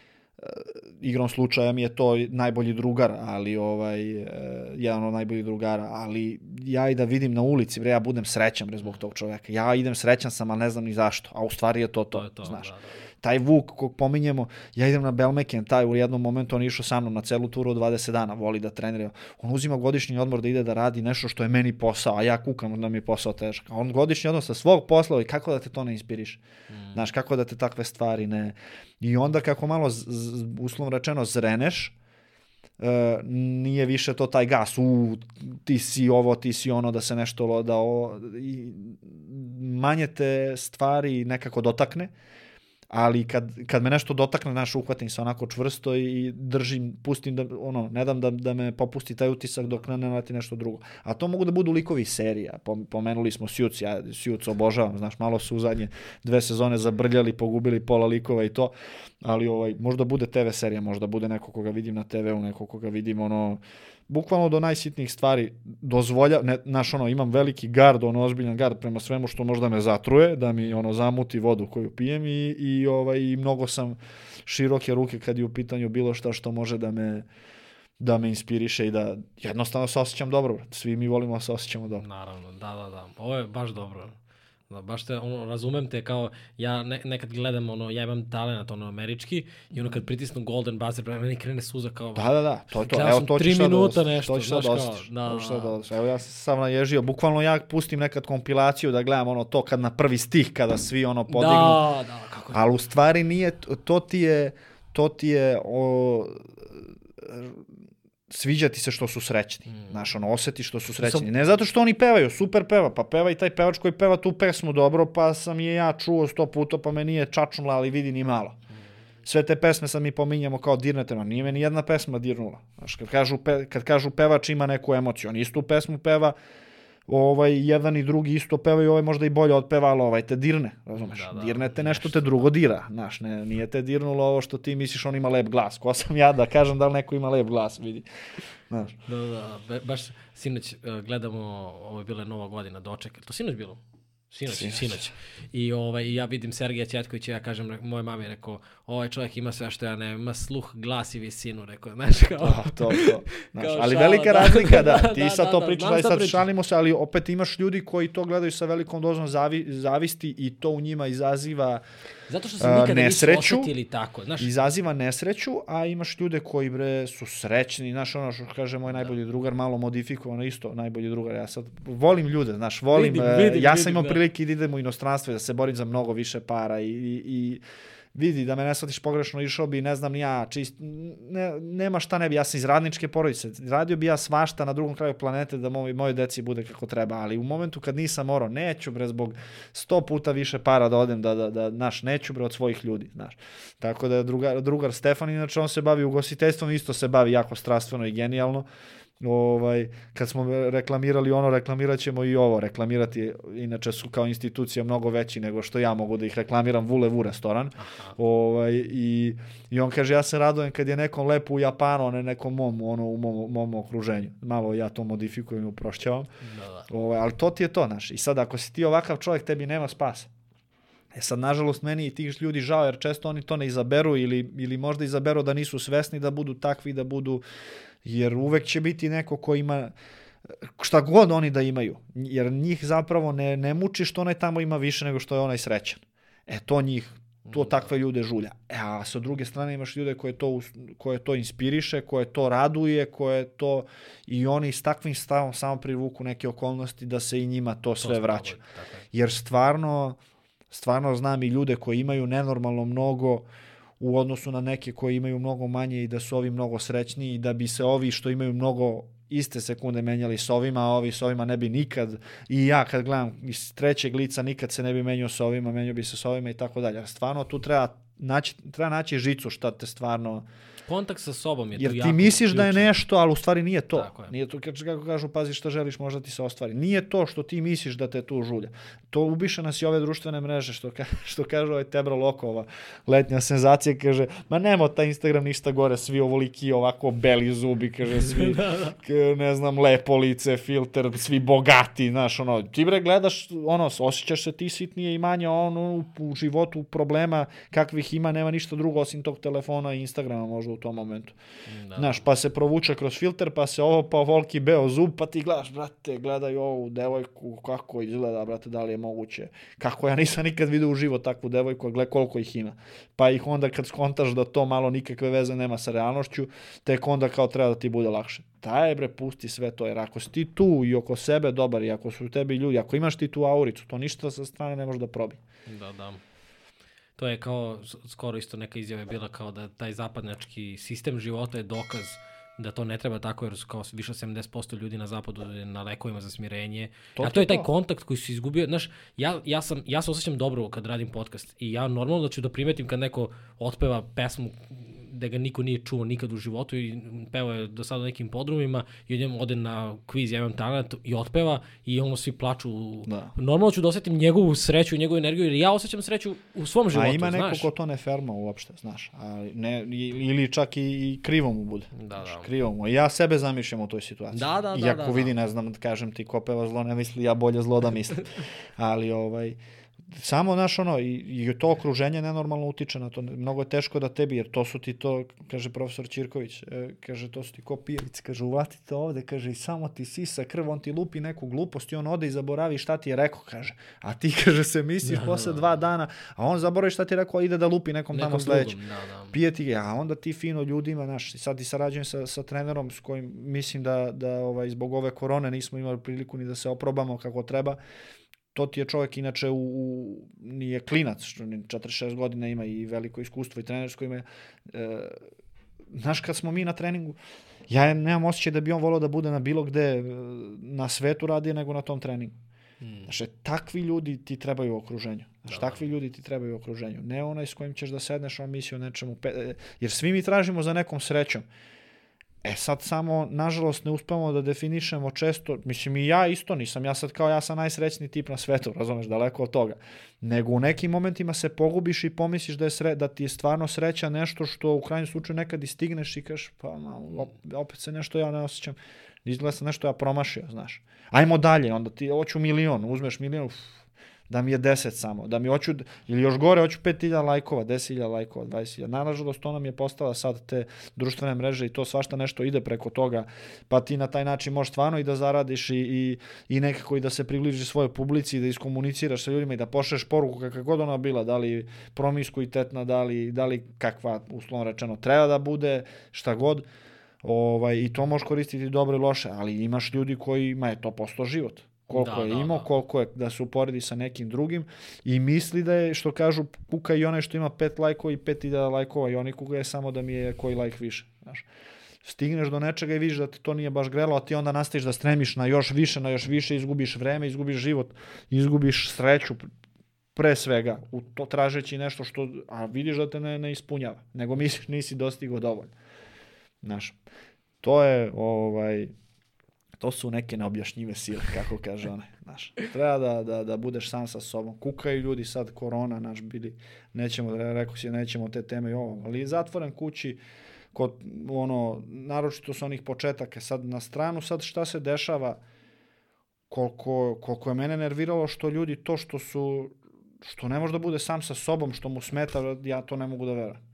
igrom slučaja mi je to najbolji drugar, ali ovaj uh, jedan od najboljih drugara, ali ja i da vidim na ulici, bre, ja budem srećan bre zbog tog čoveka. Ja idem srećan sam, ali ne znam ni zašto, a u stvari je to to, to, je to znaš. Da, da taj Vuk kog pominjemo, ja idem na Belmeken, taj u jednom momentu on išao sa mnom na celu turu od 20 dana, voli da trenira. On uzima godišnji odmor da ide da radi nešto što je meni posao, a ja kukam da mi je posao težak. A on godišnji odmor sa svog posla i kako da te to ne inspiriš? Mm. Znaš, kako da te takve stvari ne... I onda kako malo, uslovno rečeno, zreneš, Uh, nije više to taj gas, u, ti si ovo, ti si ono, da se nešto da o, i manje te stvari nekako dotakne ali kad, kad me nešto dotakne, naš uhvatim se onako čvrsto i držim, pustim da, ono, ne dam da, da me popusti taj utisak dok ne naleti nešto drugo. A to mogu da budu likovi serija. Pomenuli smo Suits, ja Suits obožavam, znaš, malo su u zadnje dve sezone zabrljali, pogubili pola likova i to, ali ovaj, možda bude TV serija, možda bude neko koga vidim na TV-u, neko koga vidim ono, bukvalno do najsitnijih stvari dozvolja, ne, naš ono, imam veliki gard, ono ozbiljan gard prema svemu što možda me zatruje, da mi ono zamuti vodu koju pijem i, i, ovaj, i mnogo sam široke ruke kad je u pitanju bilo šta što može da me da me inspiriše i da jednostavno se osjećam dobro. Svi mi volimo da se osjećamo dobro.
Naravno, da, da, da. Ovo je baš dobro. Da, baš te, ono, razumem te kao, ja ne, nekad gledam, ono, ja imam talent, ono, američki, i ono, kad pritisnu golden buzzer, prema meni krene suza kao...
Da, da, da, to je to. Evo, to ćeš sad minuta nešto, to ćeš sad osjetiš. Da, to ćeš sad da, Evo, ja sam sam naježio, bukvalno ja pustim nekad kompilaciju da gledam ono to kad na prvi stih, kada svi ono podignu.
Da, da, kako
je. Ali u stvari nije, to ti je, to ti je, o, sviđa ti se što su srećni. Mm. Znaš, ono, oseti što su srećni. Ne zato što oni pevaju, super peva, pa peva i taj pevač koji peva tu pesmu dobro, pa sam je ja čuo sto puta, pa me nije čačnula, ali vidi ni malo. Mm. Sve te pesme sam mi pominjamo kao dirnete, no nije me ni jedna pesma dirnula. Znaš, kad kažu, pe, kad kažu pevač ima neku emociju, on istu pesmu peva, ovaj, jedan i drugi isto pevaju, ovaj možda i bolje otpeva, ali ovaj te dirne, razumeš? Da, da, dirne te nešto, nešto te drugo dira, znaš, ne, nije te dirnulo ovo što ti misliš on ima lep glas. Ko sam ja da kažem da li neko ima lep glas, vidi. Znaš.
Da, da, baš sinoć uh, gledamo, ovo je bila nova godina, doček, to sinoć bilo? Sinoć, sinoć. sinoć. I ovaj, ja vidim Sergeja Ćetkovića, ja kažem, moje mami rekao, ovaj čovjek ima sve što ja ne, ima sluh, glas i visinu, rekao, znaš, kao...
To, to, to. Znaš, ali šala, velika da, razlika, da, ti da, sad da, to da, pričaš, aj sad priča. šalimo se, ali opet imaš ljudi koji to gledaju sa velikom dozom zavi, zavisti i to u njima izaziva
Zato što se nikada nesreću, nisu tako. Znaš,
izaziva nesreću, a imaš ljude koji bre su srećni, znaš ono što kaže moj najbolji drugar, malo modifikovano isto, najbolji drugar. Ja sad volim ljude, znaš, volim, vidim, vidim, ja sam imao da. Prilike da idem u inostranstvo i da se borim za mnogo više para i, i, i vidi da me ne shvatiš pogrešno, išao bi, ne znam ni ja, čist, ne, nema šta ne bi, ja sam iz radničke porodice, radio bi ja svašta na drugom kraju planete da moj, moje deci bude kako treba, ali u momentu kad nisam morao, neću bre zbog sto puta više para da odem, da, da, da naš, neću bre od svojih ljudi, znaš. Tako da drugar, drugar Stefan, inače on se bavi ugostiteljstvom, isto se bavi jako strastveno i genijalno, ovaj, kad smo reklamirali ono, reklamirat ćemo i ovo, reklamirati, inače su kao institucija mnogo veći nego što ja mogu da ih reklamiram Vule Vu restoran. Aha. Ovaj, i, I on kaže, ja se radujem kad je nekom lepo u Japanu, ne nekom mom, ono, u mom, mom okruženju. Malo ja to modifikujem i uprošćavam. Da, da. Ovaj, ali to ti je to, naš. I sad, ako si ti ovakav čovjek, tebi nema spasa. E sad, nažalost, meni i tih ljudi žao, jer često oni to ne izaberu ili, ili možda izaberu da nisu svesni da budu takvi, da budu jer uvek će biti neko ko ima šta god oni da imaju, jer njih zapravo ne, ne muči što onaj tamo ima više nego što je onaj srećan. E, to njih, to da. takve ljude žulja. E, a sa druge strane imaš ljude koje to, koje to inspiriše, koje to raduje, koje to, i oni s takvim stavom samo privuku neke okolnosti da se i njima to, to sve vraća. Jer stvarno, stvarno znam i ljude koji imaju nenormalno mnogo, u odnosu na neke koji imaju mnogo manje i da su ovi mnogo srećniji i da bi se ovi što imaju mnogo iste sekunde menjali s ovima, a ovi s ovima ne bi nikad, i ja kad gledam iz trećeg lica nikad se ne bi menjao s ovima, menjao bi se s ovima i tako dalje. Stvarno tu treba naći, treba naći žicu šta te stvarno
Kontakt sa sobom je
Jer
tu
ti
jako
misliš da je nešto, ali u stvari nije to.
Tako je.
Nije to, kako kažu, pazi šta želiš, možda ti se ostvari. Nije to što ti misliš da te tu žulja. To ubiše nas i ove društvene mreže, što, ka, što kaže ovaj Tebro Lokova, letnja senzacija, kaže, ma nemo ta Instagram ništa gore, svi ovoliki ovako beli zubi, kaže, svi, k- ne znam, lepo lice, filter, svi bogati, znaš, ono, ti bre gledaš, ono, osjećaš se ti sitnije i manje, ono, u, u životu problema kakvih ima, nema ništa drugo osim tog telefona i Instagrama možda u tom momentu.
Da.
Znaš, pa se provuče kroz filter, pa se ovo, pa volki beo zub, pa ti gledaš, brate, gledaj ovu devojku, kako izgleda, brate, da li je moguće. Kako ja nisam nikad vidio u živo takvu devojku, a gle koliko ih ima. Pa ih onda kad skontaš da to malo nikakve veze nema sa realnošću, tek onda kao treba da ti bude lakše. Daj bre, pusti sve to, jer ako si ti tu i oko sebe dobar i ako su u tebi ljudi, ako imaš ti tu auricu, to ništa sa strane ne može da probi.
Da, da. To je kao, skoro isto neka izjava je bila kao da taj zapadnjački sistem života je dokaz da to ne treba tako, jer su kao više od 70% ljudi na zapadu je na lekovima za smirenje.
To
A to
je
taj
to.
kontakt koji si izgubio. Znaš, ja, ja, sam, ja se osjećam dobro kad radim podcast i ja normalno da ću da primetim kad neko otpeva pesmu da ga niko nije čuo nikad u životu i peva je do sada nekim podrumima i odjednom ode na kviz Ja imam talent i otpeva i ono svi plaču.
Da.
Normalno ću da osetim njegovu sreću i njegovu energiju jer ja osjećam sreću u svom životu,
A ima neko
znaš.
ko to ne ferma uopšte, znaš. Ali ne, i- ili čak i, i krivo mu bude.
Da,
Znaš,
da.
Krivo mu. I Ja sebe zamišljam u toj situaciji.
Da, da, da,
Iako
da, da.
vidi, ne znam, da kažem ti ko peva zlo ne misli, ja bolje zlo da mislim. Ali ovaj, samo naš ono, i, i to okruženje nenormalno utiče na to. Mnogo je teško da tebi, jer to su ti to, kaže profesor Ćirković, e, kaže, to su ti ko pijavice, kaže, uvatite ovde, kaže, i samo ti sisa krv, on ti lupi neku glupost i on ode i zaboravi šta ti je rekao, kaže. A ti, kaže, se misliš
Da,
posle
da,
dva dana, a on zaboravi šta ti je rekao, ide da lupi nekom, tamo
Nekom
sledećem
drugom, da, da.
pije ti ga, a onda ti fino ljudima, znaš, sad i sarađujem sa, sa trenerom s kojim mislim da, da ovaj, zbog ove korone nismo imali priliku ni da se oprobamo kako treba. To ti je čovjek inače u, u nije klinac, što ni 46 godina ima i veliko iskustvo i trenersko ima. E, znaš, kad smo mi na treningu, ja nemam osjećaj da bi on volao da bude na bilo gde e, na svetu radije nego na tom treningu.
Mm.
Znaš, e, takvi ljudi ti trebaju u okruženju. Znaš,
Da.
takvi ljudi ti trebaju u okruženju. Ne onaj s kojim ćeš da sedneš, on misli o nečemu. Pe... e, Jer svi mi tražimo za nekom srećom. E sad samo, nažalost, ne uspemo da definišemo često, mislim i ja isto nisam, ja sad kao ja sam najsrećniji tip na svetu, razumeš, daleko od toga. Nego u nekim momentima se pogubiš i pomisliš da, je sre, da ti je stvarno sreća nešto što u krajnjem slučaju nekad i stigneš i kažeš, pa ma, op- opet se nešto ja ne osjećam. Izgleda sam nešto ja promašio, znaš. Ajmo dalje, onda ti hoću milion, uzmeš milion, uf, da mi je 10 samo, da mi hoću, ili još gore, hoću 5000 lajkova, 10.000 lajkova, 20.000. Nažalost, to nam je postala sad te društvene mreže i to svašta nešto ide preko toga, pa ti na taj način možeš stvarno i da zaradiš i, i, i nekako i da se približiš svojoj publici, da iskomuniciraš sa ljudima i da pošleš poruku kakva god ona bila, da li promiskuitetna, da li, da li kakva, uslovno rečeno, treba da bude, šta god, ovaj, i to možeš koristiti dobro i loše, ali imaš ljudi kojima je to posto život koliko
Da,
je
da,
imao,
da.
koliko je da se uporedi sa nekim drugim i misli da je, što kažu, kuka i onaj što ima pet lajkova i pet hiljada lajkova i oni kuka je samo da mi je koji lajk više. Znaš. Stigneš do nečega i vidiš da te to nije baš grelo, a ti onda nastaviš da stremiš na još više, na još više, izgubiš vreme, izgubiš život, izgubiš sreću, pre svega, u to tražeći nešto što, a vidiš da te ne, ne ispunjava, nego misliš nisi dostigao dovoljno. Znaš, to je, ovaj, to su neke neobjašnjive sile, kako kaže one. Znaš, treba da, da, da budeš sam sa sobom. Kukaju ljudi sad, korona, naš, bili, nećemo, rekao si, nećemo te teme i ovo, ali zatvoren kući, kod, ono, naročito sa onih početaka, sad na stranu, sad šta se dešava, koliko, koliko je mene nerviralo što ljudi to što su, što ne može da bude sam sa sobom, što mu smeta, ja to ne mogu da verujem.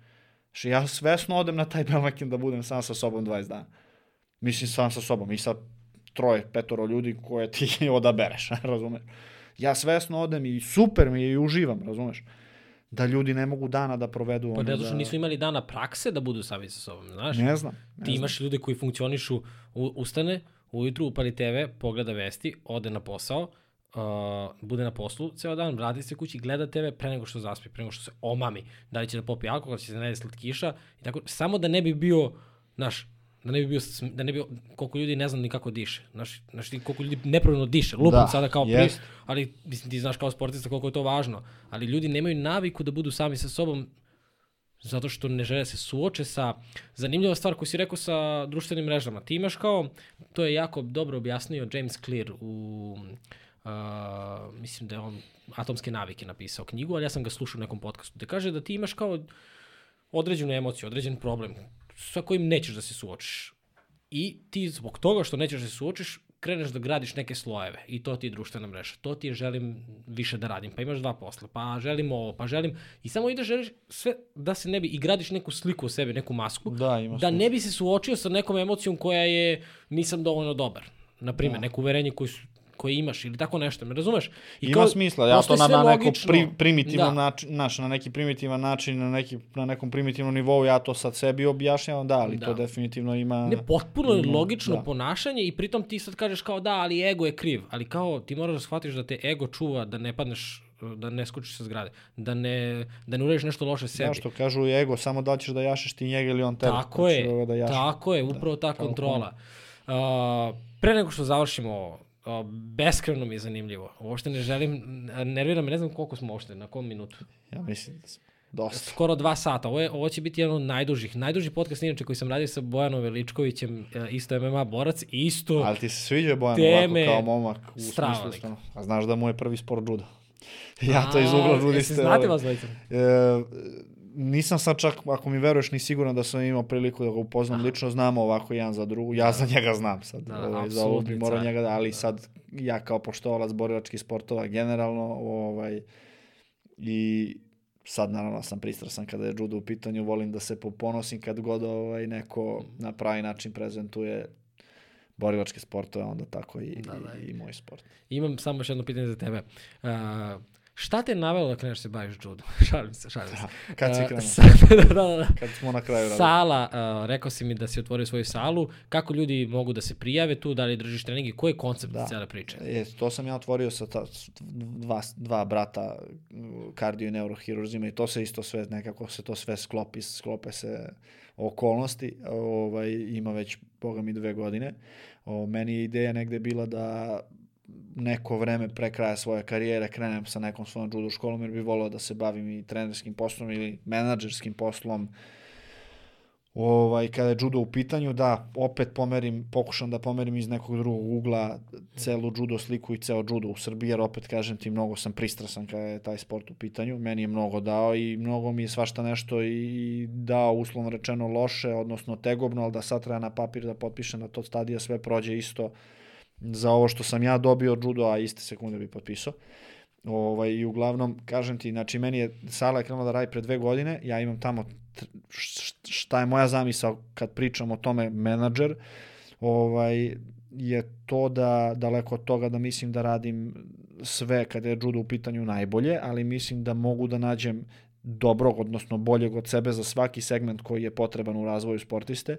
Znači, ja svesno odem na taj Belmakin da budem sam sa sobom 20 dana. Mislim, sam sa sobom. I sa troje, petoro ljudi koje ti odabereš, razumeš? Ja svesno odem i super mi je i uživam, razumeš? Da ljudi ne mogu dana da provedu
Pa ne zato što
da...
nisu imali dana prakse da budu sami sa sobom, znaš?
Ne znam. Ne
Ti
znam.
imaš ljude koji funkcionišu, u, ustane, ujutru upali TV, pogleda vesti, ode na posao, uh, bude na poslu ceo dan, vrati se kući, gleda TV pre nego što zaspi, pre nego što se omami. Da li će da popije alkohol, da će se najde slatkiša i tako, samo da ne bi bio, znaš, da ne bi bio, da ne bi, koliko ljudi ne zna ni kako diše. Znaš, znaš koliko ljudi nepravilno diše. Lupam
Da,
sada kao
jest.
pri, ali mislim ti znaš kao sportista koliko je to važno. Ali ljudi nemaju naviku da budu sami sa sobom zato što ne žele da se suoče sa zanimljiva stvar koju si rekao sa društvenim mrežama. Ti imaš kao, to je jako dobro objasnio James Clear u uh, mislim da je on Atomske navike napisao knjigu, ali ja sam ga slušao u nekom podcastu, gde kaže da ti imaš kao određenu emociju, određen problem sa kojim nećeš da se suočiš. I ti zbog toga što nećeš da se suočiš, kreneš da gradiš neke slojeve i to ti je društvena mreža. To ti je želim više da radim, pa imaš dva posla, pa želim ovo, pa želim... I samo ideš želiš sve da se ne bi... I gradiš neku sliku o sebi, neku masku,
Da, ima
da
smisla.
ne bi se suočio sa nekom emocijom koja je nisam dovoljno dobar. Na primjer,
Da.
neko uverenje koje, su, koje imaš ili tako nešto, me razumeš? I
Ima smisla, ja to na, na neko pri, primitivnom
Da.
način, naš, na neki primitivan način, na, neki, na nekom primitivnom nivou, ja to sad sebi objašnjavam, da, ali
Da.
to definitivno ima...
Ne, potpuno je logično
da.
ponašanje i pritom ti sad kažeš kao da, ali ego je kriv. Ali kao ti moraš da shvatiš da te ego čuva da ne padneš, da ne skočiš sa zgrade, da ne, da ne uradiš nešto loše sebi.
Da, što kažu ego, samo da ćeš da jašeš ti njega ili on tebe.
Tako je,
da jašeš.
tako je, upravo ta
kao
kontrola. Uh, pre nego što završimo uh, beskreno mi je zanimljivo. Uopšte ne želim, nervira me, ne znam koliko smo uopšte, na kom minutu.
Ja mislim da sam dosta.
Skoro dva sata. Ovo, je, ovo će biti jedan od najdužih. Najduži podcast inače koji sam radio sa Bojanom Veličkovićem, e, isto MMA borac, isto...
Ali ti se sviđa Bojan
Teme
ovako kao momak u
strava
smislu. A znaš da mu je prvi sport judo. ja to iz ugla judiste.
Znate
ovaj,
vas dvojica?
E, nisam sad čak, ako mi veruješ, ni siguran da sam imao priliku da ga upoznam lično, znamo ovako jedan za drugu, ja za njega znam sad,
Da, da,
ovaj, za ovo bi morao
car.
njega da, ali sad ja kao poštovalac borilačkih sportova generalno, ovaj, i sad naravno sam pristrasan kada je judo u pitanju, volim da se poponosim kad god ovaj, neko na pravi način prezentuje borilačke sportove, onda tako i,
Da, da.
i, i moj sport.
Imam samo još jedno pitanje za tebe. Uh, šta te navelo da kreneš se baviš judo? šalim se, šalim se.
Kad si
Uh,
krenuo?
sa- da, da, da.
Kad smo na kraju radili.
Sala, uh, rekao si mi da si otvorio svoju salu. Kako ljudi mogu da se prijave tu, da li držiš treningi? Koji je koncept
Da.
cijele priče?
Je, to sam ja otvorio sa ta, dva, dva brata uh, kardio i neurohirurzima i to se isto sve nekako se to sve sklopi, sklope se okolnosti. Ovaj, ima već, boga mi, dve godine. O, meni je ideja negde bila da neko vreme pre kraja svoje karijere krenem sa nekom svojom judo školom jer bi volio da se bavim i trenerskim poslom ili menadžerskim poslom Ovaj, kada je judo u pitanju, da, opet pomerim, pokušam da pomerim iz nekog drugog ugla celu judo sliku i ceo judo u Srbiji, jer opet kažem ti, mnogo sam pristrasan kada je taj sport u pitanju. Meni je mnogo dao i mnogo mi je svašta nešto i dao uslovno rečeno loše, odnosno tegobno, ali da sad treba na papir da potpišem da to stadija sve prođe isto za ovo što sam ja dobio od judo, a iste sekunde bi potpisao. Ovaj, I uglavnom, kažem ti, znači meni je sala je krenula da radi pre dve godine, ja imam tamo šta je moja zamisao kad pričam o tome menadžer, ovaj, je to da daleko od toga da mislim da radim sve kada je judo u pitanju najbolje, ali mislim da mogu da nađem dobrog, odnosno boljeg od sebe za svaki segment koji je potreban u razvoju sportiste,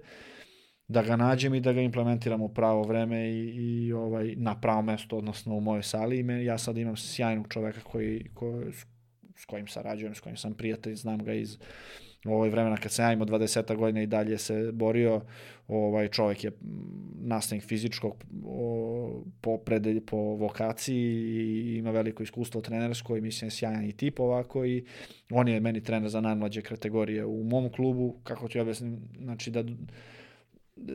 da ga nađem i da ga implementiram u pravo vreme i, i ovaj na pravo mesto, odnosno u mojoj sali. I me, ja sad imam sjajnog čoveka koji, ko, s, kojim sarađujem, s kojim sam prijatelj, znam ga iz ovaj vremena kad sam ja imao 20 godina i dalje se borio, ovaj čovjek je nastavnik fizičkog o, po predelj, po vokaciji i ima veliko iskustvo trenersko i mislim je sjajan i tip ovako i on je meni trener za najmlađe kategorije u mom klubu, kako ti objasnim, znači da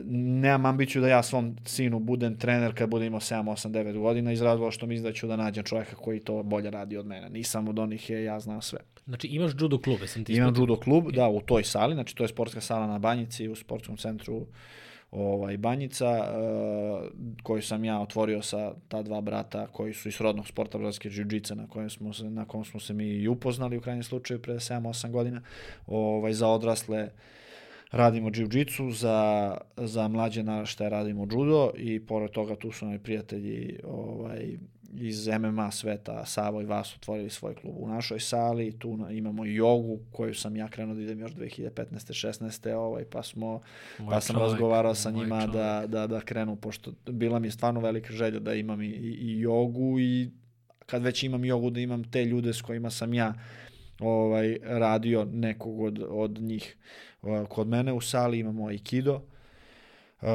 nemam ambiciju da ja svom sinu budem trener kad budem imao 7, 8, 9 godina iz razloga što mislim da ću da nađem čovjeka koji to bolje radi od mene. Nisam od onih je, ja znam sve.
Znači imaš judo klube, sam ti
Imam judo klub, da, u toj sali, znači to je sportska sala na Banjici u sportskom centru ovaj, Banjica, uh, koju sam ja otvorio sa ta dva brata koji su iz srodnog sporta brazilske džiu na kojem smo se, na kom smo se mi i upoznali u krajnjem slučaju pre 7-8 godina, ovaj, za odrasle radimo jiu-jitsu, za, za mlađe naraštaje radimo judo i pored toga tu su nam prijatelji ovaj, iz MMA sveta, Savo i Vas otvorili svoj klub u našoj sali, tu imamo i jogu koju sam ja krenuo da idem još 2015. 16. Ovaj, pa smo
Moj
pa sam
čovek,
razgovarao sa njima da, da, da krenu, pošto bila mi je stvarno velika želja da imam i, i, i jogu i kad već imam jogu, da imam te ljude s kojima sam ja ovaj, radio nekog od, od njih. Kod mene u sali imamo Aikido, uh,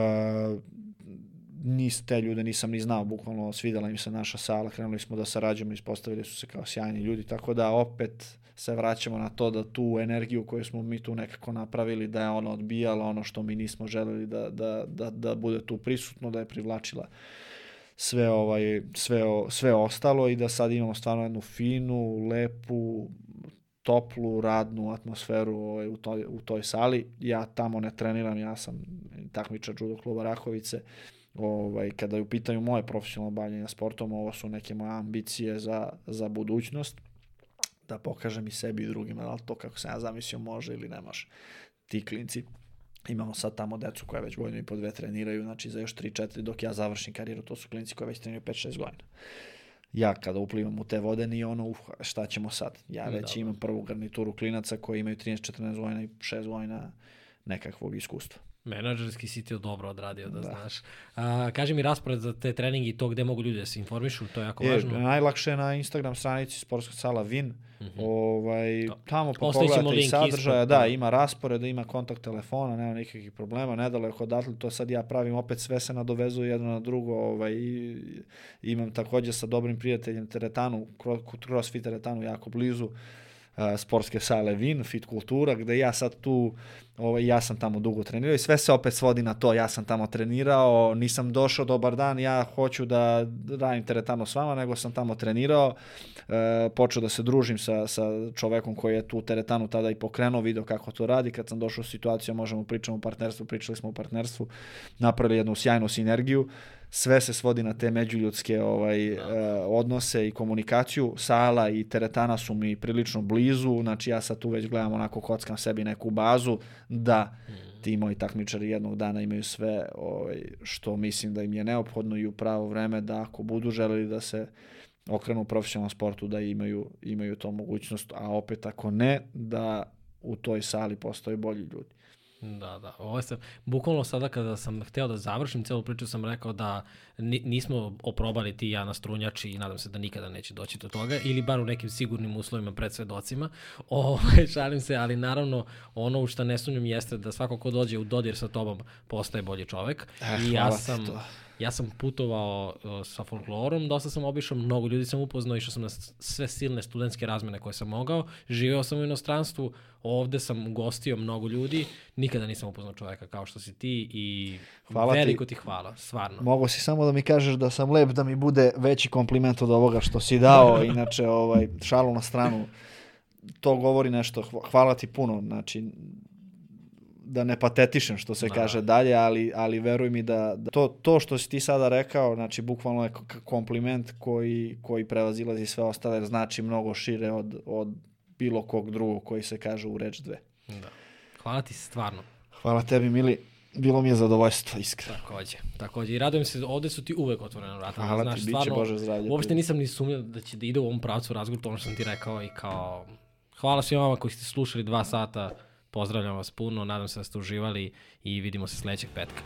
nis, te ljude nisam ni znao, bukvalno svidela im se naša sala, krenuli smo da sarađujemo, ispostavili su se kao sjajni ljudi, tako da opet se vraćamo na to da tu energiju koju smo mi tu nekako napravili, da je ona odbijala ono što mi nismo želeli da, da, da, da bude tu prisutno, da je privlačila sve ovaj sve sve ostalo i da sad imamo stvarno jednu finu, lepu, toplu radnu atmosferu ovaj, u, toj, u toj sali. Ja tamo ne treniram, ja sam takmičar judo kluba Rakovice. Ovaj, kada je u pitanju moje profesionalno bavljanje sportom, ovo su neke moje ambicije za, za budućnost da pokažem i sebi i drugima da li to kako sam ja zamislio može ili ne može. Ti klinci imamo sad tamo decu koja već godinu i po dve treniraju, znači za još 3-4 dok ja završim karijeru, to su klinci koji već treniraju 5-6 godina. Ja kada uplivam u te vode, ni ono, uh, šta ćemo sad? Ja već da, imam prvu garnituru klinaca koji imaju 13-14 godina i 6 godina nekakvog iskustva.
Menadžerski si ti dobro odradio, da, da. znaš. A, kaži mi raspored za te treningi i to gde mogu ljudi da se informišu, to je jako je, važno.
Najlakše je na Instagram stranici Sportska sala Vin. Mm -hmm. ovaj, da. tamo pa pogledate i sadržaja, da, da, ima raspored, ima kontakt telefona, nema nikakvih problema, nedaleko odatle, to sad ja pravim, opet sve se nadovezuje jedno na drugo, ovaj, i, imam takođe sa dobrim prijateljem teretanu, crossfit teretanu jako blizu, sportske sale Vin, Fit Kultura, gde ja sad tu, ovaj, ja sam tamo dugo trenirao i sve se opet svodi na to, ja sam tamo trenirao, nisam došao dobar dan, ja hoću da radim teretano s vama, nego sam tamo trenirao, e, počeo da se družim sa, sa čovekom koji je tu teretanu tada i pokrenuo, video kako to radi, kad sam došao u situaciju, možemo pričamo o partnerstvu, pričali smo o partnerstvu, napravili jednu sjajnu sinergiju, sve se svodi na te međuljudske ovaj, da. uh, odnose i komunikaciju. Sala i teretana su mi prilično blizu, znači ja sad tu već gledam onako kockam sebi neku bazu da mm. ti moji takmičari jednog dana imaju sve ovaj, što mislim da im je neophodno i u pravo vreme da ako budu želeli da se okrenu profesionalnom sportu da imaju, imaju to mogućnost, a opet ako ne, da u toj sali postoje bolji ljudi.
Da, da. Ovo sam, bukvalno sada kada sam hteo da završim celu priču sam rekao da nismo oprobali ti ja na strunjači i nadam se da nikada neće doći do toga ili bar u nekim sigurnim uslovima pred svedocima. Ovo, šalim se, ali naravno ono u što ne sumnjam jeste da svako ko dođe u dodir sa tobom postaje bolji čovek.
Eh, I ja sam... To
ja sam putovao uh, sa folklorom, dosta sam obišao, mnogo ljudi sam upoznao, išao sam na sve silne studentske razmene koje sam mogao, živeo sam u inostranstvu, ovde sam gostio mnogo ljudi, nikada nisam upoznao čoveka kao što si ti i hvala veliko ti. ti hvala, stvarno.
Mogu si samo da mi kažeš da sam lep, da mi bude veći kompliment od ovoga što si dao, inače ovaj, šalu na stranu, to govori nešto, hvala ti puno, znači da ne patetišem što se da. kaže dalje, ali, ali veruj mi da, da to, to što si ti sada rekao, znači bukvalno je kompliment koji, koji prevazilazi sve ostale, jer znači mnogo šire od, od bilo kog drugog koji se kaže u reč dve.
Da. Hvala ti stvarno.
Hvala tebi, Mili. Bilo mi je zadovoljstvo, iskreno.
Takođe, takođe. I radujem se, ovde su ti uvek otvorene vrata.
Hvala Znaš, ti, bit će Bože zdravlje.
Uopšte nisam ni sumnjao da će da ide u ovom pravcu razgovor, to ono što sam ti rekao i kao... Hvala svima vama koji ste slušali dva sata Pozdravljam vas puno, nadam se da ste uživali i vidimo se sledećeg petka.